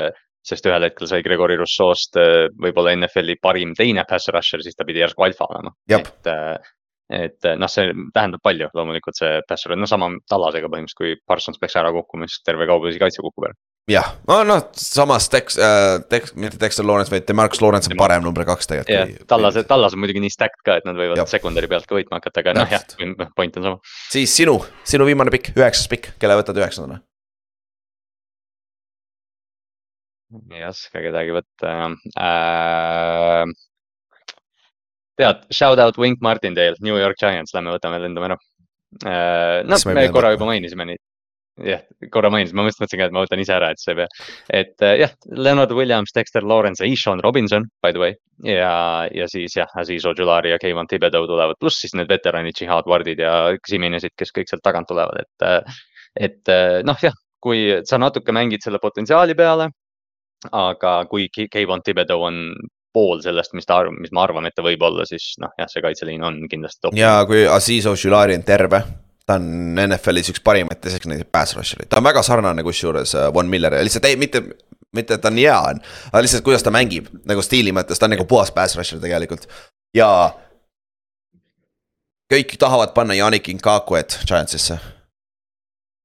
sest ühel hetkel sai Gregory Rousseau'st äh, võib-olla NFL-i parim teine pass rusher, siis ta pidi järsku alfa olema. et, äh, et äh, noh, see tähendab palju loomulikult see pass rusher, no sama Tallasega põhimõtteliselt, kui Parsons peaks ära kukkuma, siis terve kauboisi kaitse kukub ära. jah, no noh, samas Dex äh,, Dex, mitte Dexter Lawrence, vaid Demarcus Lawrence on parem number kaks tegelikult. jah, Tallas, Tallas on muidugi nii stacked ka, et nad võivad secondary pealt ka võitma hakata, aga noh jah, point on sama. siis sinu, sinu viimane pikk, üheksas pikk, kelle võtad üheksandana? ei oska kedagi võtta äh,. Tead, shout out Wink Martindale, New York Giants, lähme võtame, lendame ära noh, me korra juba mainisime neid jah, korra mainisin, ma mõtlesin ka, et ma võtan ise ära, et sa ei pea. et äh, jah, Leonard Williams, Dexter Lawrence ja Ishan Robinson, by the way. ja, ja siis jah, Aziz Ojulari ja Keivan Thibodeau tulevad, pluss siis need veteranid, Jihad Wardid ja Ximenezid, kes kõik sealt tagant tulevad, et. Äh, et noh, jah, kui sa natuke mängid selle potentsiaali peale aga kui Kevon Thibodeau on pool sellest, mis ta arvab, mis me arvame, et ta võib olla, siis noh, jah, see kaitseliin on kindlasti top. ja kui Aziz Oshulari on terve, ta on NFL-is üks parimaid designated pass rusher'id, ta on väga sarnane kusjuures äh, Von Millerile, lihtsalt ei, mitte, mitte et ta on hea on. aga lihtsalt, kuidas ta mängib nagu stiili mõttes, ta on nagu puhas pass rusher tegelikult ja. kõik tahavad panna Janik Inkakuet Giantsisse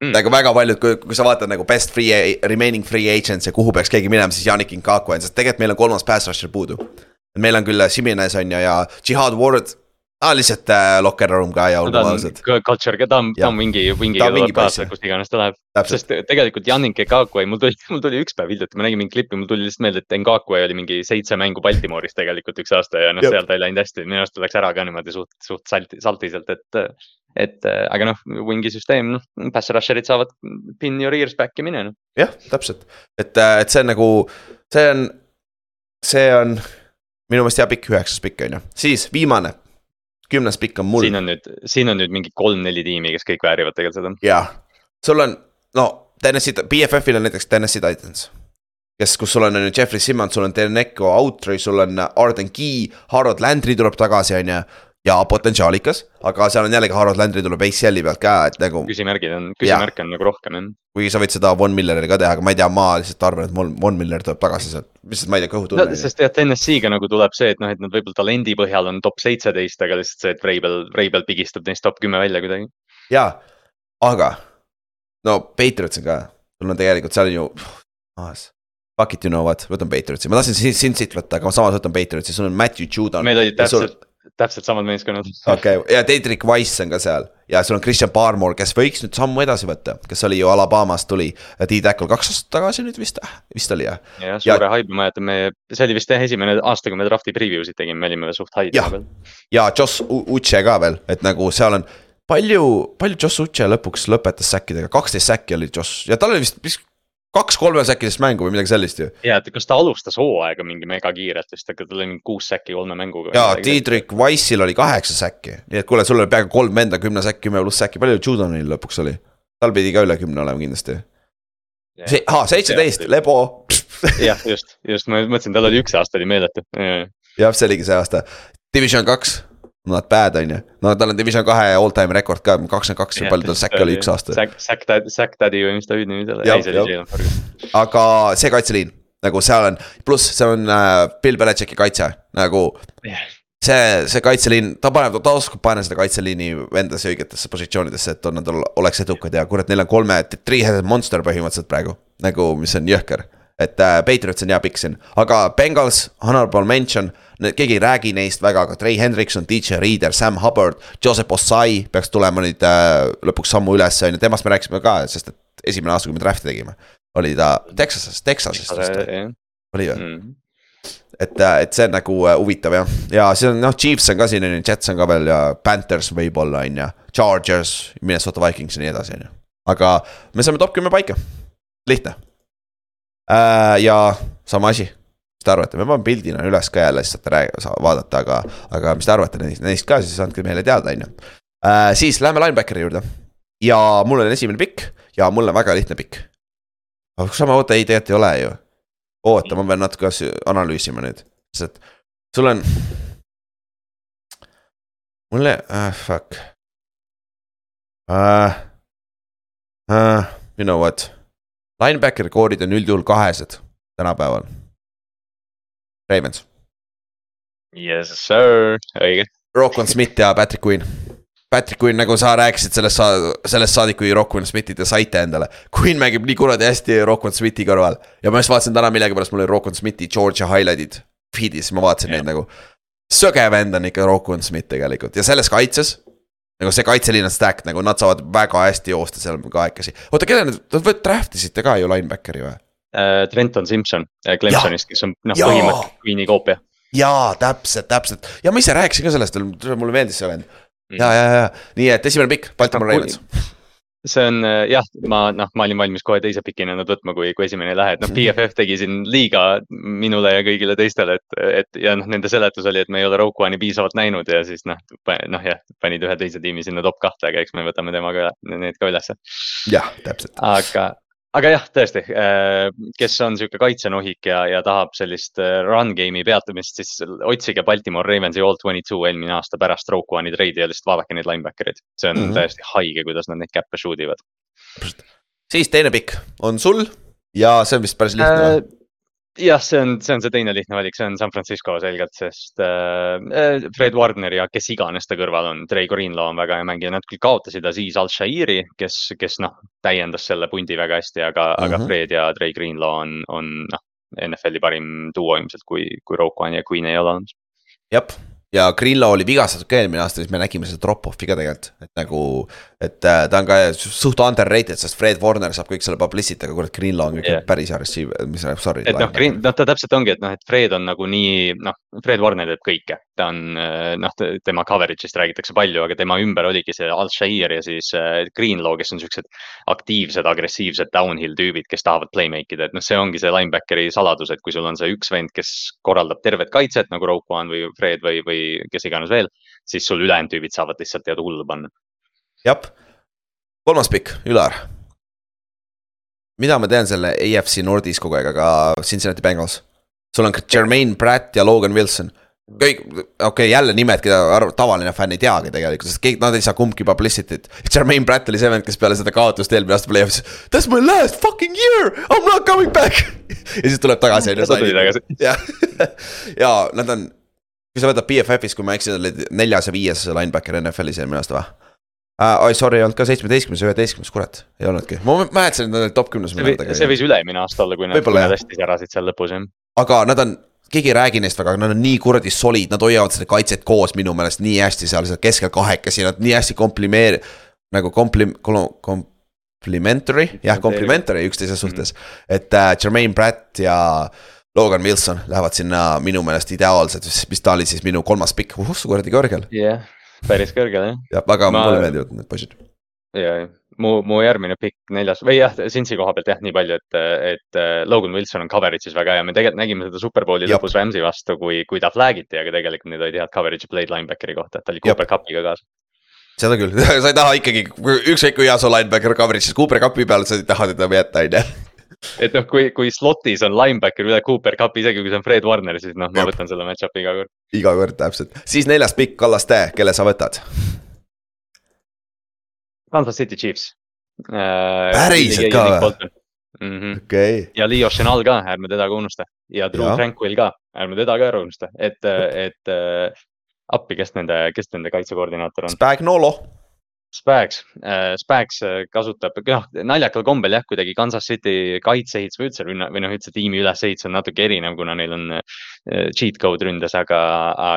mm.. nagu väga paljud, kui, kui sa vaatad nagu best free, remaining free agents ja kuhu peaks keegi minema, siis Janik Inkaku on, sest tegelikult meil on kolmas pass rusher puudu. meil on küll Simenes on ju ja Jihad Ward aa ah,, lihtsalt äh, locker room ka ja olgem ausad. Culture, ta on, ta on mingi, mingi tuleb kaasa, kus iganes ta läheb. sest tegelikult Janik Ngakwe, mul tuli, mul tuli üks päev hiljuti, ma nägin mingit klippi, mul tuli lihtsalt meelde, et Ngakwe oli mingi seitse mängu Baltimooris tegelikult üks aasta ja noh, seal ta ei läinud hästi, minu arust ta läks ära ka niimoodi suht, suht salti, saltiselt, et et aga noh, Wingi süsteem, noh, pass rusher'id saavad pin your ears back'i minema. jah, täpselt, et, äh, et see on nagu, see on, see on minu meelest hea pikk, üheksas pikk on ju, siis viimane. Kümnes pikk on mul. siin on nüüd, siin on nüüd mingi kolm-neli tiimi, kes kõik väärivad tegelikult seda. jah, sul on, no TNS-i, BFF-il on näiteks TNS-i Titans kes, kus sul on ju Jeffrey Simmons, sul on Deneko Outry, sul on Arden Key, Harold Landry tuleb tagasi, on ju ja potentsiaalikas, aga seal on jällegi Harold Landry tuleb ACL-i pealt ka, et nagu. küsimärgid on, küsimärke on nagu rohkem jah. kuigi sa võid seda Von Millerile ka teha, aga ma ei tea, ma lihtsalt arvan, et Von, Miller tuleb tagasi sealt, lihtsalt ma ei tea, kõhutunne no,. sest jah, TNS-iga nagu tuleb see, et noh, et nad võib-olla talendi põhjal on top seitseteist, aga lihtsalt see, et Vreibel, Vreibel pigistab neist top kümme välja kuidagi. jaa, aga no Patriots on ka, sul on tegelikult seal on ju oh,, fuck it, you know what, võtan Patriotsi, ma tahtsin Cincy't võtta, aga ma samas võtan Patriotsi, sul on Matthew Judon. meil olid täpselt sul täpselt samad meeskonnad. okei okay., ja Dedrick Wise on ka seal ja sul on Christian Barmore, kes võiks nüüd sammu edasi võtta, kes oli ju Alabamast tuli. D-tackle kaks aastat tagasi nüüd vist, vist oli jah. jah, suure ja... haibi, ma mäletan, me, see oli vist esimene aasta, kui me draft'i preview sid tegime, me olime suht haid. ja, ja Joss Uche ka veel, et nagu seal on palju, palju Joss Uche lõpuks lõpetas säkkidega, kaksteist säkki oli Joss ja tal oli vist, kaks kolmesäkilist mängu või midagi sellist ju. ja, et kas ta alustas hooaega mingi megakiirelt vist, aga tal oli mingi kuus säkki kolme mänguga. ja, Tiidrik Wise'il oli kaheksa säkki, nii et kuule, sul oli peaaegu kolm venda, kümme säkki, kümme pluss säkki, palju Judonil lõpuks oli? tal pidi ka üle kümne olema kindlasti. see, ahah, seitseteist, Lebo. jah, just, just ma mõtlesin, tal oli üks aasta oli meeletu. jah, see oligi see aasta, Division kaks Not bad on ju, no tal on division kahe all time rekord ka, kakskümmend kaks või palju tal säkke oli üks aasta. Säk, säk, säk daddy või mis ta hüüdnimi seal oli, aga see kaitseliin, nagu seal on, pluss see on äh, Bill Belichicki kaitse, nagu yeah. see, see kaitseliin, ta paneb, ta oskab panna seda kaitseliini endasse õigetesse positsioonidesse, et nad oleks edukad ja kurat, neil on kolme, three-headed monster põhimõtteliselt praegu. nagu, mis on jõhker, et äh, Patriots on hea pikk siin, aga Bengals, honorable mention, keegi ei räägi neist väga, aga Trey Hendrikson, DJ Reader, Sam Hubbard, Joseph Ossai peaks tulema nüüd äh, lõpuks sammu üles, on ju, temast me rääkisime ka, sest et esimene aasta, kui me draft'i tegime, oli ta Texasest, Texasest vist oli või mm.? et, äh, et see on nagu uh, huvitav jah, ja siis on noh, Chiefs on ka siin on ju, Jets on ka veel ja Panthers võib-olla on ju, Chargers, Minnesota Vikings ja nii edasi, on ju. aga me saame top kümme paika, lihtne äh,. Ja sama asi, mis te arvate, me paneme pildina üles ka jälle, siis saate rääkida, vaadata, aga, aga mis te arvate neist, neist ka, siis andke meile teada, on ju. Äh, siis läheme linebackeri juurde ja mul on esimene pikk ja mul on väga lihtne pikk. aga sama, oota, ei, tegelikult ei ole ju. oota, ma pean natuke analüüsima nüüd, sest sul on. mulle uh,, fuck uh,. Uh, you know what Linebacker koorid on üldjuhul kahesed tänapäeval. Ravens. Yes sir, õige. Rockon Smith ja Patrick Queen. Patrick Queen, nagu sa rääkisid sellest sa-, sellest saadik, kui Rockon Smithi te saite endale. Queen mängib nii kuradi hästi Rockon Smithi kõrval. ja ma just vaatasin täna millegipärast, mul oli Rockon Smithi Georgia highlight'id feed'is, ma vaatasin yeah. neid nagu. söge vend on ikka Rockon Smith tegelikult ja selles kaitses nagu see kaitseliin on stack nagu nad saavad väga hästi joosta seal kahekesi. oota, kelle nad, te draft isite ka ju linebackeri või? Äh, Trenton Simson äh, Clemsonist, kes on noh, põhimõtteliselt Queen'i koopia. jaa, täpselt, täpselt ja ma ise rääkisin ka sellest, mulle meeldis see vend. ja, ja, ja, nii et esimene pikk, Baltimore Ravens see on äh, jah, ma noh, ma olin valmis kohe teise pikina nad võtma, kui, kui esimene ei lähe, et noh, PFF tegi siin liiga minule ja kõigile teistele, et, et ja noh, nende seletus oli, et me ei ole Rogue One'i piisavalt näinud ja siis noh, noh jah, panid ühe teise tiimi sinna top kahte, aga eks me võtame temaga need ka ülesse. jah, täpselt. aga, aga jah, tõesti, äh, kes on sihuke kaitsenohik ja, ja tahab sellist äh, run game'i peatumist, siis otsige Baltimore Ravensi all twenty two eelmine aasta pärast Rogue One'i treidi ja lihtsalt vaadake neid linebacker'id. see on mm -hmm. täiesti haige, kuidas nad neid käppe shoot ivad. siis teine pikk on sul ja see on vist päris lihtne äh, jah, see on, see on see teine lihtne valik, see on San Francisco selgelt, sest äh, Fred Warner ja kes iganes ta kõrval on, Trey Greenlaw on väga hea mängija, nad küll kaotasid Aziz Al-Shairi, kes, kes noh, täiendas selle pundi väga hästi, aga mm, -hmm. aga mhm. Fred ja Trey Greenlaw on, on noh, NFL-i parim duo ilmselt, kui, kui Roquan ja Queen ei ole olemas. jah, ja Grillo oli vigastatud ka eelmine aasta, siis me nägime seda drop-off'i ka tegelikult, et nagu. et äh, ta on ka suht underrated, sest Fred Warner saab kõik selle publicity, aga kurat, Grillo on yeah. päris hea receiver, mis sorry. et noh, noh ta täpselt ongi, et noh, et Fred on nagu nii, noh, Fred Warner teeb kõike. Ta on äh, noh, tema coverage'ist räägitakse palju, aga tema ümber oligi see Al-Shair ja siis äh, Greenlaw, kes on siuksed aktiivsed, agressiivsed downhill tüübid, kes tahavad playmaker ida, et noh, see ongi see linebackeri saladus, et kui sul on see üks vend, kes korraldab tervet kaitset nagu Roquan või Fred või, või kes iganes veel, siis sul ülejäänud tüübid saavad lihtsalt teada hullu panna. jah, kolmas pikk, Ülar. mida ma tean selle AFC Nordis kogu aeg, aga Cincinnati Bengals. sul on Jermaine Pratt ja Logan Wilson kõik, okei okay,, jälle nimed, keda arv, tavaline fänn ei teagi tegelikult, sest kõik, nad ei saa kumbki publicity't. Jermaine Pratt oli see vend, kes peale seda kaotust eelmine aasta play-off'is. That's my last fucking year, I m not coming back ja siis tuleb tagasi on ju. ta tuli tagasi. jah, ja nad on kui sa võtad BFF-is, kui ma ei eksi, olid neljas ja viies linebacker NFL-is eelmine aasta või? Uh, oi, sorry, ei olnud ka seitsmeteistkümnes, üheteistkümnes, kurat, ei olnudki, ma mäletasin, et nad olid top kümnes. see võis üle-eelmine aasta olla, kui nad, kui nad hästi särasid seal lõpus, jah. aga nad on, keegi ei räägi neist väga, aga nad on nii kuradi solid, nad hoiavad seda kaitset koos minu meelest nii hästi seal, seal keskel kahekesi, nad nii hästi komplimeeri-, nagu komplim-, complimentary, jah, complimentary üksteise suhtes mm. -hmm. et uh, Jermaine Pratt ja Logan Wilson lähevad sinna minu meelest ideaalselt, mis ta oli siis minu kolmas pikk, uh kuradi kõrgel. jah yeah,, päris kõrgel jah. jah, väga ma... mulle meeldivad need poisid. ja, ja mu, mu järgmine pikk neljas või jah, Cincy koha pealt jah, nii palju, et, et äh, Logan Wilson on coverage'is väga hea, me tegelikult nägime seda Superbowli lõpus Rams'i vastu, kui, kui ta flag iti, aga tegelikult need olid head coverage'i play'd linebackeri kohta, et ta oli Cooper Cupiga kaasas seda küll sa ei taha ikkagi, ükskõik kui hea su linebacker coverage'is Cooper Cupi peal, sa ei taha teda jätta, on ju et noh, kui, kui slot'is on linebacker üle Cooper Cupi, isegi kui see on Fred Warner, siis noh, ma Jab. võtan selle match-up'i iga kord. iga kord täpselt, siis neljas pikk, Kallaste, kelle sa võtad? Kansas City Chiefs. Päriselt ka või? Mm -hmm. Okay. ja Leo Chenal ka, ärme teda ka unusta ja Drew. Tranquil ka, ärme teda ka ära unusta, et, et äh, appi, kes nende, kes nende kaitsekoordinaator on? Spagnolo Spags äh,, Spags äh, kasutab, noh naljakal kombel jah, kuidagi Kansas City kaitseehitus või üldse rünna või noh, üldse tiimi ülesehitus on natuke erinev, kuna neil on äh, cheat code ründes, aga,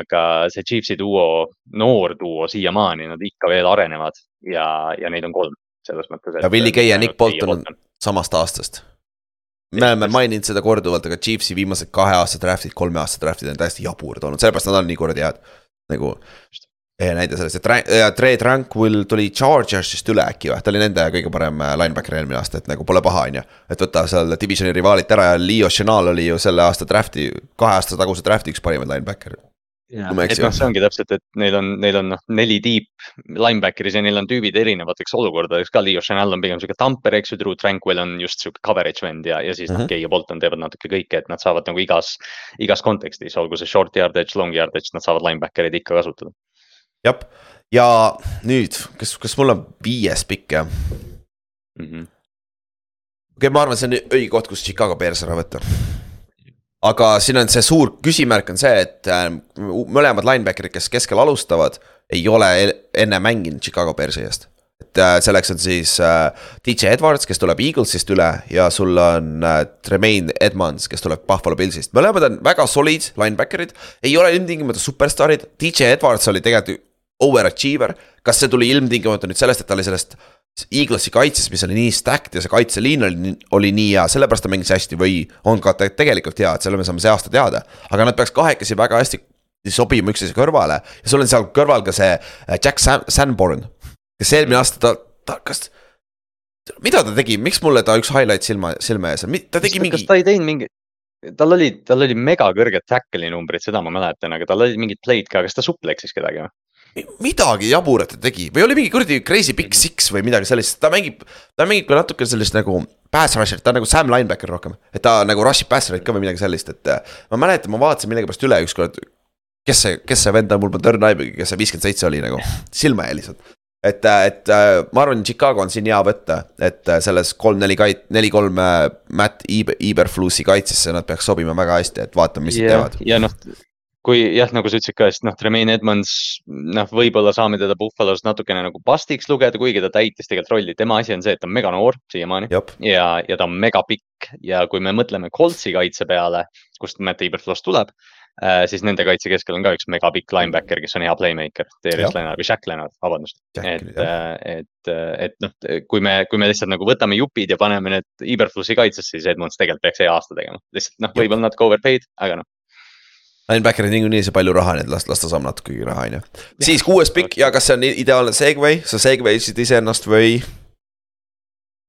aga see Chiefsi duo, noor duo siiamaani, nad ikka veel arenevad ja, ja neid on kolm selles mõttes. ja Willie Gay ja Nick Bolton on samast aastast. me oleme maininud seda korduvalt, aga Chiefsi viimased kahe aasta draft'id, kolme aasta draft'id on täiesti jaburad olnud, sellepärast nad on nii kuradi head. nagu ehe näide sellest, et ja Trey Tranquil tuli Chargersist üle äkki või, ta oli nende kõige parem äh, linebacker eelmine aasta, et nagu pole paha, on ju. et võtta seal divisioni rivaalilt ära ja Leo Chenal oli ju selle aasta draft'i, kahe aasta taguse draft'i üks parimaid linebacker. Ja, et noh, see ongi täpselt, et neil on, neil on noh, neli deep linebacker'is ja neil on tüübid erinevateks olukordadeks ka, Leo Chanel on pigem sihuke tamper, eks ju, Drew Tranquil on just sihuke coverage vend ja, ja siis mm -hmm. noh, mhm. Bolton teevad natuke kõike, et nad saavad nagu igas, igas kontekstis, olgu see short yardage, long yardage, nad saavad linebacker'id ikka kasutada jah, ja nüüd, kas, kas mul on viies pikk jah mm -hmm.? okei okay,, ma arvan, see on õige koht, kus Chicago Bears ära võtta. Aga siin on see suur küsimärk on see, et äh, mõlemad linebacker'id, kes keskel alustavad, ei ole enne mänginud Chicago Bearsi eest et äh, selleks on siis äh, DJ Edwards, kes tuleb Eaglesist üle ja sul on äh, Tremaine Edmonds, kes tuleb Buffalo Pillsist, mõlemad on väga solid linebacker'id. ei ole ilmtingimata superstaarid, DJ Edwards oli tegelikult overachiever. kas see tuli ilmtingimata nüüd sellest, et ta oli sellest Eaglesi kaitses, mis oli nii stacked ja see kaitseliin oli, oli nii hea, sellepärast ta mängis hästi või on ka tegelikult hea, et selle me saame see aasta teada. aga nad peaks kahekesi väga hästi sobima üksteise kõrvale ja sul on seal kõrval ka see äh, Jack San Sanborn, kes eelmine aasta ta, ta, kas mida ta tegi, miks mulle ta üks highlight silma, silme ees on, ta tegi mingi. kas ta ei teinud mingi, tal oli, tal oli mega kõrged tackle'i numbrid, seda ma mäletan, aga tal olid mingid play'd ka, kas ta supleksis kedagi või? Midagi jaburat ta tegi või oli mingi kuradi crazy big six või midagi sellist, ta mängib, ta mängib ka natuke sellist nagu. Pass rusher, ta on nagu Sam linebacker rohkem, et ta nagu rush ib passereid ka või midagi sellist, et äh, ma mäletan, ma vaatasin millegipärast üle ükskord. kes see, kes see vend on, mul on Turn Ibe'i, kes see viiskümmend seitse oli nagu, silma jäi lihtsalt. et, äh, et äh, ma arvan, Chicago on siin hea võtta, et selles kolm-neli kait-, neli-kolm Matt Iberflussi kaitsesse nad peaks sobima väga hästi, et vaatame, mis nad teevad. ja noh kui jah, nagu sa ütlesid ka, et noh, Tremaine Edmonds, noh, võib-olla saame teda Buffalo's natukene nagu pastiks lugeda, kuigi ta täitis tegelikult rolli, tema asi on see, et ta on mega noor siiamaani ja, ja ta on mega pikk ja kui me mõtleme Coltsi kaitse peale, kust Matt Eberfloss tuleb äh,, siis nende kaitse keskel on ka üks mega pikk linebacker, kes on hea playmaker, Darius Leonard või Shaq Leonard, vabandust. et, äh, et, et noh, kui me, kui me lihtsalt nagu võtame jupid ja paneme need Eberflossi kaitsesse, siis Edmonds tegelikult peaks hea aasta tegema, lihtsalt noh, võib-olla natuke overpaid, aga noh Linebacker'id niikuinii ei saa palju raha, nii et las, las ta saab natukegi raha, on ju. siis kuues pikk ja kas see on ideaalne segway, sa segway'sid iseennast või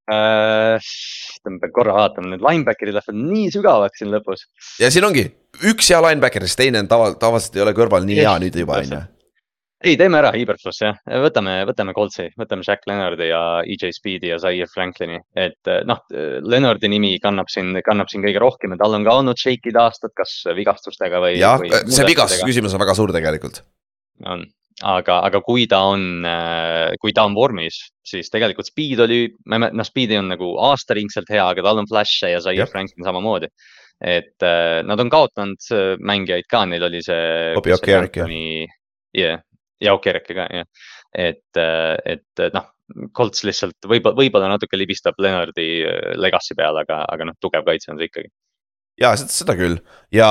äh,? ma pean korra vaatama, need linebacker'id lähevad nii sügavaks siin lõpus. ja siin ongi üks hea linebacker, siis teine on tava, tavaliselt ei ole kõrval nii hea nüüd juba, on ju ei, teeme ära Iberfluss jah, võtame, võtame Coltsi, võtame Jack Leonardi ja EJ Speedi ja Zaire Franklini, et eh, noh, Leonardi nimi kannab siin, kannab siin kõige rohkem ja tal on ka olnud shake'id aastad, kas vigastustega või. jah, see vigastuse küsimus on väga suur tegelikult. on, aga, aga kui ta on, eh, kui ta on vormis, siis tegelikult Speed oli, noh, Speedi on nagu aastaringselt hea, aga tal on flash'e ja Zaire Franklin samamoodi et äh, nad on kaotanud mängijaid ka, neil oli see. Bobby Okerek jah. jah, ja Okereke ka jah, et, et noh, Colts lihtsalt võib-olla, võib-olla natuke libistab Leonardi äh, legacy peale, aga, aga noh, tugev kaitse on see ikkagi. ja seda, seda küll ja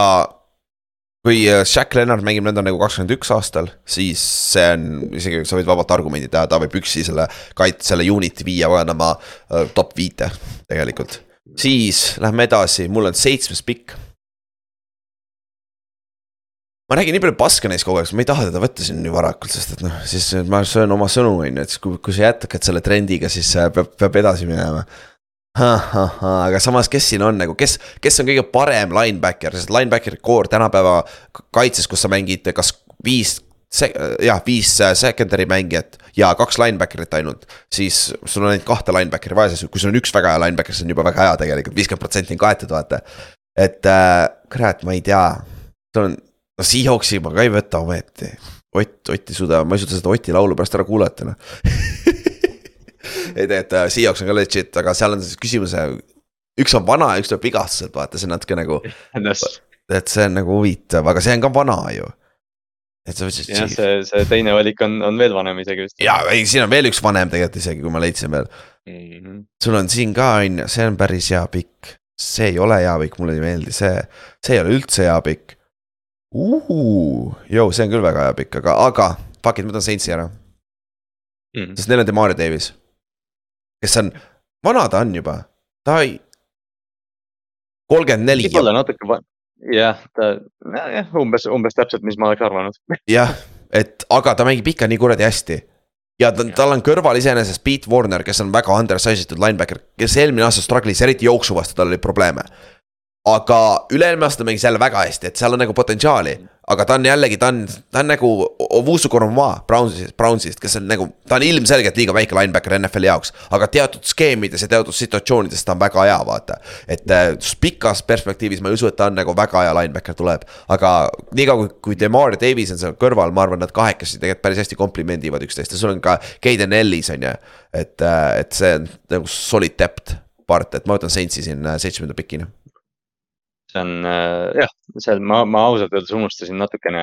kui äh, Shaq Leonard mängib nõnda nagu kakskümmend üks aastal, siis see on isegi, sa võid vabalt argumendi teha, ta võib üksi selle kait-, selle unit'i viia panema uh, top viite tegelikult. siis lähme edasi, mul on seitsmes pikk ma räägin nii palju paska neist kogu aeg, ma ei taha teda võtta siin nii varakult, sest et noh, siis ma söön oma sõnu, on ju, et kui, kui sa jätkad selle trendiga, siis peab, peab edasi minema. aga samas, kes siin on nagu, kes, kes on kõige parem linebacker, sest linebacker core tänapäeva kaitses, kus sa mängid kas viis jah, viis secondary mängijat ja kaks linebacker'it ainult, siis sul on ainult kahte linebacker'i vaja, kui sul on üks väga hea linebacker, see on juba väga hea tegelikult, viiskümmend protsenti on kaetud, vaata. et äh, kurat, ma ei tea, sul on no Seahawksi ma ka ei võta ometi. Ott, Ott ei suuda, ma ei suuda seda Oti laulu pärast ära kuulata noh ei tegelikult äh, Seahawks on ka legit, aga seal on siis küsimus, üks on vana ja üks tuleb vigastuselt, vaata, see on natuke nagu. et see on nagu huvitav, aga see on ka vana ju. et sa võtsid. jah, see, see teine valik on, on veel vanem isegi vist. ja, ei, siin on veel üks vanem tegelikult isegi, kui ma leidsin veel mm. -hmm. sul on siin ka on ju, see on päris hea pikk, see ei ole hea pikk, mulle ei meeldi see, see ei ole üldse hea pikk. Joo, see on küll väga hea pikk, aga, aga fuck it, ma võtan Saintsi ära mm. -hmm. sest neil on Demario Davis, kes on, vana ta on juba, ta ei. kolmkümmend neli. võib-olla natuke va-, jah, ta, jah, umbes, umbes täpselt, mis ma oleks arvanud. jah, et aga ta mängib ikka nii kuradi hästi ja ta, tal on kõrval iseenesest Pete Warner, kes on väga undersized itud linebacker, kes eelmine aasta struggle'is, eriti jooksu vastu, tal oli probleeme. Aga üle-eelmine aasta mängis jälle väga hästi, et seal on nagu potentsiaali aga ta on jällegi, ta on, ta on nagu Ovusu Koromaa Brownsist, Brownsist, kes on nagu, ta on ilmselgelt liiga väike linebacker NFL-i jaoks. aga teatud skeemides ja teatud situatsioonides ta on väga hea, vaata. et äh, pikas perspektiivis ma ei usu, et ta on nagu väga hea linebacker tuleb. aga niikaua kui, kui Demar Davis on seal kõrval, ma arvan, nad kahekesi tegelikult päris hästi komplimendivad üksteist ja sul on ka Kaden Ellis on ju. et, äh, et see on nagu solid depth part, et ma võtan Saintsi siin äh, seitsmenda pikina see on äh, jah, seal ma, ma ausalt öeldes unustasin natukene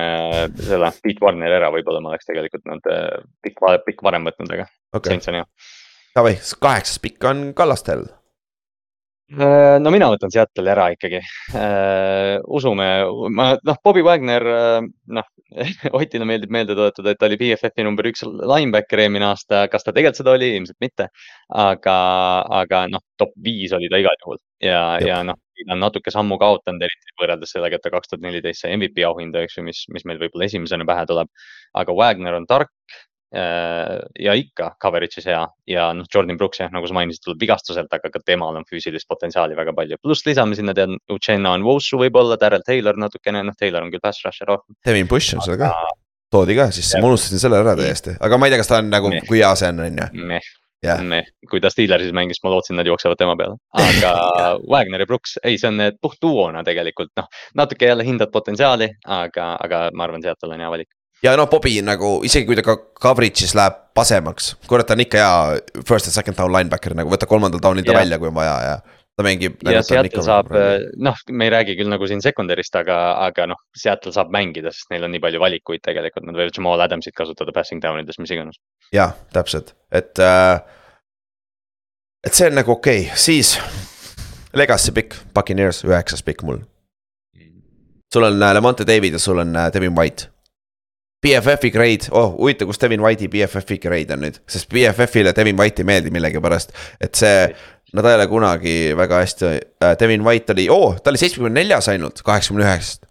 selle Pete Warneri ära, võib-olla ma oleks tegelikult nad äh, pikk, pikk varem võtnud, aga okay. Saints on hea. Davai, kaheksas pikk on Kallastel. Äh, no mina võtan Seattle'i ära ikkagi usume, ma noh, Bobby Wagner, noh Otile meeldib meelde tuletada, et ta oli BFF-i number üks linebacker eelmine aasta, kas ta tegelikult seda oli, ilmselt mitte. aga, aga noh, top viis oli ta igal juhul. Ja, ja noh, ta on natuke sammu kaotanud, eriti võrreldes sellega, et ta kaks tuhat neliteist sai MVP auhinda, eks ju, mis, mis meil võib-olla esimesena pähe tuleb. aga Wagner on tark ja ikka coverage'is hea. Ja noh, Jordan Brooks jah, nagu sa mainisid, tuleb vigastuselt, aga ka temal on füüsilist potentsiaali väga palju. pluss lisame sinna tead, Uchenna on Wosu võib-olla, Daryl Taylor natukene, noh, Taylor on küll pass rusher rohkem. Devin Bush on seal ka. Toodi ka, siis ja. ma unustasin selle ära täiesti, aga ma ei tea, kas ta on nagu, kui hea see on, on ju. Yeah.. kui ta Steelersis mängis, ma lootsin, nad jooksevad tema peale, aga Wagner ja Brooks, ei, see on puht duona tegelikult, noh. natuke jälle hindad potentsiaali, aga, aga ma arvan, Seattle on hea valik ja noh, Bobby nagu isegi kui ta ka coverage'is läheb pasemaks, kurat, ta on ikka hea first and second down linebacker nagu võta kolmandal down'il ta yeah. välja, kui on vaja ja ta mängib. ja Seattle saab, noh, me ei räägi küll nagu siin secondary'st, aga, aga noh, Seattle saab mängida, sest neil on nii palju valikuid tegelikult, nad võivad Jamal Adamsit kasutada passing down ides, mis iganes. jah, täpselt, et äh,. et see on nagu okei okay., siis Legacy pikk, Puccaneers üheksas pikk mul. sul on äh, Lemonte David ja sul on Devin White. BFF-i grade, oh huvitav, kus Devin White'i BFF-i grade on nüüd, sest BFF-ile Devin White ei meeldi millegipärast, et see ta ei ole kunagi väga hästi, äh, Devin White oli, oo, ta oli seitsmekümne neljas ainult, kaheksakümne üheksast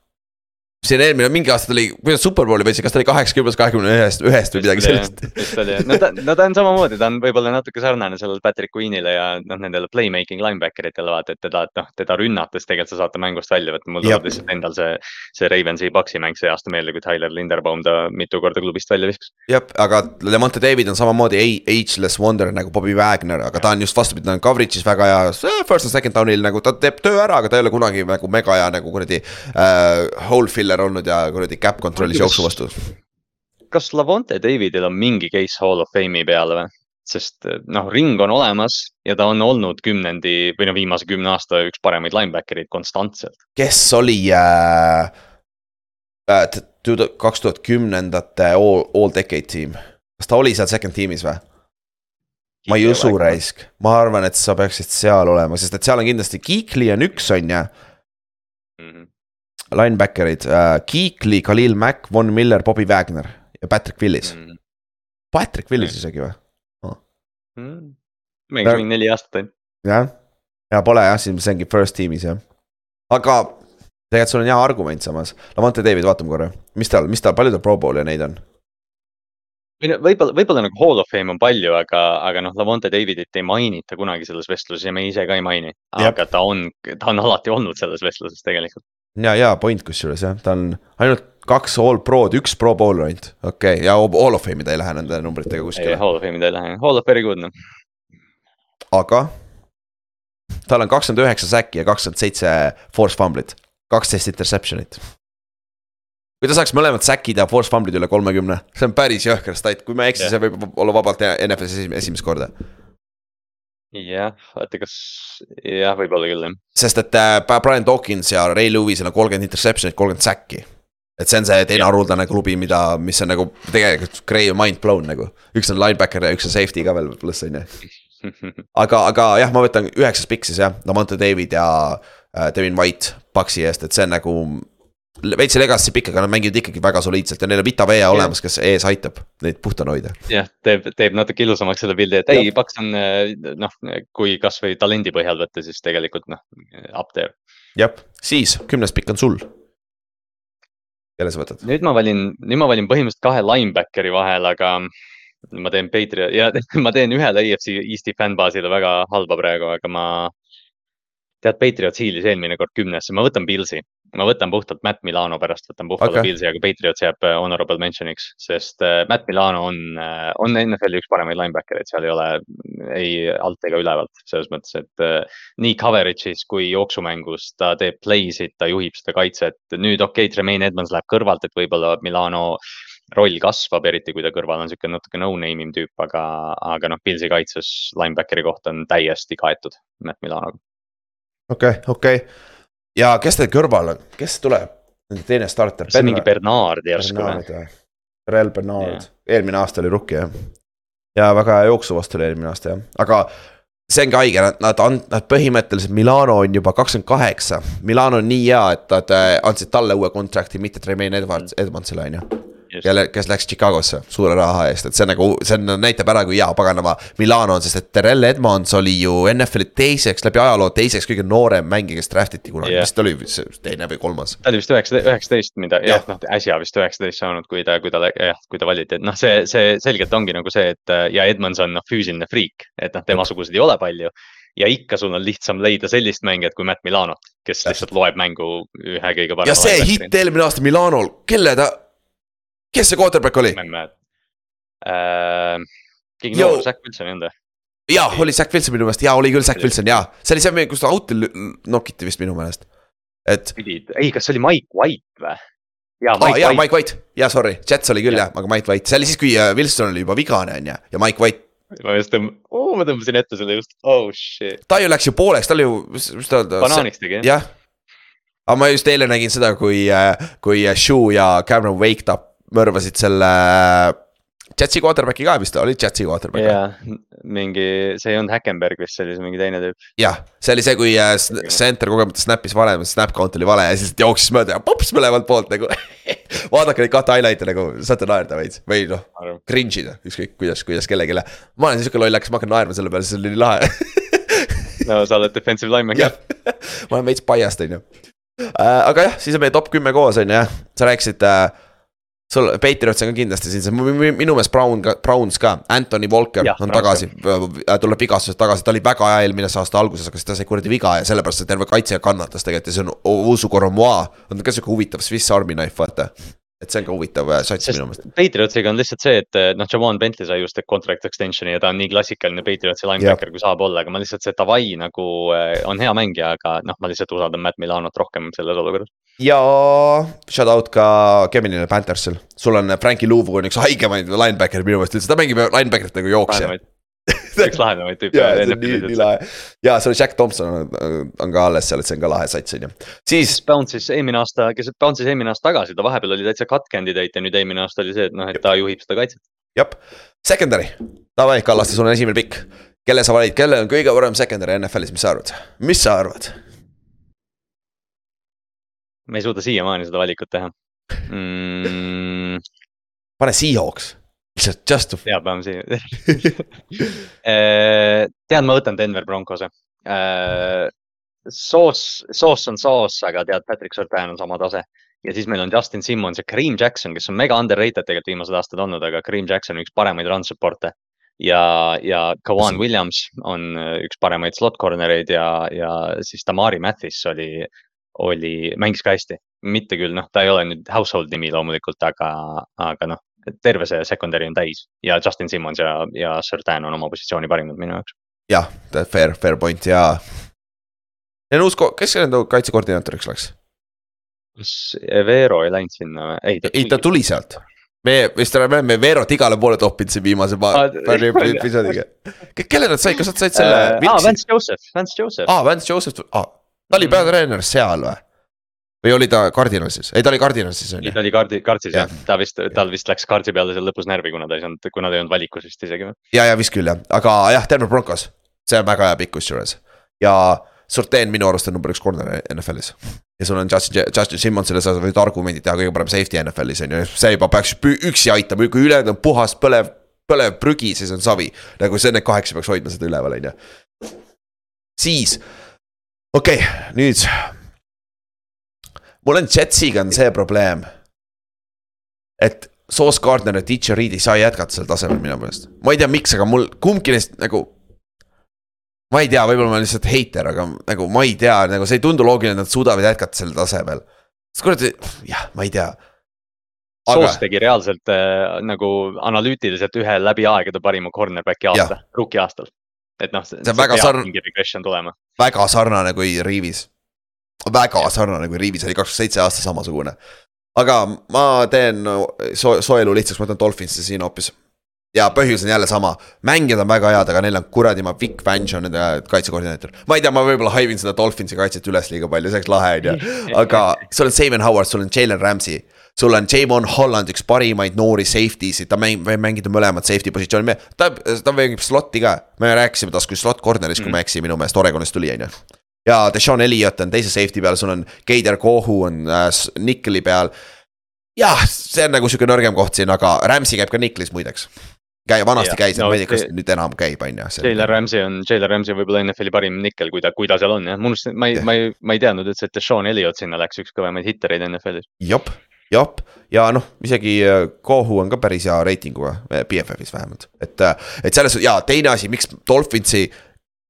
siin eelmine mingi aasta tuli, kuidas Superbowli võitsin, kas ta oli kaheksakümnes, kahekümne ühest, ühest või midagi sellist? vist oli jah, no ta, no ta on samamoodi, ta on võib-olla natuke sarnane sellele Patrick Queen'ile ja noh, nendele playmaking linebacker itele vaata, et teda, et noh, teda rünnates tegelikult sa saad ta mängust välja võtta, mul tuleb lihtsalt endal see. see Ravensi Paxi mäng see aasta meelde, kui Tyler Linderbaum ta mitu korda klubist välja viskas. jah, aga Lemonte David on samamoodi ageless wonder nagu Bobby Wagner, aga ta on just vastupidi, ta on coverage'is väga hea, first and second down'il nagu ta teeb töö ära, aga ta ei ole kunagi nagu mega hea nagu kuradi äh, hole fill killer olnud ja kuradi cap control'is jooksu vastu. kas Lavonte Davidil on mingi case hall of fame'i peale või? sest noh, ring on olemas ja ta on olnud kümnendi või no viimase kümne aasta üks paremaid linebacker'id konstantselt. kes oli äh, äh, kaks tuhat kümnendate all, all decade tiim, kas ta oli seal second tiim'is või? ma ei usu raisk, ma arvan, et sa peaksid seal olema, sest et seal on kindlasti Geekly on üks, on ju mm. -hmm linebacker'id uh,, Kiikli, Khalil Mack, Von Miller, Bobby Wagner ja Patrick Willis mm.. Patrick Willis mm. isegi või oh.? Mm. mängis mingi neli aastat ainult. jah, ja pole jah, siin see ongi first tiim'is jah. aga tegelikult sul on hea argument samas, Lavante David, vaatame korra, mis tal, mis tal, palju tal pro bowl'e neid on? või no võib-olla, võib-olla nagu hall of fame on palju, aga, aga noh, Lavonte Davidit ei mainita kunagi selles vestluses ja me ise ka ei maini. aga ta on, ta on alati olnud selles vestluses tegelikult ja, ja point kusjuures jah, ta on ainult kaks all pro'd, üks pro bowler ainult, okei okay., ja hall of fame'i ta ei lähe nende numbritega kuskile. ei, hall of fame'i ta ei lähe, hall of very good noh. aga tal on kakskümmend üheksa säki ja kakskümmend seitse force fumblit, kaksteist interception'it. kui ta saaks mõlemad säkid ja force fumblit üle kolmekümne, see on päris jõhker stat, kui ma ei eksi, see võib olla vabalt NFL-is esimest korda jah, oota, kas, jah, võib-olla küll jah. sest et äh, Brian Dawkins ja Ray Lewis'il on kolmkümmend interception'it, kolmkümmend säkki. et see on see teine haruldane klubi, mida, mis on nagu tegelikult Gray mind blown nagu. üks on linebacker ja üks on safety ka veel pluss on ju. aga, aga jah, ma võtan üheksas pikk siis jah, Lamonte David ja äh, Devin White Paxi eest, et see on nagu veits legacy pikk, aga nad mängivad ikkagi väga soliidselt ja neil on Vita Vea olemas, kes ees aitab neid puhtana hoida. jah, teeb, teeb natuke ilusamaks selle pildi, et ei, Paks on noh, kui kasvõi talendi põhjal võtta, siis tegelikult noh, up there. jah, siis kümnes pikk on sul. kelle sa võtad? nüüd ma valin, nüüd ma valin põhimõtteliselt kahe linebackeri vahel, aga ma teen Patriot ja ma teen ühele EFC Eesti fännbaasile väga halba praegu, aga ma tead, Patriots hiilis eelmine kord kümnesse, ma võtan Pilsi. Ma võtan puhtalt Matt Milano pärast, võtan Buffalo okay. Pilsi, aga Patriots jääb äh, honorable mention'iks, sest äh, Matt Milano on, äh, on NFL-i üks paremaid linebacker'eid, seal ei ole ei alt ega ülevalt. selles mõttes, et nii coverage'is kui jooksumängus ta teeb play sid, ta juhib seda kaitset. nüüd okei okay,, Tremaine Edmonds läheb kõrvalt, et võib-olla Milano roll kasvab, eriti kui ta kõrval on sihuke natuke no-name im tüüp, aga, aga noh, Pilsi kaitses linebackeri koht on täiesti kaetud Matt Milanoga okei okay,, okei okay. Ja kes teil kõrval on, kes tuleb, teine starter? see on mingi Bernard järsku või? Rel Bernard eelmine aasta oli rookie jah. ja väga hea jooksu vastu oli eelmine aasta jah, aga see ongi haige, nad, nad, nad põhimõtteliselt, Milano on juba kakskümmend kaheksa. Milano on nii hea, et nad äh, andsid talle uue contract'i, mitte Tremaine Edwards, Edmondsile on ju kelle, kes läks Chicagosse suure raha eest, et see nagu, see on, näitab ära, kui hea paganama Milano on, sest et Terrell Edmonds oli ju NFL-i teiseks, läbi ajaloo teiseks kõige noorem mängija, kes draft iti kunagi. Yeah., vist oli teine või kolmas. ta oli vist üheksateist, üheksateist, mida jah. ja,, noh äsja vist üheksateist saanud, kui ta, kui ta, jah, kui ta valiti, et noh, see, see selgelt ongi nagu see, et ja Edmonds on noh, füüsiline friik, et noh, temasuguseid ei ole palju. Ja ikka sul on lihtsam leida sellist mängijat kui Matt Milanot, kes lihtsalt loeb mängu ühe kõige parema. ja see hitt eelmine aasta Milanol, kelle ta kes see quarterback oli? ma ei mäleta äh,. keegi noor, Zack Wilson ei olnud või? jaa, oli Zack Wilson minu meelest, jaa, oli küll Zack Wilson, jaa. see oli see, kus ta out'i nokiti vist minu meelest, et. ei, kas see oli Mike White või? jaa, Mike, ah, Mike White, jaa, sorry, Jets oli küll jah, aga Mike White, see oli siis, kui äh, Wilson oli juba vigane, on ju, ja Mike White. ma just tõmb-, oo, ma tõmbasin ette selle just, oh shit. ta ju läks ju pooleks, ta oli ju, mis, mis ta banaaniks tegi jah. jah, aga ma just eile nägin seda, kui, äh, kui Shu ja Cameron Wake tap-, mõrvasid selle Jetsi quarterback'i ka vist, oli Jetsi quarterback? jah, mingi, see ei olnud Häkkenberg vist, see oli mingi teine tüüp. jah, see oli see, kui äh, center kogemata snap'is vale, snap count oli vale ja siis jooksis mööda ja pops mõlemalt poolt nagu vaadake neid kahte highlight'e nagu, saate naerda veits või noh, cringe ida, ükskõik kuidas, kuidas kellelegi. ma olen siuke lollakas, ma hakkan naerma selle peale, see oli nii lahe no sa oled defensive lineman ka. ma olen veits biased, on ju. Äh, aga jah, siis on meie top kümme koos, on ju, sa rääkisid äh, sul, Patriots on ka kindlasti siin, minu meelest Brown Browns ka, Anthony Walker ja, on tagasi, tuleb vigastusest tagasi, ta oli väga hea eelmine aasta alguses, aga siis ta sai kuradi viga ja sellepärast see terve kaitse kannatas tegelikult ja see on Usu Koromoa. on ka sihuke huvitav Swiss Army knife, vaata et see on ka huvitav äh, sats minu meelest. Patriotsiga on lihtsalt see, et äh, noh, Javon Bentley sai just contract extension'i ja ta on nii klassikaline Patriotsi linebacker, kui saab olla, aga ma lihtsalt see Davai nagu äh, on hea mängija, aga noh, ma lihtsalt usaldan Matt Milanot rohkem selles olukorras. Ja shout out ka Kevinile Panthersil, sul on Frankie Louvu on üks haigemaid linebacker'e minu meelest üldse, ta mängib linebacker'it nagu jooksja üks lahedamaid tüüpe. jaa, see on nii, nii lahe. ja seal Jack Thompson on, on ka alles seal, et see on ka lahe sats, on ju. siis. Bounce'is eelmine aasta, kes bounce'is eelmine aasta tagasi, ta vahepeal oli täitsa cut candidate ja nüüd eelmine aasta oli see, et noh, et ta juhib seda kaitset. jah, secondary, davai, Kallaste, sul on esimene pikk. kelle sa valid, kellel on kõige parem secondary NFL-is, mis sa arvad, mis sa arvad? Ma ei suuda siiamaani seda valikut teha mm.. pane Seahawks lihtsalt just to. jaa, peame siia äh, tead, ma võtan Denver Broncos'e. Äh, soos, soos on soos, aga tead, Patrick Surtain on sama tase. ja siis meil on Justin Simmons ja Kareem Jackson, kes on mega underrated tegelikult viimased aastad olnud, aga Kareem Jackson on üks paremaid run support'e ja, ja Kawan Williams on üks paremaid slot corner eid ja, ja siis Tamari Mathis oli, oli, mängis ka hästi. mitte küll, noh, ta ei ole nüüd household nimi loomulikult, aga, aga noh, terve see secondary on täis ja Justin Simmons ja, ja Sertan on oma positsiooni parimad minu jaoks. jah, fair, fair point ja. ja uus, kes nende kaitsekoordinaatoriks läks? kas Evero ei läinud sinna või? ei, ei, ta tuli sealt me vist oleme Verot igale poole toppinud siin viimase paari episoodiga. kelle nad said, kas nad said selle uh,? aa, Vance Joseph, Vance Joseph. aa, Vance Joseph, aa, ta oli mm. peatreener seal või? või oli ta Cardinalsis, ei ta oli Cardinalsis on ju. ta oli kaardi, kaartsis Jah. ta vist, tal vist läks kaardi peale seal lõpus närvi, kuna ta ei saanud, kuna ta ei olnud valikus vist isegi või. ja, ja vist küll jah, aga jah, Denver Broncos, see on väga hea pikk kusjuures ja Surtain minu arust on number üks corner NFL-is. ja sul on Justin, Justin Simmonsile sa võid argumendid teha kõige parem safety NFL-is on ju, see juba peaks üksi aitama, kui ülejäänud on puhas põlev, põlev prügi, siis on savi. nagu see, need kaheksa peaks hoidma seda üleval, on ju. siis, okei okay,, nüüd. mul on Jetsiga on see probleem. et Sauce Gardner ja DJ Reed ei saa jätkata sel tasemel minu meelest, ma ei tea, miks, aga mul kumbki neist nagu ma ei tea, võib-olla ma olen lihtsalt heiter, aga nagu ma ei tea, nagu see ei tundu loogiline, et nad suudavad jätkata sel tasemel. sest kuradi, jah, ma ei tea. Soos tegi reaalselt äh, nagu analüütiliselt ühe läbi aegade parima cornerback'i aasta, rookie aastal. Et noh, see See on väga sarn- mingi regression tulema. väga sarnane kui Riivis. väga sarnane kui Riivis oli kakskümmend seitse aasta samasugune. aga ma teen so soo elu lihtsaks, ma võtan Dolphinsi siin hoopis. ja põhjus on jälle sama, mängijad on väga head, aga neil on kuradi, ma Vic Fangio on nende kaitsekoordineeter. ma ei tea, ma võib-olla haivin seda Dolphinsi kaitset üles liiga palju, see oleks lahe on ju. aga sul on Saban Howard, sul on Jalen Ramsey. Sul on Jamon Holland, üks parimaid noori safety sid, ta mängib, mängida mõlemat safety positsiooni, ta, ta mängib slot'i ka. me rääkisime tast kui slot corner'is, kui ma ei eksi, minu meelest Oregonist tuli, on ju ja Deshaun Elliot on teise safety peal, sul on Keider Kohu on äh, Nickeli peal. jah, see on nagu sihuke nõrgem koht siin, aga Ramsey käib ka Nickelis muideks. käi-, vanasti Jah, käis, no ma ei tea, kas nüüd enam käib, on ju. Jalen Ramsey on, Jalen Ramsey on võib-olla NFL-i parim nikkel, kui ta, kui ta seal on jah, ma unustasin, ma ei, ma ei, ma ei teadnud üldse, et Deshaun Elliot sinna läks, üks kõvemaid hittereid NFL-is. jop, jop. Ja noh, isegi äh, Kohu on ka päris hea reitinguga, äh, BFF-is vähemalt, et, äh, et selles ja teine asi, miks Dolphinsi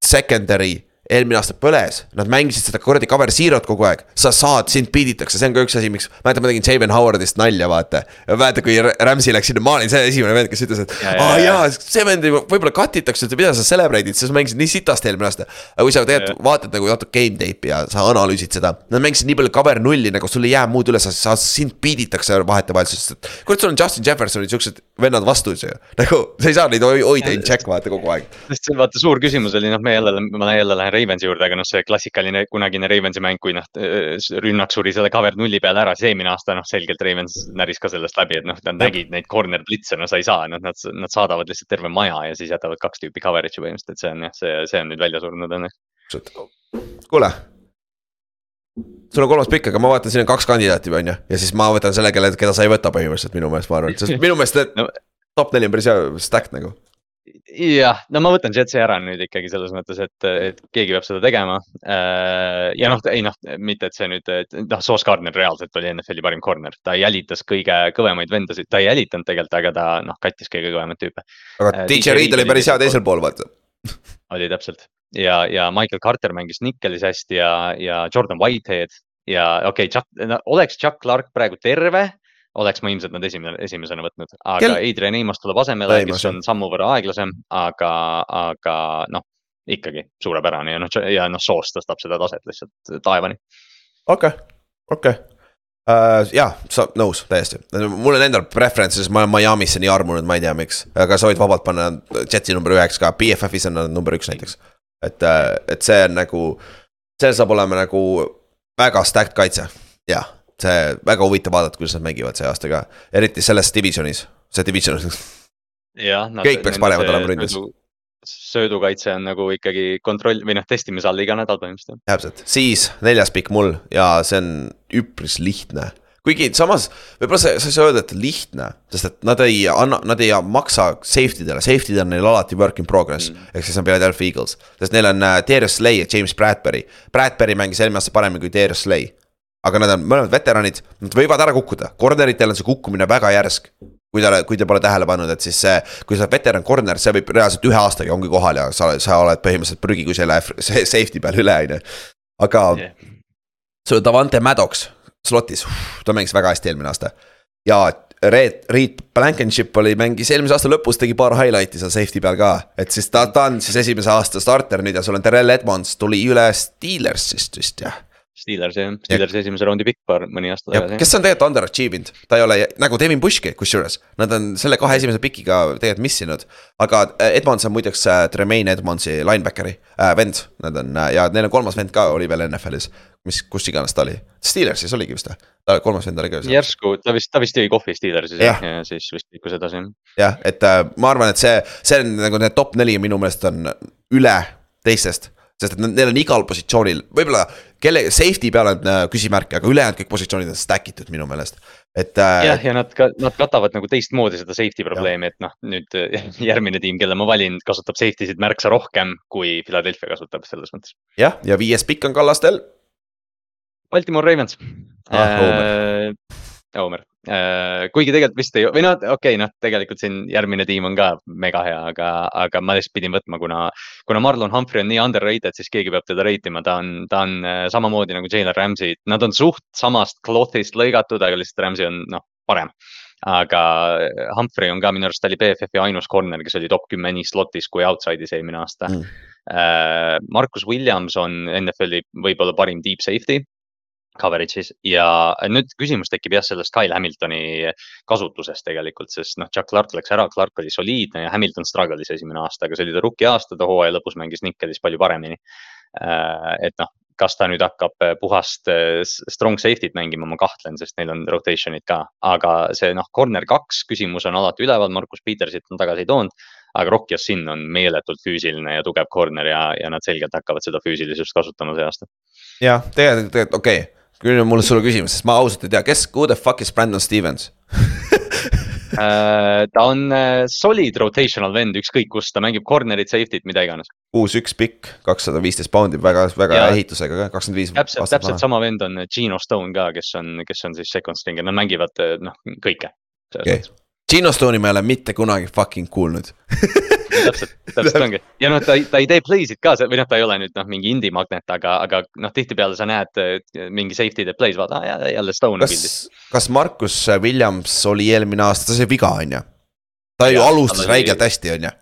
secondary eelmine aasta põles, nad mängisid seda kuradi cover zero't kogu aeg, sa saad, sind piiditakse, see on ka üks asi, miks. mäletan, ma tegin Javen Howardist nalja, vaata. mäletan, kui Ramsey läks sinna, ma olin see esimene vend, kes ütles, et aa ja, ja. jaa, see vend võib-olla cut itakse, et mida sa celebrate'id, sest sa mängisid nii sitasti eelmine aasta. aga kui sa tegelikult vaatad nagu natuke game tape'i ja sa analüüsid seda, nad mängisid nii palju cover nulli, nagu sul ei jää muud üle, sa, sa, sind piiditakse vahetevahel, sest et. kurat, sul on Justin Jeffersonid, siuksed vennad vastus ju, nagu sa ei saa neid hoi- hoida in check vaata kogu aeg. sest see vaata suur küsimus oli noh, me jälle, ma jälle lähen Ravensi juurde, aga noh, see klassikaline kunagine Ravensi mäng, kui noh, rünnak suri selle cover nulli peale ära, siis eelmine aasta noh, selgelt Ravens näris ka sellest läbi, et noh, nad nägid neid corner blitse, no sa ei saa, noh, nad, nad saadavad lihtsalt terve maja ja siis jätavad kaks tüüpi coverage'i põhimõtteliselt, et see on jah, see, see on nüüd välja surnud õnneks. kuule. sul on kolmas pikk, aga ma vaatan, siin on kaks kandidaati, on ju, ja siis ma võtan selle, kelle, keda sa ei võta põhimõtteliselt minu meelest, ma arvan, sest minu meelest need No- top neli on päris hea stack nagu. Jah, no ma võtan Jetsi ära nüüd ikkagi selles mõttes, et, et keegi peab seda tegema. ja noh, ei noh, mitte, et see nüüd, noh, Sauce Gardner reaalselt oli NFL-i parim corner, ta jälitas kõige kõvemaid vendasid, ta ei jälitanud tegelikult, aga ta noh, kattis kõige kõvemaid tüüpe. aga Äh, DJ DJ Reed oli päris hea teisel pool, vaata. oli täpselt ja, ja Michael Carter mängis Nickelis hästi ja, ja Jordan Whitehead ja okei okay,, Chuck no,, oleks Chuck Clark praegu terve, oleks ma ilmselt nad esimene, esimesena võtnud, aga Kel-. Adrian Amos tuleb asemele, kes on sammu võrra aeglasem, aga, aga noh, ikkagi suurepärane ja noh, ja noh, Soos tõstab seda taset lihtsalt taevani. okei, okei. jaa, sa nõus täiesti, mul on endal preferences, ma olen Miami'sse nii armunud, ma ei tea, miks, aga sa võid vabalt panna Jetsi number üheks ka, BFF-is on nad number üks näiteks. et, et see on nagu, see saab olema nagu väga stacked kaitse, jah, see väga huvitav vaadata, kuidas nad mängivad see aasta ka, eriti selles divisionis, see division on jah. Kõik peaks paremad olema ründes. söödukaitse on nagu ikkagi kontroll või noh, testimise all iga nädal põhimõtteliselt. täpselt, siis neljas pikk mul ja see on üpris lihtne. kuigi samas võib-olla sa, sa ei saa öelda, et lihtne, sest et nad ei anna, nad ei maksa safety dele, safety d on neil alati work in progress mm.. ehk siis on Philadelphia Eagles, sest neil on äh, Darius Slay ja James Bradbury. Bradbury mängis eelmine aasta paremini kui Darius Slay. Aga nad on mõlemad veteranid, nad võivad ära kukkuda, corner'itel on see kukkumine väga järsk kui te, kui te pole tähele pannud, et siis see, kui sa oled veteran corner, see võib reaalselt ühe aastaga ongi kohal ja sa, sa oled põhimõtteliselt prügi, kui see läheb see safety peal üle, on ju. aga yeah. sul on Davante Maddox slot'is, ta mängis väga hästi eelmine aasta. ja Reet, Reet Blankenship oli, mängis eelmise aasta lõpus, tegi paar highlight'i seal safety peal ka. et siis ta, ta on siis esimese aasta starter nüüd ja sul on Terrel Edmonds tuli üle Steelersist vist jah Steelers jah, Steelersi esimese raundi pikk paar, mõni aasta tagasi. kes on tegelikult underachieve inud, ta ei ole nagu Devin Bushki kusjuures, nad on selle kahe esimese pikiga tegelikult missinud. aga äh, Edmonds on muideks äh, Tremaine Edmondsi linebackeri äh, vend, nad on äh, ja neil on kolmas vend ka oli veel NFL-is. mis, kus iganes ta oli, Steelersis oligi vist või, kolmas vend oli ka. järsku ta vist, ta vist jõi kohvi Steelersis ja. ja siis vist liikus edasi. jah, et äh, ma arvan, et see, see on nagu need top neli minu meelest on üle teistest sest et neil on igal positsioonil, võib-olla kelle, safety peal on äh, küsimärke, aga ülejäänud kõik positsioonid on stack itud minu meelest, et äh,. jah, ja nad ka, nad katavad nagu teistmoodi seda safety probleemi, et noh, nüüd äh, järgmine tiim, kelle ma valin, kasutab safety sid märksa rohkem, kui Philadelphia kasutab selles mõttes. jah, ja viies pikk on kallastel. Baltimore Ravens ah,. Homer, kuigi tegelikult vist ei, või noh, okei okay,, noh, tegelikult siin järgmine tiim on ka mega hea, aga, aga ma lihtsalt pidin võtma, kuna, kuna Marlon Humphrey on nii underrated, siis keegi peab teda rate ima, ta on, ta on äh, samamoodi nagu Jalen Ramsey, nad on suht samast cloth'ist lõigatud, aga lihtsalt Ramsey on noh, parem. Aga Humphrey on ka minu arust, ta oli BFF-i ainus corner, kes oli top kümme nii slot'is kui outside'is eelmine aasta. Mm.. Äh, Marcus Williams on NFL-i võib-olla parim deep safety coverage'is ja nüüd küsimus tekib jah, sellest Kyle Hamiltoni kasutusest tegelikult, sest noh, Chuck Clark läks ära, Clark oli soliidne ja Hamilton struggle'is esimene aasta, aga see oli ta rookie aasta, ta hooaja lõpus mängis Nickelis palju paremini. Äh, et noh, kas ta nüüd hakkab puhast äh, strong safety't mängima, ma kahtlen, sest neil on rotation'id ka, aga see noh, corner kaks küsimus on alati üleval, Markus Petersit on tagasi toonud aga Rock Yassin on meeletult füüsiline ja tugev corner ja, ja nad selgelt hakkavad seda füüsilisust kasutama see aasta. jah, tegelikult, tegelikult okei okay küll on mul sulle küsimus, sest ma ausalt ei tea, kes, who the fuck is Brandon Stevens Uh, ta on uh, solid rotational vend, ükskõik kus, ta mängib corner'it, safety't, mida iganes. kuus, üks pikk, kakssada viisteist poundi, väga, väga hea ehitusega ka, kakskümmend viis. täpselt, täpselt sama vend on Gino Stone ka, kes on, kes on siis second stringer, nad mängivad noh, kõike. Okay. Gino Stone'i ma ei ole mitte kunagi fucking kuulnud täpselt, täpselt ongi ja noh, ta, ta ei tee play'sid ka või noh, ta ei ole nüüd noh, mingi indie magnet, aga, aga noh, tihtipeale sa näed mingi safety teeb play's, vaata ah, jälle Stone kas, pildis. kas Markus Williams oli eelmine aasta, ta sai viga, on ju? ta ju alustas räigelt hästi, on ju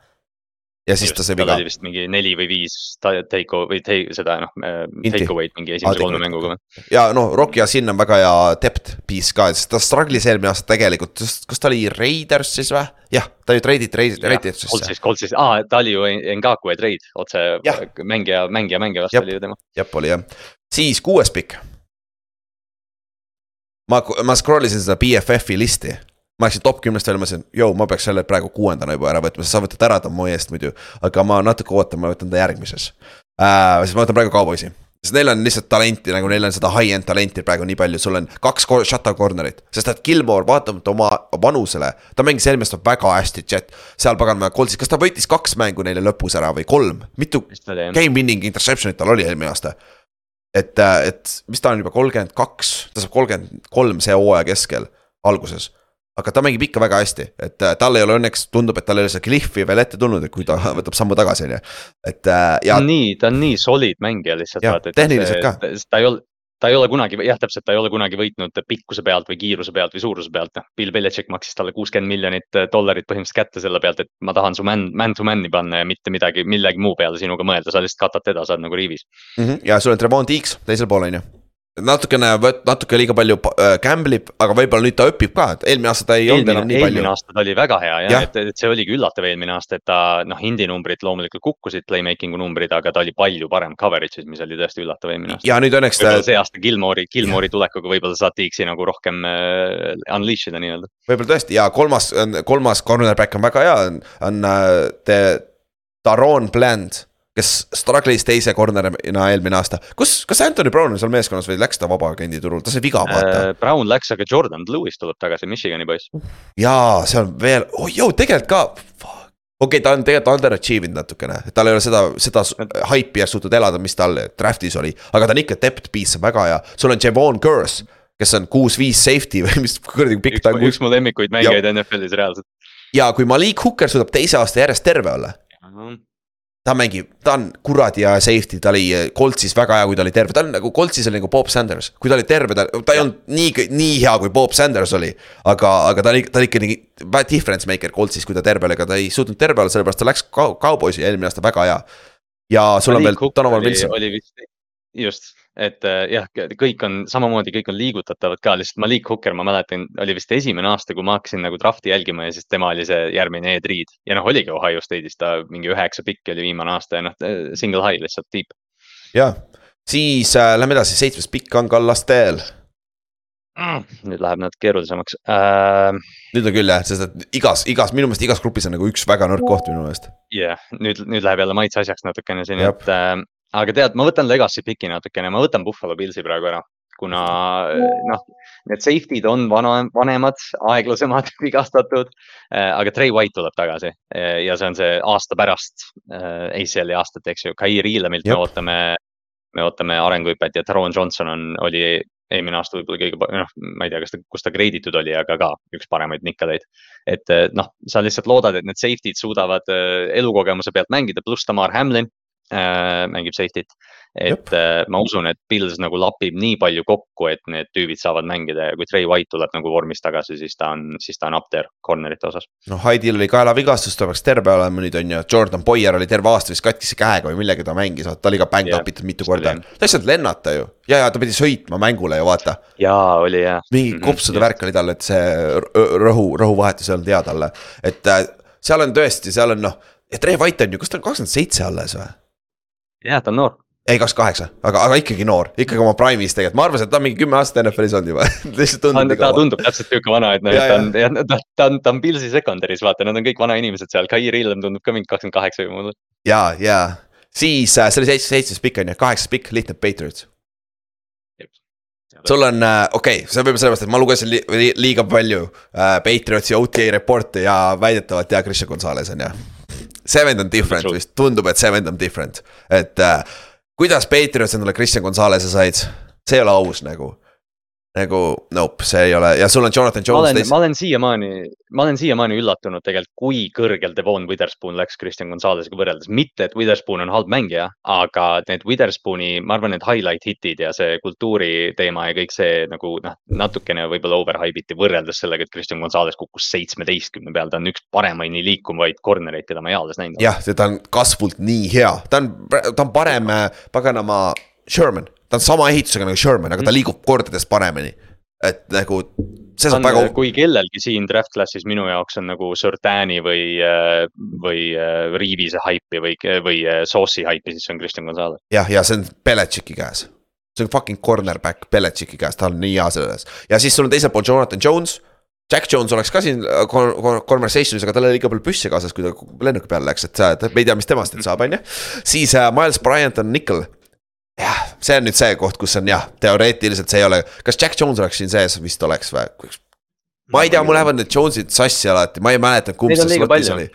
ja siis Just, ta sai viga. oli vist mingi neli või viis take või take, seda noh, äh, take away'd mingi esimese kolme mänguga. ja no Rock ja Sin on väga hea depth piece ka, sest ta struggle'is eelmine aasta tegelikult, kas ta oli Raidersis või? jah, ta ju treiditi Raidersisse. Coltsis, Coltsis, aa, ta oli ju Ngaku ja trade otse ja. mängija, mängija, mängija vastu oli ju tema. jah, oli jah, siis kuues pikk. ma, ma scroll isin seda BFF-i listi ma läksin top kümnest välja, mõtlesin, jõu, ma peaks selle praegu kuuendana juba ära võtma, sa võtad ära ta mu eest muidu. aga ma natuke ootan, ma võtan ta järgmises äh,. siis ma võtan praegu Cowboysi, sest neil on lihtsalt talenti nagu neil on seda high-end talenti praegu nii palju, sul on kaks shutout corner'it. sest et Gilmore vaatamata oma vanusele, ta mängis eelmine aasta väga hästi, Jet. seal paganama Coltsis, kas ta võitis kaks mängu neile lõpus ära või kolm, mitu game winning interception'it tal oli eelmine aasta et, äh, et mis ta on juba kolmkümmend kaks, ta saab kolmkümmend kolm see hooaja keskel, alguses aga ta mängib ikka väga hästi, et äh, tal ei ole õnneks, tundub, et tal ei ole seda cliff'i veel ette tulnud, et kui ta võtab sammu tagasi, on ju, et äh, ja. nii, ta on nii solid mängija lihtsalt. tehniliselt ka. ta ei ole, ta ei ole kunagi, jah, täpselt, ta ei ole kunagi võitnud pikkuse pealt või kiiruse pealt või suuruse pealt, noh. Bill Belichik maksis talle kuuskümmend miljonit äh, dollarit põhimõtteliselt kätte selle pealt, et ma tahan su man, man to man'i panna ja mitte midagi, millegi muu peale sinuga mõelda, sa lihtsalt katad teda, sa oled nagu rivis mm. -hmm. ja sul on Trevon Deeks teisel pool, on ju natukene, natuke liiga palju äh, gamble ib, aga võib-olla nüüd ta õpib ka, et eelmine aasta ta ei olnud enam nii palju. eelmine aasta ta oli väga hea jah ja., et, et see oligi üllatav eelmine aasta, et ta noh, indie numbrid loomulikult kukkusid, playmaking'u numbrid, aga ta oli palju parem coverage'is, mis oli tõesti üllatav eelmine aasta. ja nüüd õnneks ta. see aasta Gilmore'i, Gilmore'i tulekuga võib-olla saad Dixi nagu rohkem äh, unleash ida nii-öelda. võib-olla tõesti ja kolmas, kolmas cornerback on väga hea, on, on äh, Daron Bland kes struggle'is teise corner'ina eelmine aasta. kus, kas Anthony Brown on seal meeskonnas või läks ta vabaagendi turul, ta sai viga vaata äh,. Brown läks, aga Jordan Lewis tuleb tagasi, Michigani poiss. jaa, see on veel, oh jõu, tegelikult ka. okei okay,, ta on tegelikult underachieve inud natukene, tal ei ole seda, seda haipi ja suutnud elada, mis tal draft'is oli. aga ta on ikka depth piece väga hea, sul on Javon Curse, kes on kuus-viis safety või mis kuradi pikk ta on. üks mu lemmikuid mängijaid NFL-is reaalselt. ja kui Malik Hooker suudab teise aasta järjest terve olla ta mängib, ta on kuradi hea safety, ta oli Coltsis väga hea, kui ta oli terve, ta on nagu Coltsis oli nagu Bob Sanders. kui ta oli terve, ta, ta ei olnud nii, nii hea, kui Bob Sanders oli. aga, aga ta oli, ta oli ikka nii difference maker Coltsis, kui ta terve oli, aga ta ei suutnud terve olla, sellepärast ta läks Cowboysi eelmine aasta väga hea. ja sul on veel Donovan Wilson. oli vist, just, et äh, jah, kõik on samamoodi, kõik on liigutatavad ka, lihtsalt Malik Hooker, ma mäletan, oli vist esimene aasta, kui ma hakkasin nagu draft'i jälgima ja siis tema oli see järgmine Ed Reed ja noh, oligi Ohio State'is, ta mingi üheksa pikki oli viimane aasta ja noh, single high lihtsalt tiip. jah, siis äh, lähme edasi, seitsmes pikk on Kallastel mm,. nüüd läheb natuke keerulisemaks äh.... nüüd on küll jah, sest et igas, igas, minu meelest igas grupis on nagu üks väga nõrk koht minu meelest. jah yeah,, nüüd, nüüd läheb jälle maitse asjaks natukene siin, et äh, aga tead, ma võtan Legacy piki natukene, ma võtan Buffalo Pillsi praegu ära, kuna noh, need safety'd on vana, vanemad, aeglasemad, vigastatud äh,. aga Trey White tuleb tagasi äh, ja see on see aasta pärast ACL-i aastat, eks ju, Kair Iilamilt me ootame me ootame arenguhüpet ja Taron Johnson on, oli eelmine aasta võib-olla kõige, noh, ma ei tea, kas ta, kus ta grad'itud oli, aga ka üks paremaid nikkaleid. et eh, noh, sa lihtsalt loodad, et need safety'd suudavad eh, elukogemuse pealt mängida, pluss Tamar Hamlin mängib safety't et äh, ma usun, et Pils nagu lapib nii palju kokku, et need tüübid saavad mängida ja kui Trey White tuleb nagu vormist tagasi, siis ta on, siis ta on up there corner'ite osas. noh, Haidil oli kaelavigastus, ta peaks terve olema nüüd on ju, Jordan Boyer oli terve aasta vist katkise käega või millega ta mängis, ta oli ka bang up itud mitu korda. ta ei saanud lennata ju, ja, ja ta pidi sõitma mängule ju vaata. jaa, oli jah. mingi mhm, kopsude värk oli tal, et see rõhu, rõhuvahetus ei olnud hea talle, et äh, seal on tõesti, seal on noh, ja Trey White on ju, kas ta on kakskümmend seitse alles või? Jah, ta on noor. Ei, kakskümmend kaheksa, aga, aga ikkagi noor, ikkagi oma prime'is tegelikult, ma arvasin, et ta on mingi kümme aastat NFL-is olnud juba. Lihtsalt tundub. ta tundub täpselt sihuke vana, et noh, et ta on, ta, ta on, ta on Pilsi secondary's, vaata, nad on kõik vanainimesed seal, Kai Rillem tundub ka mingi kakskümmend kaheksa või mulle. ja, ja siis äh, see oli seitsmes, seitsmes pikk on ju, kaheksas pikk, lihtne Patriots. sul on äh,, okei okay,, see võib-olla sellepärast, et ma lugesin li li liiga palju äh, Patriotsi OTA report'e ja väidetavalt ja Christian Gonzalez on ju. See vend on different vist, tundub, et see vend on different, et äh, kuidas Patriots endale Christian Gonzalez'e said, see ei ole aus nagu nagu nope, see ei ole ja sul on Jonathan Jones. ma olen, ma olen siiamaani, ma olen siiamaani üllatunud tegelikult, kui kõrgel Devon Witherspoon läks Christian Gonzalez'iga võrreldes. mitte, et Witherspoon on halb mängija, aga need Witherspooni, ma arvan, need highlight hit'id ja see kultuuri teema ja kõik see nagu noh, natukene võib-olla overhype iti võrreldes sellega, et Christian Gonzalez kukkus seitsmeteistkümne peal, ta on üks paremaini liikuvaid corner'eid, keda ma eales näinud olen. jah, ta on kasvult nii hea, ta on, ta on parem paganama Sherman ta on sama ehitusega nagu Sherman, aga ta mm. liigub kordades paremini. et nagu, see saab väga. kui kellelgi siin draft class'is minu jaoks on nagu Surtani või, äh, või äh, Reavis'e haipi või, või äh, Sauce'i haipi, siis see on Christian Gonzalez. jah, ja see on Belichicki käes. see on fucking cornerback Belichicki käes, ta on nii hea selles ja siis sul on teiselt poolt Jonathan Jones Jack Jones oleks ka siin conversation'is, aga tal oli liiga palju püsse kaasas, kui ta lennuki peale läks, et me ei tea, mis temast nüüd saab, on ju. siis Miles Bryant on nickel, jah, see on nüüd see koht, kus on jah, teoreetiliselt see ei ole, kas Jack Jones oleks siin sees, vist oleks või? ma ei tea, mul lähevad need Jones'id sassi alati, ma ei mäleta, kumb see slotis oli.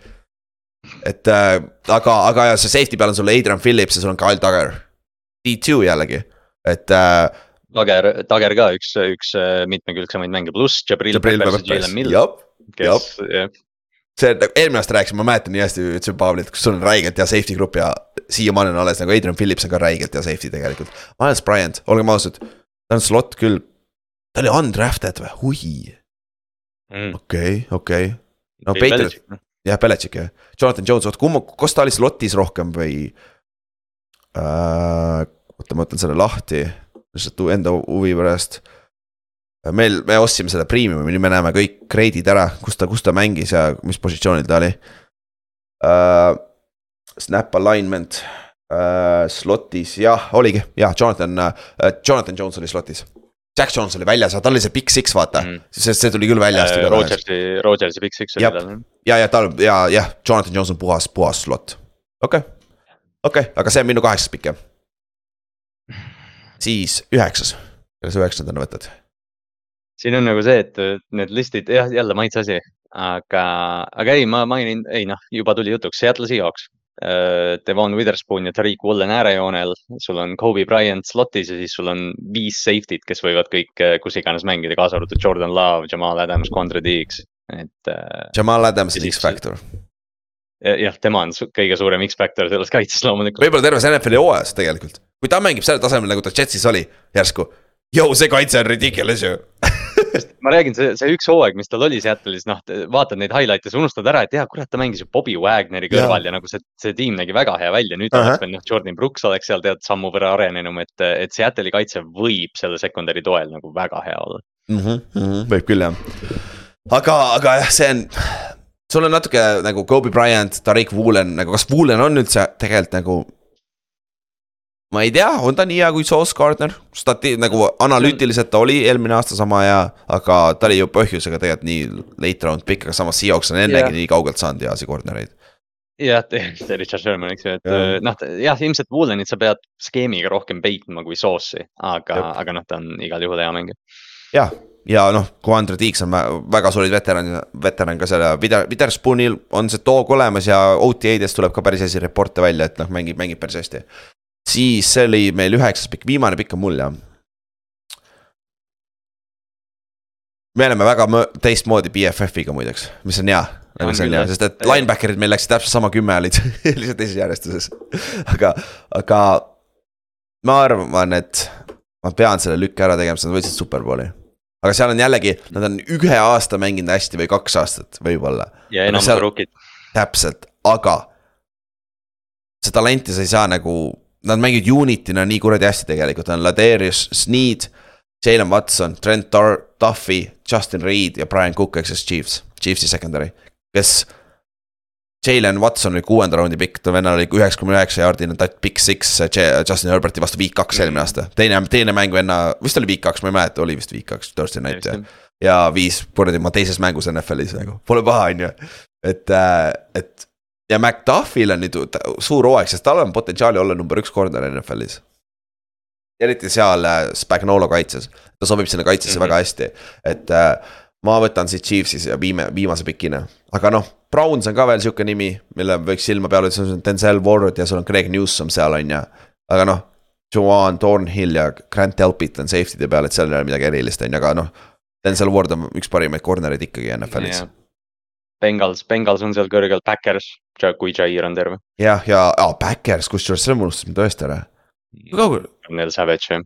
et äh, aga, aga ja see safety peal on sul Adrian Phillips ja sul on Kyle Duggar. D2 jällegi, et äh,. Duggar, Duggar ka üks, üks äh, mitmekülgsemaid mänge, pluss Jabril kes, jah see, nagu eelmine aasta rääkisime, ma mäletan nii hästi, ütlesin Paavlile, et kas sul on räigelt hea safety grupp ja siiamaani on alles nagu Adrian Phillips on ka räigelt hea safety tegelikult. Miles Bryant, olgem ausad, ta on slot küll, ta oli undrafted või, hui. Mm. okei, okei. no Patriot, jah, Belichik jah, Jonathan Jones, oota kumma, kas ta oli slotis rohkem või äh,? oota, ma võtan selle lahti, lihtsalt enda huvi pärast meil, me ostsime selle premium'i, nüüd me näeme kõik grade'id ära, kus ta, kus ta mängis ja mis positsioonil ta oli uh,. Snap alignment uh,, slot'is, jah, oligi, jah, Jonathan uh,, Jonathan Jones oli slot'is. Jack Jones oli väljas, tal oli see Big Six, vaata mm., sest see tuli küll väljast uh,. Rodgersi, Rodgersi Big Six oli tal. ja, ja tal ja, jah, Jonathan Jones on puhas, puhas slot, okei okay., okei okay,, aga see on minu kaheksas pikk jah. siis üheksas, kelle sa üheksandana võtad? Siin on nagu see, et need listid, jah, jälle maitse asi, aga, aga ei, ma mainin, ei noh, juba tuli jutuks, Seattle Seahawks. Äh, Devon Witherspoon ja Tariq Woolen äärejoonel, sul on Kobe Bryant slot'is ja siis sul on viis safety't, kes võivad kõik äh, kus iganes mängida, kaasa arvatud Jordan Love, Jamal Adams, Quandre Diggs, et. Äh, Jamal Adams on X-Factor jah, tema on kõige suurem X-Factor selles kaitses loomulikult. võib-olla terves NFL-i hooajas tegelikult, kui ta mängib sellel tasemel, nagu ta Jetsis oli järsku. Jou, see kaitse on ridiculous ju ma räägin, see, see üks hooaeg, mis tal oli Seattle'is, noh, vaatad neid highlight'e, sa unustad ära, et jaa, kurat, ta mängis ju Bobby Wagneri kõrval ja, ja nagu see, see tiim nägi väga hea välja. nüüd uh -huh. oleks veel noh, Jordan Brooks oleks seal tead sammu võrra arenenum, et, et Seattle'i kaitse võib selle secondary toel nagu väga hea olla mm. -hmm, mm -hmm. võib küll jah, aga, aga jah, see on sul on natuke nagu Kobe Bryant, Tariq Woolen, nagu kas Woolen on üldse tegelikult nagu ma ei tea, on ta nii hea kui Sauce Gardner, stati-, nagu analüütiliselt ta oli eelmine aasta sama hea, aga ta oli ju põhjusega tegelikult nii late round pick, aga samas Seahawks on ennegi yeah. nii kaugelt saanud heasi corner'eid. jah, see Richard Sherman, eks ju, et yeah. noh, jah, ilmselt Woolenit sa pead skeemiga rohkem peitma kui Sauce'i, aga, aga noh, ta on igal juhul hea mängija. jah, ja noh, Quandre Tiiks on väga solid veteran, veteran ka selle, Witherspoonil on see toog olemas ja OTA-des tuleb ka päris hästi reporte välja, et noh, mängib, mängib päris hästi siis see oli meil üheksas pikk, viimane pikk on mul jah. me oleme väga teistmoodi BFF-iga muideks, mis on hea, nagu see on hea, sest et linebacker'id meil läksid täpselt sama kümme olid lihtsalt teises järjestuses aga, aga ma arvan, et ma pean selle lükke ära tegema, sest nad võitsid superbowli. aga seal on jällegi, nad on ühe aasta mänginud hästi või kaks aastat võib-olla. ja enam seal... rookid. täpselt, aga see talenti sa ei saa nagu nad mängivad Unity'na nii kuradi hästi tegelikult, on Ladarius Sneed. Jalen Watson, Trent Tar-, Duffy, Justin Reed ja Brian Cook ehk siis Chiefs, Chiefsi secondary, kes. Jalen Watson oli kuuenda raundi pikk, too vennal oli üheksakümne üheksa jaardine tatt, pikk six Justin Herberti vastu week kaks eelmine mm. aasta. teine, teine mäng venna, vist oli week kaks, ma ei mäleta, oli vist week kaks, Thursday night ja. ja viis kuradi ma teises mängus NFL-is nagu, pole paha, on ju. et, äh, et ja McDuffil on nüüd suur hooaeg, sest tal on potentsiaali olla number üks corner NFL-is. eriti seal äh, Spagnolo kaitses, ta sobib sinna kaitsesse mm -hmm. väga hästi, et äh, ma võtan siit Chiefsis ja viime, viimase pikina, aga noh, Browns on ka veel sihuke nimi, mille võiks silma peale, sul on Denzel Ward ja sul on Greg Newsom seal on ju, aga noh. Joan Thornhill ja Grant Delpit on safety'de peal, et seal ei ole midagi erilist, on ju, aga noh. Denzel Ward on üks parimaid corner'id ikkagi NFL-is Bengals, Bengals on seal kõrgel, Backers, kui Jair on terve. jah, ja, ja oh, Backers, kusjuures selle ma unustasin tõesti ära. Neil Savage jah.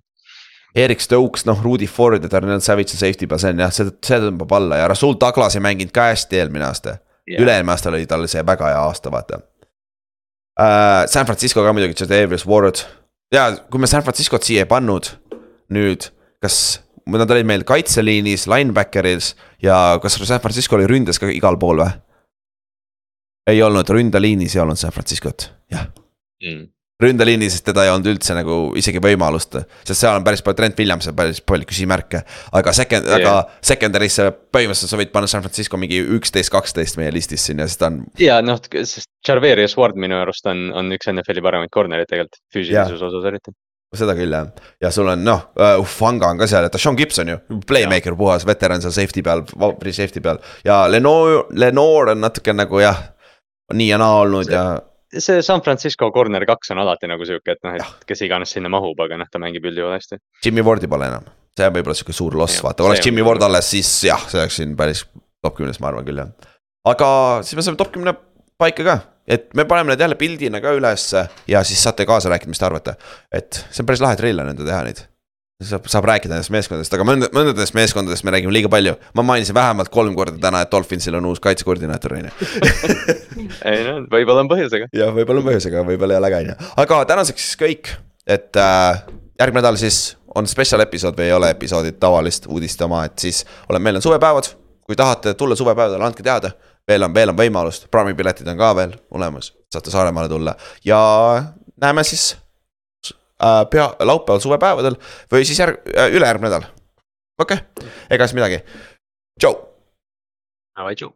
Erik Stokes, noh, Rudy Ford ja Darnell Savage on safety peal, see on jah, see, see tõmbab alla ja Rasul Douglas ei mänginud ka hästi eelmine aasta yeah.. üle-eelmine aasta oli tal see väga hea aasta, vaata uh,. San Francisco ka muidugi, Jadavius Ward. ja kui me San Franciscot siia ei pannud nüüd, kas nad olid meil kaitseliinis, linebacker'is ja kas San Francisco oli ründes ka igal pool või? Ei olnud, ründeliinis ei olnud San Franciscot, jah mm. ründeliinis, sest teda ei olnud üldse nagu isegi võimalust, sest seal on päris palju, Trent Williams on päris palju küsimärke. aga second yeah., aga secondary'sse põhimõtteliselt sa võid panna San Francisco mingi üksteist, kaksteist meie listis siin ja siis ta on. ja noh, sest Charverius Ward minu arust on, on üks NFL-i paremaid corner'id tegelikult, füüsilisuse osas eriti seda küll jah, ja sul on noh uh,, Ufanga on ka seal, et Sean Gibson ju, playmaker puhas, veteran seal safety peal, free safety peal. ja Lenore, Lenore on natuke nagu jah, nii ja naa olnud see, ja. see San Francisco corner kaks on alati nagu sihuke, et noh, et kes iganes sinna mahub, aga noh, ta mängib üldjuhul hästi. Jimmy Wardi pole enam, see on võib-olla sihuke suur loss, vaata, oleks Jimmy Ward alles, siis jah, see oleks siin päris top kümnes, ma arvan küll jah. aga siis me saame top kümne paika ka et me paneme need jälle pildina ka ülesse ja siis saate kaasa rääkida, mis te arvate. et see on päris lahe trill on enda teha neid. Saab, saab rääkida nendest meeskondadest, aga mõnda, mõndadest meeskondadest me räägime liiga palju. ma mainisin vähemalt kolm korda täna, et Dolphinsil on uus kaitsekoordinaator, on ju. ei no, võib-olla on põhjusega. jah, võib-olla on põhjusega, võib-olla ei ole ka, on ju. aga tänaseks siis kõik, et äh, järgmine nädal siis on spetsial episood või ei ole episoodi tavalist uudiste oma, et siis olen, meil on suvepäevad. kui tahate tulla suvepäevadele, andke teada veel on, veel on võimalust, Prami piletid on ka veel olemas, saate Saaremaale tulla ja näeme siis pea, laupäeval suvepäevadel või siis järg- äh,, ülejärgmine nädal. okei okay., ega siis midagi, tšau. Davai, tšau.